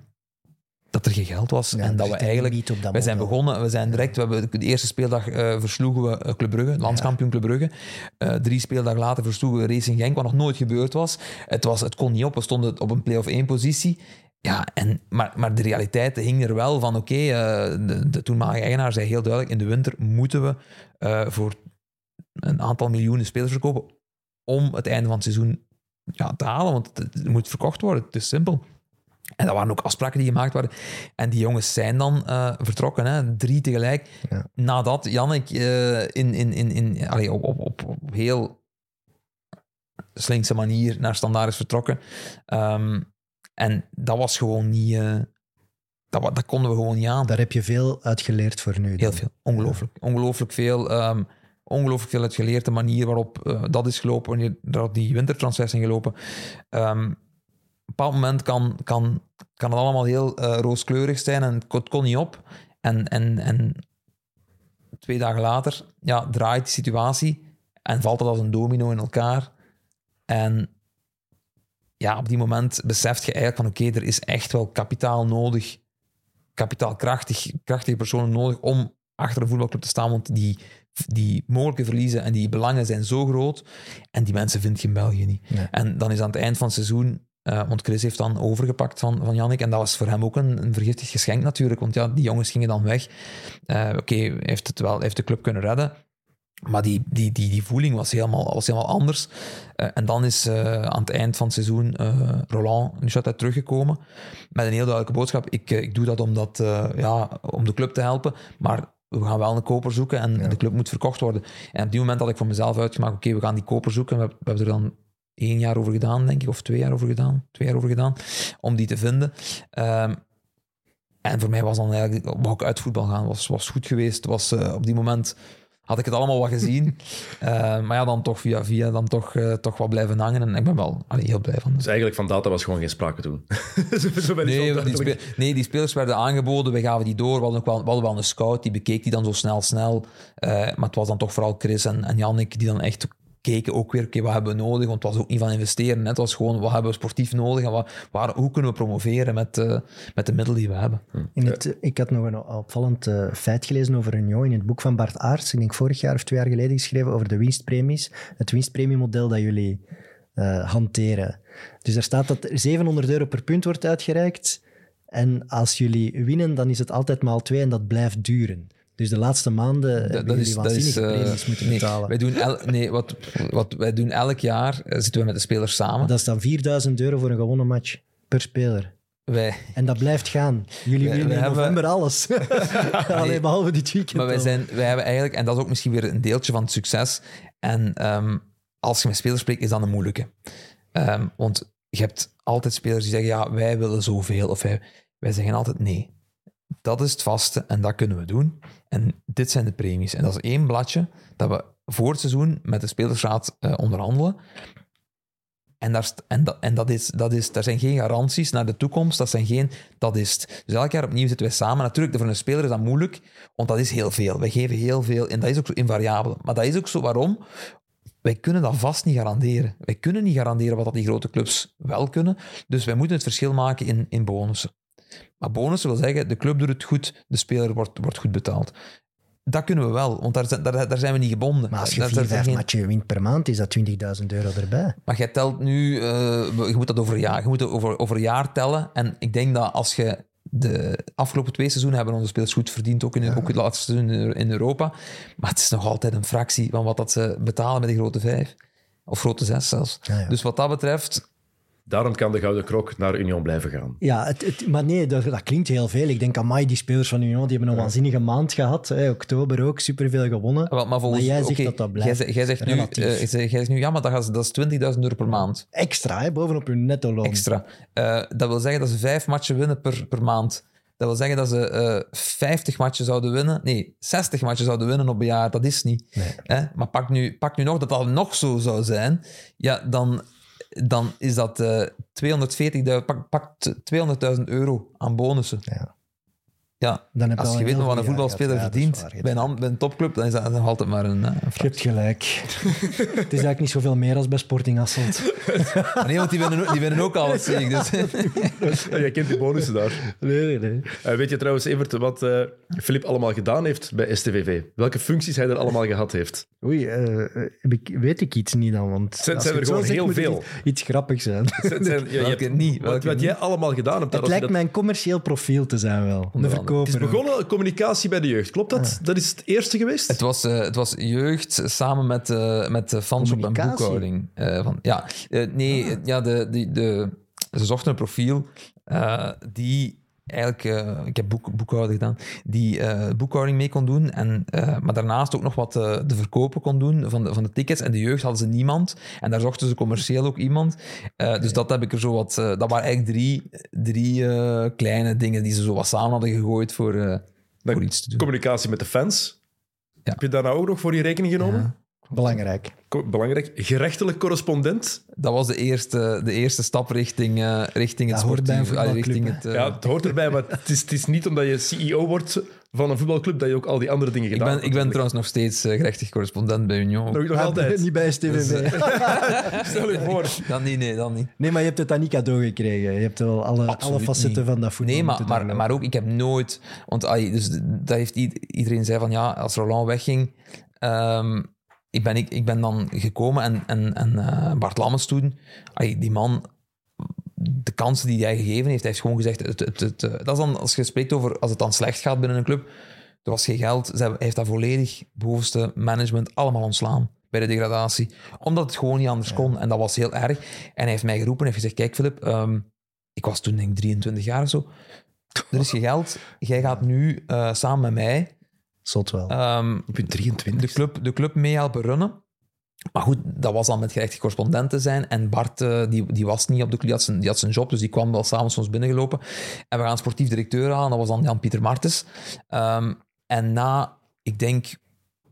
dat er geen geld was. Ja, en dat we eigenlijk... niet op dat We zijn begonnen, we zijn direct, we hebben de eerste speeldag eh, versloegen we eh, Club Brugge, landskampioen Club Brugge. Eh, drie speeldagen later versloegen we Racing Genk, wat nog nooit gebeurd was. Het, was. het kon niet op, we stonden op een play-off 1 positie. Ja, en, maar, maar de realiteit hing er wel van, oké, eh, de, de toenmalige eigenaar zei heel duidelijk, in de winter moeten we voor een aantal miljoenen spelers verkopen om het einde van het seizoen ja, te halen, want het, het moet verkocht worden, het is simpel. En dat waren ook afspraken die gemaakt waren. En die jongens zijn dan eh, vertrokken, hè, drie tegelijk. Ja. Nadat Jannik eh, in, in, in, in, allee, op, op, op, op heel slinkse manier naar standaard is vertrokken. Ehm, en dat was gewoon niet... eh, dat, dat konden we gewoon niet aan. Daar heb je veel uit geleerd voor nu. Heel veel. Ongelooflijk. Ongelooflijk veel. ehm, ongelooflijk veel uit geleerd. De manier waarop dat is gelopen, wanneer dat die wintertransfers zijn gelopen. Op een bepaald moment kan, kan, kan het allemaal heel eh, rooskleurig zijn en het kon, niet op. En, en, en twee dagen later ja, draait die situatie en valt het als een domino in elkaar. En ja, op die moment beseft je eigenlijk van oké, er is echt wel kapitaal nodig kapitaalkrachtig, krachtige personen nodig om achter een voetbalclub te staan, want die, die mogelijke verliezen en die belangen zijn zo groot en die mensen vind je in België niet. Nee. En dan is aan het eind van het seizoen, eh, want Chris heeft dan overgepakt van, van Jannik en dat was voor hem ook een, een vergiftigd geschenk natuurlijk, want ja, die jongens gingen dan weg. Eh, Oké, heeft het wel, heeft de club kunnen redden, maar die, die, die, die voeling was helemaal, was helemaal anders. Eh, en dan is aan het eind van het seizoen eh, Roland Nuchat teruggekomen met een heel duidelijke boodschap. Ik, ik doe dat omdat, ja, om de club te helpen, maar we gaan wel een koper zoeken en de club moet verkocht worden. En op die moment had ik voor mezelf uitgemaakt, oké, we gaan die koper zoeken. We hebben er dan één jaar over gedaan, denk ik, of twee jaar over gedaan. Twee jaar over gedaan, om die te vinden. Ehm, en voor mij was dan eigenlijk, wou ik uit voetbal gaan, was, was goed geweest. Was, eh, op die moment had ik het allemaal wat gezien. Eh, maar ja, dan toch via via, dan toch, eh, toch wat blijven hangen. En ik ben wel allee, heel blij van. Dus eigenlijk van data was gewoon geen sprake toen. zo, zo Nee, die, duidelijk. spe- nee, die spelers werden aangeboden, wij gaven die door. We hadden, ook wel, we hadden wel een scout, die bekeek die dan zo snel, snel. Eh, maar het was dan toch vooral Chris en, en Jannik die dan echt keken ook weer, oké, wat hebben we nodig? Want het was ook niet van investeren, hè. het was gewoon, wat hebben we sportief nodig? En wat, waar, hoe kunnen we promoveren met, eh, met de middelen die we hebben? In het, ik had nog een opvallend eh, feit gelezen over een jongen in het boek van Bart Aerts, ik denk vorig jaar of twee jaar geleden geschreven, over de winstpremies. Het winstpremiemodel dat jullie eh, hanteren. Dus er staat dat er 700 euro per punt wordt uitgereikt. En als jullie winnen, dan is het altijd maal twee en dat blijft duren. Dus de laatste maanden hebben jullie waanzinnige eh, premies moeten nee, betalen. Wij doen el- nee, wat, wat wij doen elk jaar, eh, zitten we met de spelers samen. Dat is dan 4000 euro voor een gewonnen match per speler. Wij, En dat blijft gaan. Jullie winnen in hebben- november alles. Alleen Nee. behalve dit weekend. Maar wij, dan. zijn, wij hebben eigenlijk, en dat is ook misschien weer een deeltje van het succes. En ehm, als je met spelers spreekt, is dat een moeilijke. Ehm, want je hebt altijd spelers die zeggen, ja, wij willen zoveel. Of wij, wij zeggen altijd, nee, dat is het vaste en dat kunnen we doen. En dit zijn de premies. En dat is één bladje dat we voor het seizoen met de spelersraad eh, onderhandelen. En, daar, en, dat, en dat is, dat is, daar zijn geen garanties naar de toekomst. Dat zijn geen, dat is het. Dus elk jaar opnieuw zitten wij samen. Natuurlijk, voor een speler is dat moeilijk, want dat is heel veel. Wij geven heel veel en dat is ook zo invariabel. Maar dat is ook zo, waarom? Wij kunnen dat vast niet garanderen. Wij kunnen niet garanderen wat dat die grote clubs wel kunnen. Dus wij moeten het verschil maken in, in bonussen. Maar bonussen wil zeggen, de club doet het goed, de speler wordt, wordt goed betaald. Dat kunnen we wel, want daar zijn, daar, daar zijn we niet gebonden. Maar als je Daar- vier, vijf geen- matchen wint per maand, is dat 20.000 euro erbij. maar jij telt nu, eh, je moet dat over een jaar, je moet over, over jaar tellen. En ik denk dat als je de afgelopen twee seizoenen hebben onze spelers goed verdiend, ook, in, ook het laatste seizoen in, in Europa. Maar het is nog altijd een fractie van wat dat ze betalen met de grote vijf. Of grote zes zelfs. Ja, ja. Dus wat dat betreft, Daarom kan de Gouden Krok naar Union blijven gaan. Ja, het, het- maar nee, dat, dat klinkt heel veel. Ik denk, amai, die spelers van Union die hebben een waanzinnige maand gehad. Hè. Oktober ook, superveel gewonnen. Wel, maar, volgens, Maar jij zegt dat dat jij, blijft zegt- jij zegt nu, eh, jij zegt- jij zegt nu, ja, maar dat, gaat- dat is 20.000 euro per maand Extra, hè, bovenop hun netto loon. extra. Eh, dat wil zeggen dat ze vijf matchen winnen per, per maand. Dat wil zeggen dat ze eh 50 matchen zouden winnen. Nee, 60 matchen zouden winnen op een jaar. Dat is niet. Nee. Hè? Maar pak nu, pak nu nog dat dat nog zo zou zijn. Ja, dan, dan is dat eh 240.000. Pak, pak 200.000 euro aan bonussen. Ja. Ja, Dan heb als al je weet wat een voetbalspeler dat verdient bij een, an- bij een topclub, dan is dat nog altijd maar een, een Je hebt gelijk. het is eigenlijk niet zoveel meer als bij Sporting Hasselt. Maar Nee, want die winnen, ook- die winnen ook alles, zie ik. Dus. Ja, jij kent die bonussen daar. Nee, nee, nee. Eh, weet je trouwens, Evert, wat eh Filip allemaal gedaan heeft bij STVV? Welke functies hij er allemaal gehad heeft? Oei, eh, ik, weet ik iets niet dan? Want zijn er gewoon heel veel. Iets, iets grappigs zijn. Het zijn- ja, je hebt- niet? Wat, Welke wat niet? jij allemaal gedaan hebt. daar, Het lijkt dat- mij een commercieel profiel te zijn wel. Verkoper. Het is ook. begonnen communicatie bij de jeugd. Klopt dat? Dat is het eerste geweest? Het was, eh, het was jeugd samen met, eh met de fanshop en boekhouding. Eh, van, ja, eh, nee, eh, ja, de, de, de, ze zochten een profiel eh, die eigenlijk, eh, ik heb boek, boekhouden gedaan, die eh, boekhouding mee kon doen, en, eh, maar daarnaast ook nog wat de verkopen kon doen van de, van de tickets. En de jeugd hadden ze niemand, en daar zochten ze commercieel ook iemand. Dus dat heb ik er zo wat, dat waren eigenlijk drie, drie kleine dingen die ze zo wat samen hadden gegooid voor, voor iets te doen. Communicatie met de fans. Ja. Heb je daar nou ook nog voor je rekening genomen? Ja. Belangrijk. Belangrijk. Gerechtelijk correspondent. Dat was de eerste, de eerste stap richting, eh, richting het Dat sportieve. ah, richting het, eh, Ja, het hoort erbij, maar het is, het is niet omdat je CEO wordt van een voetbalclub dat je ook al die andere dingen ik, gedaan ben, hebt. ik ben trouwens nog steeds eh, gerechtig correspondent bij Union. Nog, nog Ah, altijd. Niet bij STVV. Stel je voor. Dan niet, nee, dan niet. Nee, maar je hebt het dan niet cadeau gekregen. Je hebt wel alle, alle facetten niet. van dat voetbal Nee, maar, maar, ook, ik heb nooit... Want dus dat heeft iedereen zei van, ja, als Roland wegging... ehm, ik, ben, ik, ik ben dan gekomen en, en, en eh, Bart Lammens toen... die man... De kansen die hij gegeven heeft, hij heeft gewoon gezegd... Het, het, het, eh, dat is dan, als je spreekt over als het dan slecht gaat binnen een club... Er was geen geld. Hij heeft dat volledig bovenste management allemaal ontslaan bij de degradatie. Omdat het gewoon niet anders kon. En dat was heel erg. En hij heeft mij geroepen en heeft gezegd, kijk Filip, ehm, ik was toen denk ik 23 jaar of zo. Er is geen geld. Jij gaat nu eh, samen met mij Zot wel. ehm, Op je 23. de, club, de club mee helpen runnen. Maar goed, dat was dan met gerechtig correspondent te zijn. En Bart, eh, die, die was niet op de club, die had, zijn, die had zijn job, dus die kwam wel s'avonds soms binnengelopen. En we gaan sportief directeur halen, dat was dan Jan-Pieter Martens. Ehm, en na, ik denk,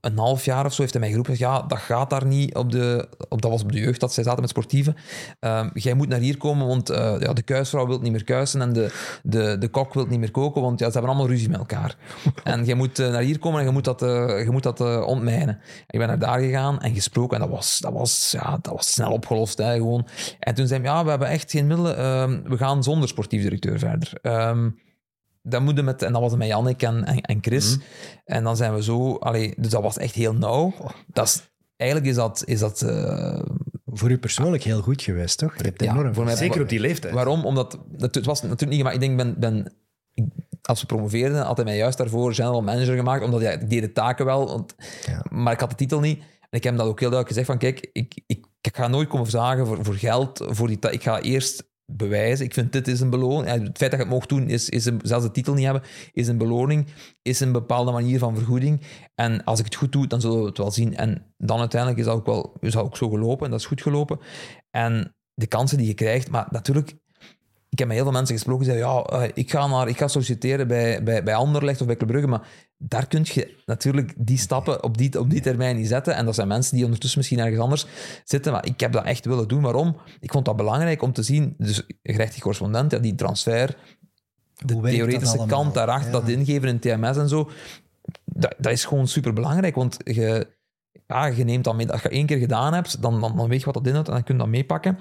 een half jaar of zo heeft hij mij geroepen, ja, dat gaat daar niet op de... Op, dat was op de jeugd, dat zij zaten met sportieven. Ehm, jij moet naar hier komen, want eh, ja, de kuisvrouw wil niet meer kuisen en de, de, de kok wil niet meer koken, want ja, ze hebben allemaal ruzie met elkaar. en jij moet eh, naar hier komen en je moet dat, eh, je moet dat ontmijnen. Ik ben naar daar gegaan en gesproken en dat was, dat was, ja, dat was snel opgelost. Hè, gewoon. En toen zei hij, ja, we hebben echt geen middelen, ehm, we gaan zonder sportief directeur verder. Ehm, dat moet met, en dat was met Jannik en, en, en Chris. En dan zijn we zo, allee, dus dat was echt heel nauw. Dat is, eigenlijk is dat, is dat eh, Voor u persoonlijk heel goed geweest, toch? Je hebt Ja, enorm voor mij- Zeker op die leeftijd. Waarom? Omdat dat, het was natuurlijk niet, maar ik denk, ben, ben, als we promoveerden, had hij mij juist daarvoor general manager gemaakt, omdat ja, ik deed de taken wel, want, Ja. maar ik had de titel niet. En ik heb hem dat ook heel duidelijk gezegd van, kijk, ik, ik, ik ga nooit komen vragen voor, voor geld, voor die ik ga eerst bewijzen. Ik vind dit is een beloning. Het feit dat je het mocht doen, is, is zelfs de titel niet hebben, is een beloning, is een bepaalde manier van vergoeding. En als ik het goed doe, dan zullen we het wel zien. En dan uiteindelijk is dat ook wel is dat ook zo gelopen en dat is goed gelopen. En de kansen die je krijgt, maar natuurlijk, ik heb met heel veel mensen gesproken die zeiden, ja, eh, ik ga, naar, ik ga solliciteren bij, bij, bij Anderlecht of bij Club Brugge, maar daar kun je natuurlijk die stappen op die, op die termijn niet zetten. En dat zijn mensen die ondertussen misschien ergens anders zitten, maar ik heb dat echt willen doen. Waarom? Ik vond dat belangrijk om te zien, dus gerechtig correspondent, ja, die transfer, de theoretische kant daarachter, Ja. dat ingeven in TMS en zo, dat, dat is gewoon super belangrijk, want je, ja, je neemt dat mee. Als je één keer gedaan hebt, dan, dan, dan weet je wat dat inhoudt en dan kun je dat meepakken.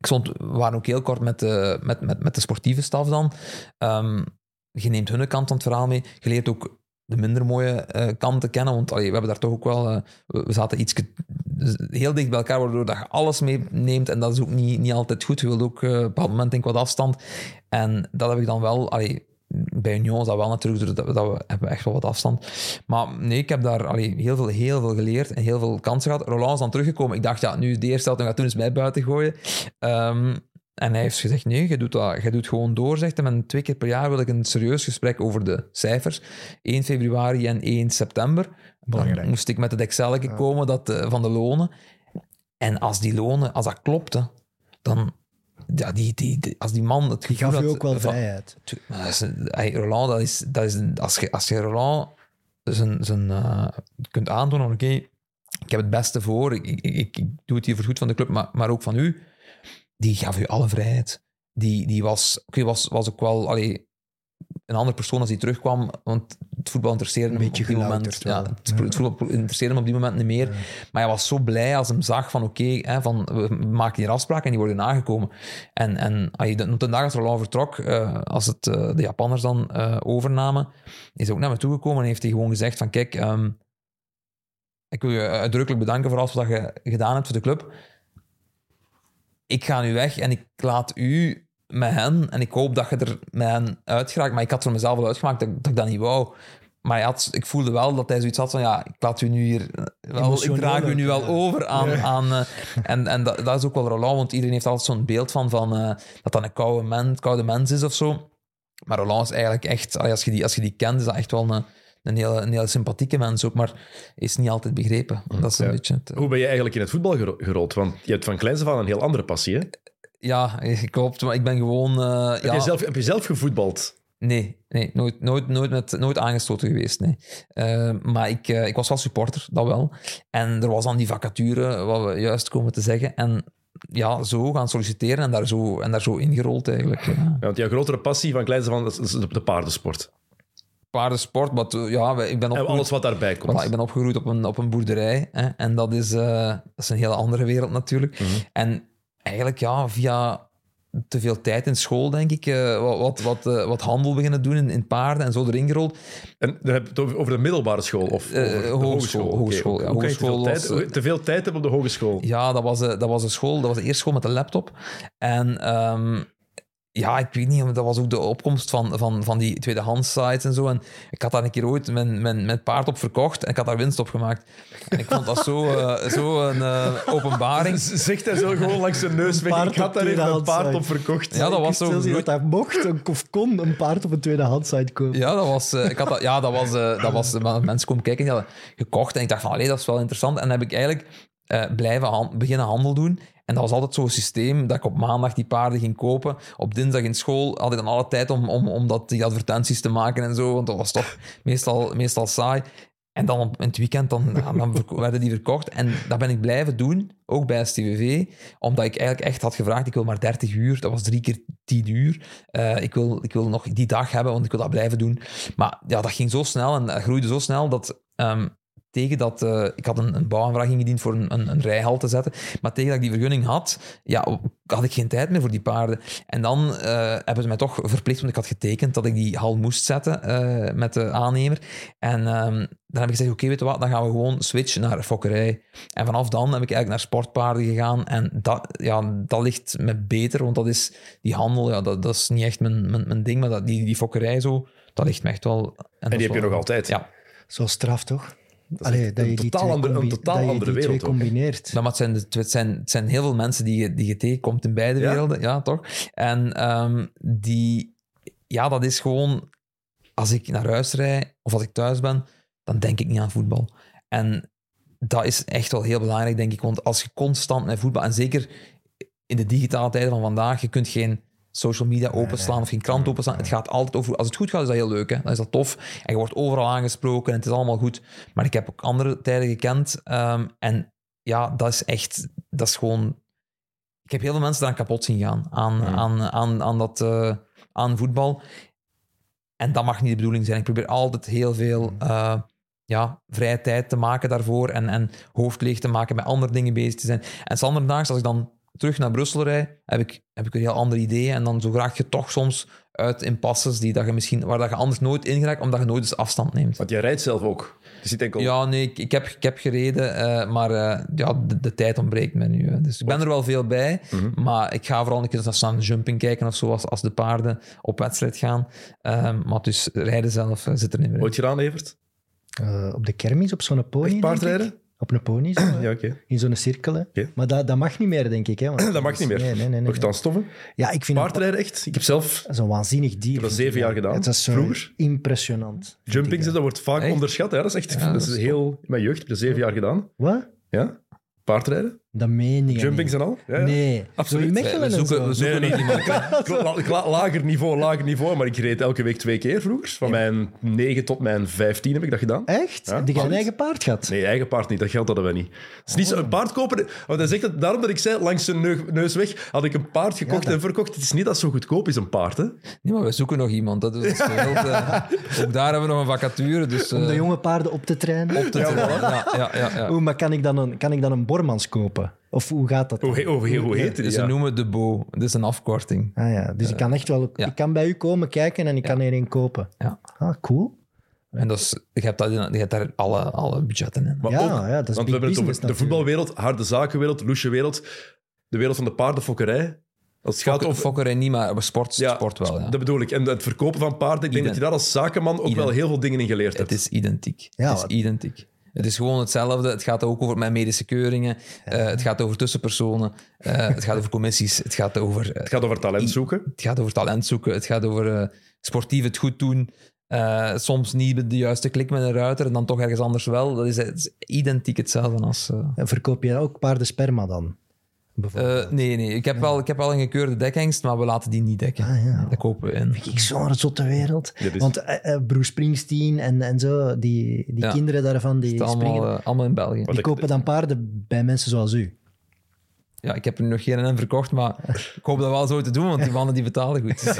Ik stond, we waren ook heel kort met de, met, met, met de sportieve staf dan. Ehm, je neemt hun kant van het verhaal mee. Je leert ook de minder mooie eh, kanten kennen, want allee, we hebben daar toch ook wel... eh, we, zaten iets heel dicht bij elkaar, waardoor dat je alles meeneemt en dat is ook niet, niet altijd goed. Je wilt ook eh, op een bepaald moment denk ik wat afstand. En dat heb ik dan wel... Allee, bij Union is dat wel natuurlijk, dat, dat we hebben echt wel wat afstand. Maar nee, ik heb daar allee, heel, veel, heel veel geleerd en heel veel kansen gehad. Roland is dan teruggekomen. Ik dacht, ja, nu de eerste dan gaat toen eens mij buiten gooien. Ehm, en hij heeft gezegd, nee, je doet, dat, je doet gewoon door, zegt hij. En twee keer per jaar wil ik een serieus gesprek over de cijfers. 1 februari en 1 september. Belangrijk. Dan moest ik met het Excel komen dat, eh, van de lonen. En als die lonen, als dat klopte, dan... Ja, die, die, die- als die man het Die gevoel gaf u had ook wel van- vrijheid. Dat is hey, Roland, dat is, dat is een- als, je, als je Roland zijn, zijn, eh, kunt aantonen, van, oké, ik heb het beste voor, ik, ik, ik, ik doe het hier voor het goed van de club, maar, maar ook van u, die gaf u alle vrijheid. Die, die was, oké, was, was ook wel allee, een andere persoon als hij terugkwam, want het voetbal interesseerde hem op die moment. Ja, het, het voetbal interesseerde hem op die moment niet meer. Maar hij was zo blij als hem zag van oké, van we maken hier afspraken en die worden nagekomen. En, en de, dag dat Roland vertrok, eh, als het eh, de Japanners dan eh, overnamen, is hij ook naar me toegekomen en heeft hij gewoon gezegd van kijk, ehm, ik wil je uitdrukkelijk bedanken voor alles wat je gedaan hebt voor de club. Ik ga nu weg en ik laat u met hen en ik hoop dat je er met hen uitgeraakt. Maar ik had voor mezelf al uitgemaakt dat, dat ik dat niet wou. Maar hij had, ik voelde wel dat hij zoiets had van, ja, ik laat u nu hier wel, ik draag u nu wel over aan, aan eh, en, en dat, dat is ook wel Roland, want iedereen heeft altijd zo'n beeld van, van eh, dat dat een koude, mens, koude mens is of zo. Maar Roland is eigenlijk echt, als je die, als je die kent, is dat echt wel een, een, hele, een hele sympathieke mens ook, maar is niet altijd begrepen. Dat is een Ja. beetje het, eh, Hoe ben je eigenlijk in het voetbal gero- gerold? Want je hebt van kleins af aan een heel andere passie. Hè? Ja, klopt, maar ik ben gewoon... eh, Heb, ja, je zelf, heb je zelf gevoetbald? Nee, nee nooit, nooit, nooit, met, nooit aangestoten geweest. Nee. Eh, maar ik, eh, ik was wel supporter, dat wel. En er was dan die vacature, wat we juist komen te zeggen. En ja, zo gaan solliciteren en daar zo, en daar zo ingerold eigenlijk. Ja. Ja, want jouw grotere passie van kleins aan is de, de paardensport. Paardensport, maar ja, ik ben En opgegroeid, alles wat daarbij komt. voilà, ik ben opgegroeid op een, op een boerderij. Hè, en dat is, dat is een hele andere wereld natuurlijk. En eigenlijk ja, via te veel tijd in school, denk ik, eh, wat, wat, wat, eh, wat handel beginnen doen in, in paarden en zo erin gerold. En dan heb je het over- de middelbare school of Eh, over de hogeschool, hogeschool, ja. Hoe kan je te veel, tijd, was, te veel tijd hebben op de hogeschool? Ja, dat was, dat was een school. Dat was de eerste school met een laptop. En ehm, ja, ik weet niet, dat was ook de opkomst van, van, van die tweedehands sites en zo. En ik had daar een keer ooit mijn, mijn, mijn paard op verkocht en ik had daar winst op gemaakt. En ik vond dat zo, eh, zo een eh, openbaring. Zegt hij zo gewoon langs zijn neus weg. Ik had daar even een paard site. op verkocht. Ja, dat Ik was zo. stel dat hij mocht een- of kon een paard op een tweedehands site kopen. Ja, dat was, eh, ik had dat, ja, dat was, dat was mensen komen kijken, die hadden gekocht. En ik dacht van, allee, dat is wel interessant. En dan heb ik eigenlijk eh, blijven beginnen handel doen. En dat was altijd zo'n systeem dat ik op maandag die paarden ging kopen. Op dinsdag in school had ik dan alle tijd om, om, om dat, die advertenties te maken en zo. Want dat was toch meestal, meestal saai. En dan op in het weekend dan, werden die verkocht. En dat ben ik blijven doen, ook bij STVV. Omdat ik eigenlijk echt had gevraagd, ik wil maar 30 uur. Dat was drie keer 10 uur. Eh, ik, wil, ik wil nog die dag hebben, want ik wil dat blijven doen. Maar ja, dat ging zo snel en dat groeide zo snel dat... ehm, tegen dat... eh, ik had een, een bouwaanvraag ingediend voor een, een, een rijhal te zetten. Maar tegen dat ik die vergunning had, ja, had ik geen tijd meer voor die paarden. En dan eh, hebben ze mij toch verplicht, want ik had getekend dat ik die hal moest zetten eh, met de aannemer. En ehm, dan heb ik gezegd, oké, weet je wat, dan gaan we gewoon switchen naar fokkerij. En vanaf dan heb ik eigenlijk naar sportpaarden gegaan. En dat, ja, dat ligt me beter, want dat is die handel, ja, dat, dat is niet echt mijn, mijn, mijn ding, maar dat, die, die fokkerij zo, dat ligt me echt wel... En die heb je nog altijd. Ja. Zo straf, toch? Allee, dat een totaal andere- een totaal dat je andere twee wereld combineert. Ja, maar het zijn, het zijn, het zijn heel veel mensen die, je- die je tegenkomt in beide Ja? werelden, ja, toch? En ehm, die, ja, dat is gewoon, als ik naar huis rijd of als ik thuis ben, dan denk ik niet aan voetbal. En dat is echt wel heel belangrijk, denk ik, want als je constant met voetbal, en zeker in de digitale tijden van vandaag, je kunt geen social media openslaan of geen krant openslaan. Het gaat altijd over... Als het goed gaat, is dat heel leuk. Hè? Dan is dat tof. En je wordt overal aangesproken en het is allemaal goed. Maar ik heb ook andere tijden gekend. ehm, en ja, dat is echt... Dat is gewoon... Ik heb heel veel mensen eraan kapot zien gaan. Aan, Mm. aan, aan, aan, dat, eh, aan voetbal. En dat mag niet de bedoeling zijn. Ik probeer altijd heel veel eh, ja, vrije tijd te maken daarvoor. En, en hoofd leeg te maken, met andere dingen bezig te zijn. En zanderdaags, als ik dan terug naar Brussel rijd, heb ik, heb ik weer heel andere ideeën. En dan zo graag je toch soms uit impasses die dat je misschien, waar dat je anders nooit in geraakt, omdat je nooit eens afstand neemt. Want jij rijdt zelf ook. Dus enkel... Ja, nee, ik, ik, heb, ik heb gereden, eh, maar eh, ja, de, de tijd ontbreekt me nu. hè. Dus ik ben er wel veel bij, Mhm. maar ik ga vooral een keer naar jumping kijken of zo, als, als de paarden op wedstrijd gaan. Ehm, maar dus rijden zelf eh, zit er niet meer in. Ooit gedaan, Evert? Eh, op de kermis, op zo'n pony. Echt denk ik. paardrijden? Op een pony, zo, hè. Ja, oké. in zo'n cirkel. hè. Maar dat, dat mag niet meer, denk ik. Hè, want Dat mag niet meer. Nee, nee, nee. nee, Nogthans stoffen. Ja, ik vind Paardrijden echt. Ik heb zelf Dat is een waanzinnig dier. heb dat ik. zeven jaar gedaan, Het is zo vroeger. impressionant. jumping, ik, dat wordt vaak Echt? onderschat. Ja, dat is echt Ja, dat dat is heel... In mijn jeugd heb zeven jaar gedaan. Wat? Ja? Paardrijden? Dat meen je Jumpings niet. en al? Ja, ja. Nee. Absoluut. Zo in We, Mechelen we en zoeken, zo. we zoeken Nee, nog nee. iemand. La- la- Lager niveau, lager niveau. Maar ik reed elke week twee keer vroeger. Van mijn 9 tot mijn 15 heb ik dat gedaan. Echt? Ja, Heb jij een absoluut. eigen paard gehad? Nee, eigen paard niet. Dat geld hadden we niet. Het is niet zo, Oh. een paard kopen... Want hij zegt dat, daarom dat ik zei, langs zijn neu- neus weg, had ik een paard gekocht dat- en verkocht. Het is niet dat het zo goedkoop is, een paard. Hè? Nee, maar we zoeken nog iemand. Dat is ook daar hebben we nog een vacature. Dus, Om de eh, jonge paarden op te trainen? op te trainen. Ja, ja, ja, ja. Oeh, maar kan ik, dan een, kan ik dan een Bormans kopen? Of hoe gaat dat? Hoe, hoe, hoe heet? Dus ze Ja. noemen het de Bo. Dat is een afkorting. Ah ja, dus ik kan echt wel... ja. Ik kan bij u komen kijken en ik kan er een kopen. Ja. Ah, cool. En dat is, je, hebt dat, in- je hebt daar alle, alle budgetten in. Maar Ja, ook, ja, dat is want big we hebben het over de voetbalwereld, harde zakenwereld, loesje wereld, de wereld van de paardenfokkerij. Als het gaat over... Fokkerij niet, maar sport, Ja, sport wel. Ja. Dat bedoel ik. En het verkopen van paarden, ik denk dat je daar als zakenman ook wel heel veel dingen in geleerd hebt. Het is identiek. Ja, het is wat- identiek. Het is gewoon hetzelfde. Het gaat ook over mijn medische keuringen. eh, het gaat over tussenpersonen. eh, het gaat over commissies. Het gaat over, eh, Het gaat over talent zoeken. het gaat over talent zoeken. Het gaat over sportief het goed doen. Soms niet de juiste klik met een ruiter en dan toch ergens anders wel. Dat is, identiek hetzelfde als... En verkoop je ook paardensperma dan? Bijvoorbeeld. eh, nee, nee. Ik heb, wel, ik heb wel een gekeurde dekhengst, maar we laten die niet dekken. Ah, ja. Dat kopen we in. ik zo'n zotte wereld. Dit is- Want eh, eh, Bruce Springsteen en, en zo, die, die Ja. kinderen daarvan, die allemaal, springen, allemaal in België. Wat die ik- kopen dan paarden bij mensen zoals u. Ja, ik heb er nog geen N verkocht, maar ik hoop dat wel zo te doen, want die mannen die betalen goed. Dus,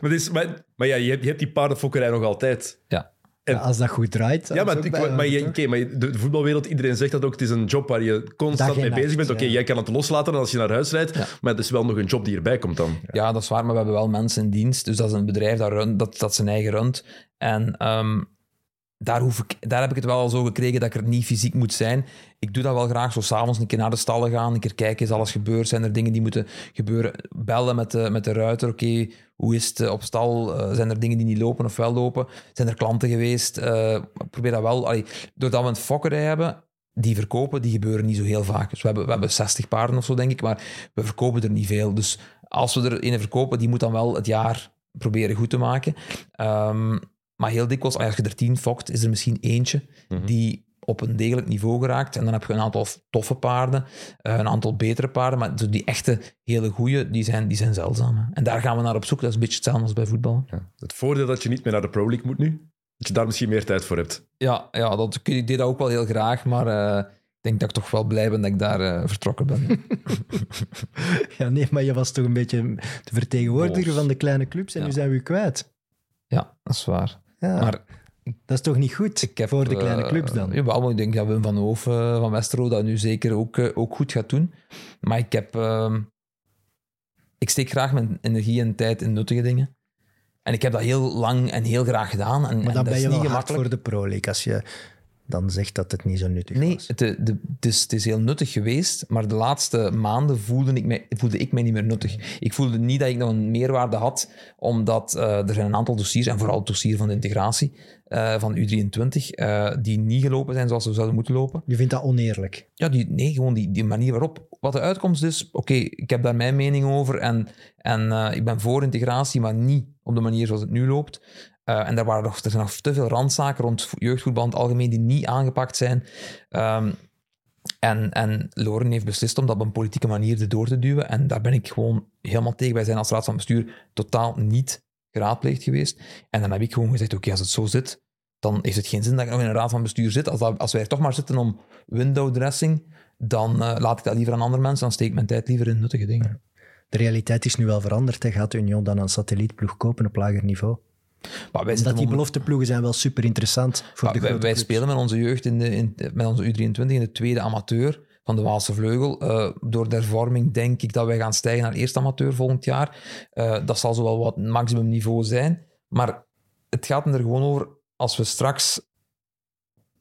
Maar, is, maar, maar ja, je hebt, je hebt die paardenfokkerij nog altijd. ja. En- Ja, als dat goed draait. Ja, maar, ik, maar, je, oké, maar de, voetbalwereld, iedereen zegt dat ook. Het is een job waar je constant Dag mee bezig nacht, bent. Oké, ja. jij kan het loslaten als je naar huis rijdt, maar het is wel nog een job die erbij komt dan. ja, dat is waar, maar we hebben wel mensen in dienst. Dus dat is een bedrijf dat, run, dat, dat zijn eigen runt. En ehm, daar, hoef ik, daar heb ik het wel zo gekregen dat ik er niet fysiek moet zijn. Ik doe dat wel graag, zo s'avonds een keer naar de stallen gaan, een keer kijken, is alles gebeurd? Zijn er dingen die moeten gebeuren? Bellen met de, met de ruiter, oké, hoe is het op stal? Eh, zijn er dingen die niet lopen of wel lopen? Zijn er klanten geweest? Ik probeer dat wel... Allee, doordat we een fokkerij hebben, die verkopen, die gebeuren niet zo heel vaak. Dus we hebben, we hebben 60 paarden of zo, denk ik, maar we verkopen er niet veel. Dus als we er een verkopen, die moet dan wel het jaar proberen goed te maken. Ehm, maar heel dikwijls, als je er tien fokt, is er misschien eentje die op een degelijk niveau geraakt. En dan heb je een aantal toffe paarden, eh, een aantal betere paarden, maar zo die echte hele goeie, die zijn, die zijn zeldzaam. hè. En daar gaan we naar op zoek. Dat is een beetje hetzelfde als bij voetbal. Het voordeel dat je niet meer naar de Pro League moet nu, dat je daar misschien meer tijd voor hebt. Ja, ja dat, ik deed dat ook wel heel graag, maar eh, ik denk dat ik toch wel blij ben dat ik daar eh, vertrokken ben. Ja, nee, maar je was toch een beetje de vertegenwoordiger Boos. van de kleine clubs en Ja. nu zijn we u kwijt. ja, dat is waar. Ja, Maar dat is toch niet goed ik heb, voor de kleine eh, clubs dan? Jawel, maar ik denk dat Wim van Hoof eh, van Westerlo dat nu zeker ook, eh, ook goed gaat doen. Maar ik heb... ehm, ik steek graag mijn energie en tijd in nuttige dingen. En ik heb dat heel lang en heel graag gedaan. En, maar en dat ben is je niet wel gemakkelijk. voor de Pro League als je dan zegt dat het niet zo nuttig Nee, was. het, de, de- het, is, het is heel nuttig geweest, maar de laatste maanden voelde ik, mij, voelde ik mij niet meer nuttig. Ik voelde niet dat ik nog een meerwaarde had, omdat eh, er zijn een aantal dossiers, en vooral het dossier van de integratie eh, van U23, eh, die niet gelopen zijn zoals ze zouden moeten lopen. Je vindt dat oneerlijk. Ja, die, nee, gewoon die, die manier waarop. Wat de uitkomst is, oké, ik heb daar mijn mening over en, en eh, ik ben voor integratie, maar niet op de manier zoals het nu loopt. Eh, en daar waren nog, er zijn nog te veel randzaken rond jeugdvoetbal in het algemeen die niet aangepakt zijn. Ehm, en, en Loren heeft beslist om dat op een politieke manier erdoor te duwen. En daar ben ik gewoon helemaal tegen. Wij zijn als raad van bestuur totaal niet geraadpleegd geweest. En dan heb ik gewoon gezegd, oké, als het zo zit, dan heeft het geen zin dat ik nog in een raad van bestuur zit. Als, als wij er toch maar zitten om window dressing, dan eh, laat ik dat liever aan andere mensen. Dan steek ik mijn tijd liever in nuttige dingen. De realiteit is nu wel veranderd. Hè. Gaat Union dan een satellietploeg kopen op lager niveau? Maar wij, die belofteploegen zijn wel super interessant voor de wij, wij spelen met onze jeugd, in de, in, met onze U23 in de tweede amateur. van de Waalse Vleugel. Eh, door de hervorming denk ik dat wij gaan stijgen naar eerste amateur volgend jaar. Eh, dat zal zowel wat maximum niveau zijn. Maar het gaat er gewoon over als we straks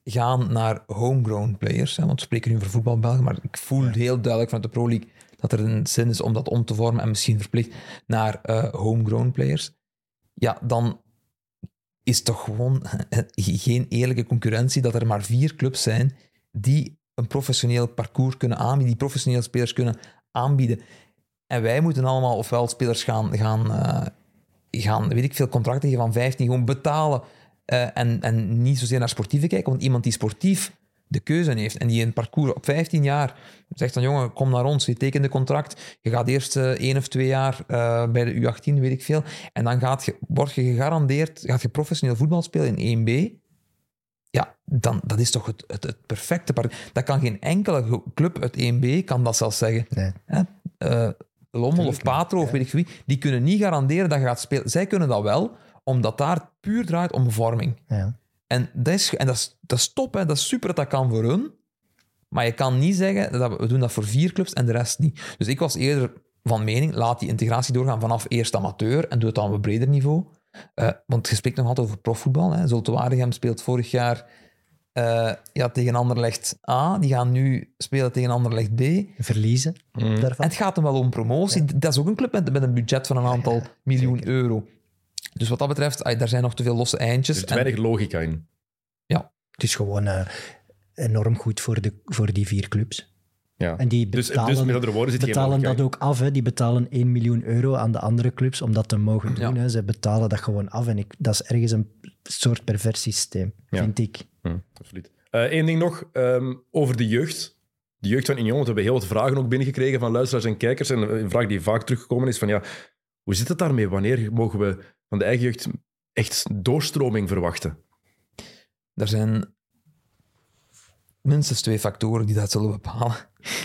gaan naar homegrown players. Hè, want we spreken nu over voetbal België, maar ik voel heel duidelijk vanuit de Pro League dat er een zin is om dat om te vormen en misschien verplicht naar uh, homegrown players. Ja, dan is toch gewoon geen eerlijke concurrentie dat er maar vier clubs zijn die een professioneel parcours kunnen aanbieden, die professionele spelers kunnen aanbieden. En wij moeten allemaal ofwel spelers gaan, gaan, uh, gaan weet ik veel, contracten van 15, gewoon betalen uh, en, en niet zozeer naar sportieve kijken. Want iemand die sportief de keuze heeft en die een parcours op 15 jaar zegt dan jongen, kom naar ons, je tekent de contract, je gaat eerst uh, één of twee jaar uh, bij de U18, weet ik veel, en dan gaat je, word je gegarandeerd, gaat je professioneel voetbal spelen in 1B, ja, dan, dat is toch het, het, het perfecte parcours. Dat kan geen enkele club uit 1B, kan dat zelfs zeggen. Nee. Uh, Lommel of Patro of weet ik wie, die kunnen niet garanderen dat je gaat spelen. Zij kunnen dat wel, omdat daar puur draait om vorming. Ja. En dat is, en dat is, dat is top, hè. dat is super dat dat kan voor hun. Maar je kan niet zeggen dat we, we doen dat voor vier clubs en de rest niet. Dus ik was eerder van mening, laat die integratie doorgaan vanaf eerst amateur en doe het dan op een breder niveau. Uh, want je spreekt nog altijd over profvoetbal. Hè. Zulte Waregem speelt vorig jaar uh, ja, tegen Anderlecht A. Die gaan nu spelen tegen Anderlecht B. Verliezen Mm. daarvan. En het gaat hem wel om promotie. Dat is ook een club met, met een budget van een aantal miljoen euro. Dus wat dat betreft, daar zijn nog te veel losse eindjes. Er is En- weinig logica in. Het is gewoon eh, enorm goed voor, de, voor die vier clubs. Ja. En die Dus, betalen, dus met andere woorden zit betalen dat ook af. Hè. Die betalen 1 miljoen euro aan de andere clubs om dat te mogen doen. Ja. Hè. Ze betalen dat gewoon af. En ik, dat is ergens een soort pervers systeem, Ja. vind ik. Hm, absoluut. Eén ding nog ehm, over de jeugd. De jeugd van Union. Want we hebben heel wat vragen ook binnengekregen van luisteraars en kijkers. En een vraag die vaak teruggekomen is van ja, hoe zit het daarmee? Wanneer mogen we van de eigen jeugd echt doorstroming verwachten? Er zijn minstens twee factoren die dat zullen bepalen.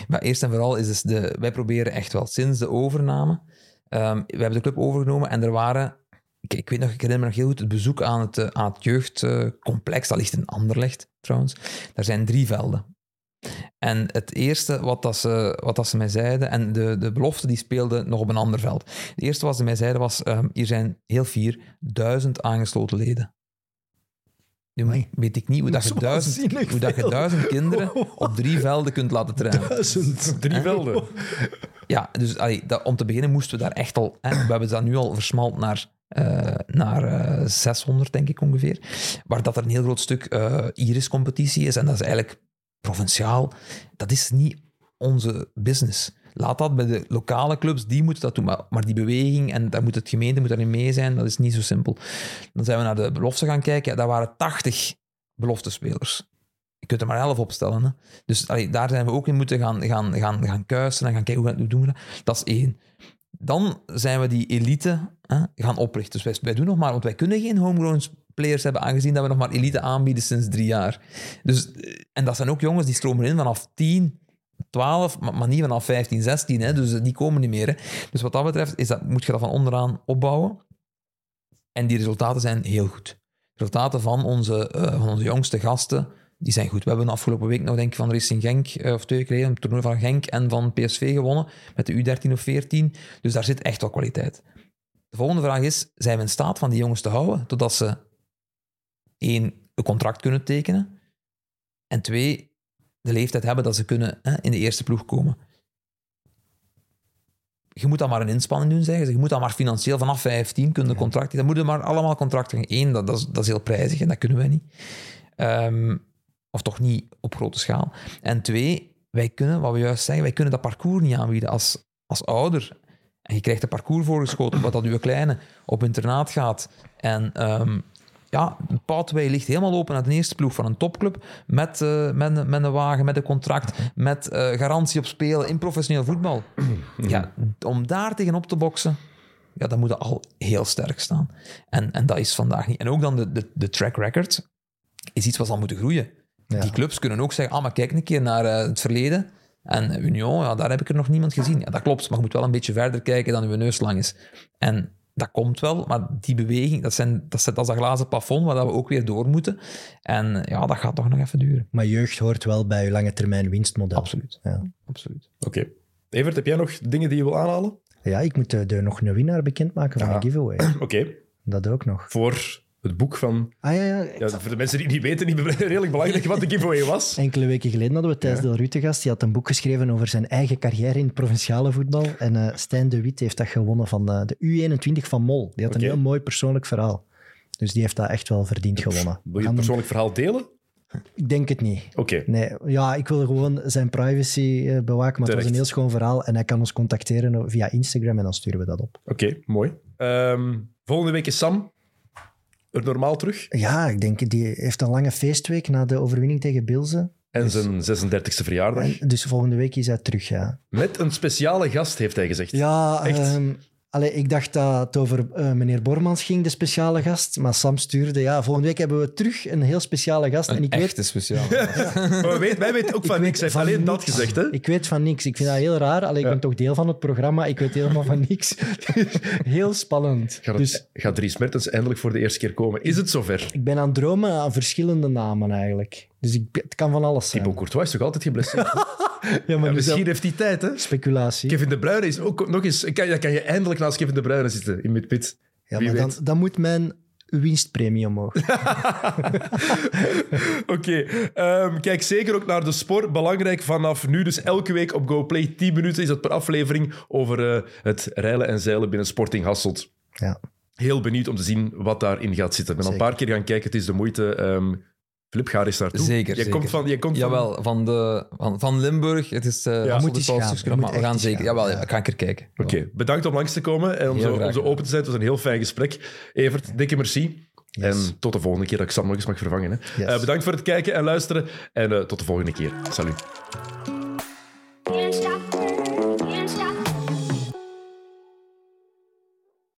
Maar eerst en vooral is dus de... Wij proberen echt wel sinds de overname... ehm, we hebben de club overgenomen en er waren... Ik, weet nog, ik herinner me nog heel goed het bezoek aan het, eh, aan het jeugdcomplex. dat ligt in Anderlecht, trouwens. Daar zijn drie velden. En het eerste wat, dat ze, wat dat ze mij zeiden, en de, de belofte die speelde nog op een ander veld. Het eerste wat ze mij zeiden was, ehm, hier zijn heel vier, duizend aangesloten leden. Nu weet ik niet hoe, dat je, duizend, hoe dat je duizend kinderen op drie velden kunt laten trainen. Duizend. Drie velden. Ja, dus allee, dat, om te beginnen moesten we daar echt al... We hebben dat nu al versmalt naar, eh, naar eh, 600, denk ik ongeveer. Waar dat er een heel groot stuk eh, Iris-competitie is. En dat is eigenlijk provinciaal. Dat is niet onze business. Laat dat bij de lokale clubs, die moeten dat doen. Maar, die beweging, en daar moet het gemeente moet daarin mee zijn, dat is niet zo simpel. Dan zijn we naar de belofte gaan kijken. Ja, daar waren 80 beloftespelers. Je kunt er maar 11 opstellen. Hè? Dus daar zijn we ook in moeten gaan, gaan, gaan, gaan kuisen en gaan kijken hoe, hoe doen we dat. Dat is één. Dan zijn we die elite hè, gaan oprichten. Dus wij, wij doen nog maar, want wij kunnen geen homegrown players hebben, aangezien dat we nog maar elite aanbieden sinds drie jaar. Dus, eh, en dat zijn ook jongens die stromen in vanaf 10, 12, maar, niet vanaf 15, 16. Hè, dus eh, die komen niet meer. Dus wat dat betreft is dat, moet je dat van onderaan opbouwen. En die resultaten zijn heel goed. De resultaten van onze, eh, van onze jongste gasten, die zijn goed. We hebben afgelopen week nog, denk ik, van Racing Genk, of twee geleden, een toernooi van Genk en van PSV gewonnen, met de U13 of 14. Dus daar zit echt wel kwaliteit. De volgende vraag is, zijn we in staat van die jongens te houden, totdat ze één, een contract kunnen tekenen, en twee, de leeftijd hebben dat ze kunnen hè, in de eerste ploeg komen. Je moet dan maar een inspanning doen, zeggen ze. Je moet dan maar financieel vanaf 15 kunnen contracten. Dan moeten maar allemaal contracten. Eén, dat, dat, is, dat is heel prijzig en dat kunnen wij niet. Ehm, of toch niet op grote schaal. En twee, wij kunnen, wat we juist zeggen, wij kunnen dat parcours niet aanbieden als, als ouder. En je krijgt een parcours voorgeschoten, wat dat uw kleine op internaat gaat. En ehm, ja, een pathway ligt helemaal open naar de eerste ploeg van een topclub. Met, eh, met, een- met een wagen, met een contract, met eh, garantie op spelen in professioneel voetbal. Ja, om daar tegenop te boksen, ja, dan moet je al heel sterk staan. En, en dat is vandaag niet. En ook dan de, de, de track record is iets wat zal moeten groeien. Ja. Die clubs kunnen ook zeggen, ah, maar kijk een keer naar eh, het verleden. En Union, ja, daar heb ik er nog niemand gezien. Ja, dat klopt, maar je moet wel een beetje verder kijken dan uw neus lang is. En dat komt wel, maar die beweging, dat, zijn, dat zit als een glazen plafond waar dat we ook weer door moeten. En ja, dat gaat toch nog even duren. Maar jeugd hoort wel bij je lange termijn winstmodel. Absoluut. Ja. Absoluut. Oké. Evert, heb jij nog dingen die je wil aanhalen? Ja, ik moet eh, de, nog een winnaar bekendmaken van Ja. de giveaway. Oké. Dat ook nog. Voor het boek van... Ah ja, ja. Ja, voor de mensen die het niet weten, niet redelijk belangrijk wat de giveaway was. Enkele weken geleden hadden we Thijs Ja. Del Rutte gast. Die had een boek geschreven over zijn eigen carrière in het provinciale voetbal. En eh Stijn de Wit heeft dat gewonnen van eh, de U21 van Mol. Die had een heel mooi persoonlijk verhaal. Dus die heeft dat echt wel verdiend gewonnen. Wil je het persoonlijk verhaal delen? Ik denk het niet. Oké. Nee, ja, ik wil gewoon zijn privacy eh, bewaken, maar het was een heel schoon verhaal. En hij kan ons contacteren via Instagram en dan sturen we dat op. Oké, mooi. Ehm, volgende week is Sam er normaal terug. Ja, ik denk, die heeft een lange feestweek na de overwinning tegen Bilze. En zijn 36e verjaardag. En dus volgende week is hij terug, ja. Met een speciale gast, heeft hij gezegd. Ja, Echt? ehm, allee, ik dacht dat het over eh, meneer Bormans ging, de speciale gast. Maar Sam stuurde, ja, volgende week hebben we terug een heel speciale gast. en ik weet, echte speciaal. Maar wij weten, wij weten ook van ik niks. Hij weet heeft alleen dat gezegd, hè? Ik weet van niks. Ik vind dat heel raar. Allee, ik Ja. ben toch deel van het programma. Ik weet helemaal van niks. heel spannend. Gaat, Dus het, gaat Dries Mertens eindelijk voor de eerste keer komen? Is het zover? ik ben aan het dromen aan verschillende namen eigenlijk. Dus ik, het kan van alles zijn. Thibaut Courtois is toch altijd geblesseerd? Ja, maar Ja, dus misschien dat- heeft hij tijd, hè? speculatie. Kevin De Bruyne is ook nog eens... Kan, dan kan je eindelijk naast Kevin De Bruyne zitten in Midpit. Ja, Wie maar dan, weet. dan moet mijn winstpremie omhoog. Oké, ehm, kijk zeker ook naar de sport. Belangrijk vanaf nu, dus elke week op GoPlay. 10 minuten is dat per aflevering over eh, het reilen en zeilen binnen Sporting Hasselt. Ja. Heel benieuwd om te zien wat daarin gaat zitten. Ik ben al een paar keer gaan kijken, het is de moeite. Ehm Flip, ga eens naartoe. Zeker, Jij zeker. komt van... Jij komt van Jawel, van, de, van, van Limburg. Het is uh, Ja. Moet eens gaan. Je maar moet we gaan eens zeker. gaan. Jawel, Ja. ik ga een keer kijken. Oké, bedankt om langs te komen en om Heel zo, graag om zo gedaan. open te zijn. Het was een heel fijn gesprek. Evert, dikke merci. Yes. En tot de volgende keer dat ik Sam nog eens mag vervangen. Hè. Yes. Eh, bedankt voor het kijken en luisteren. En eh, tot de volgende keer. Salut.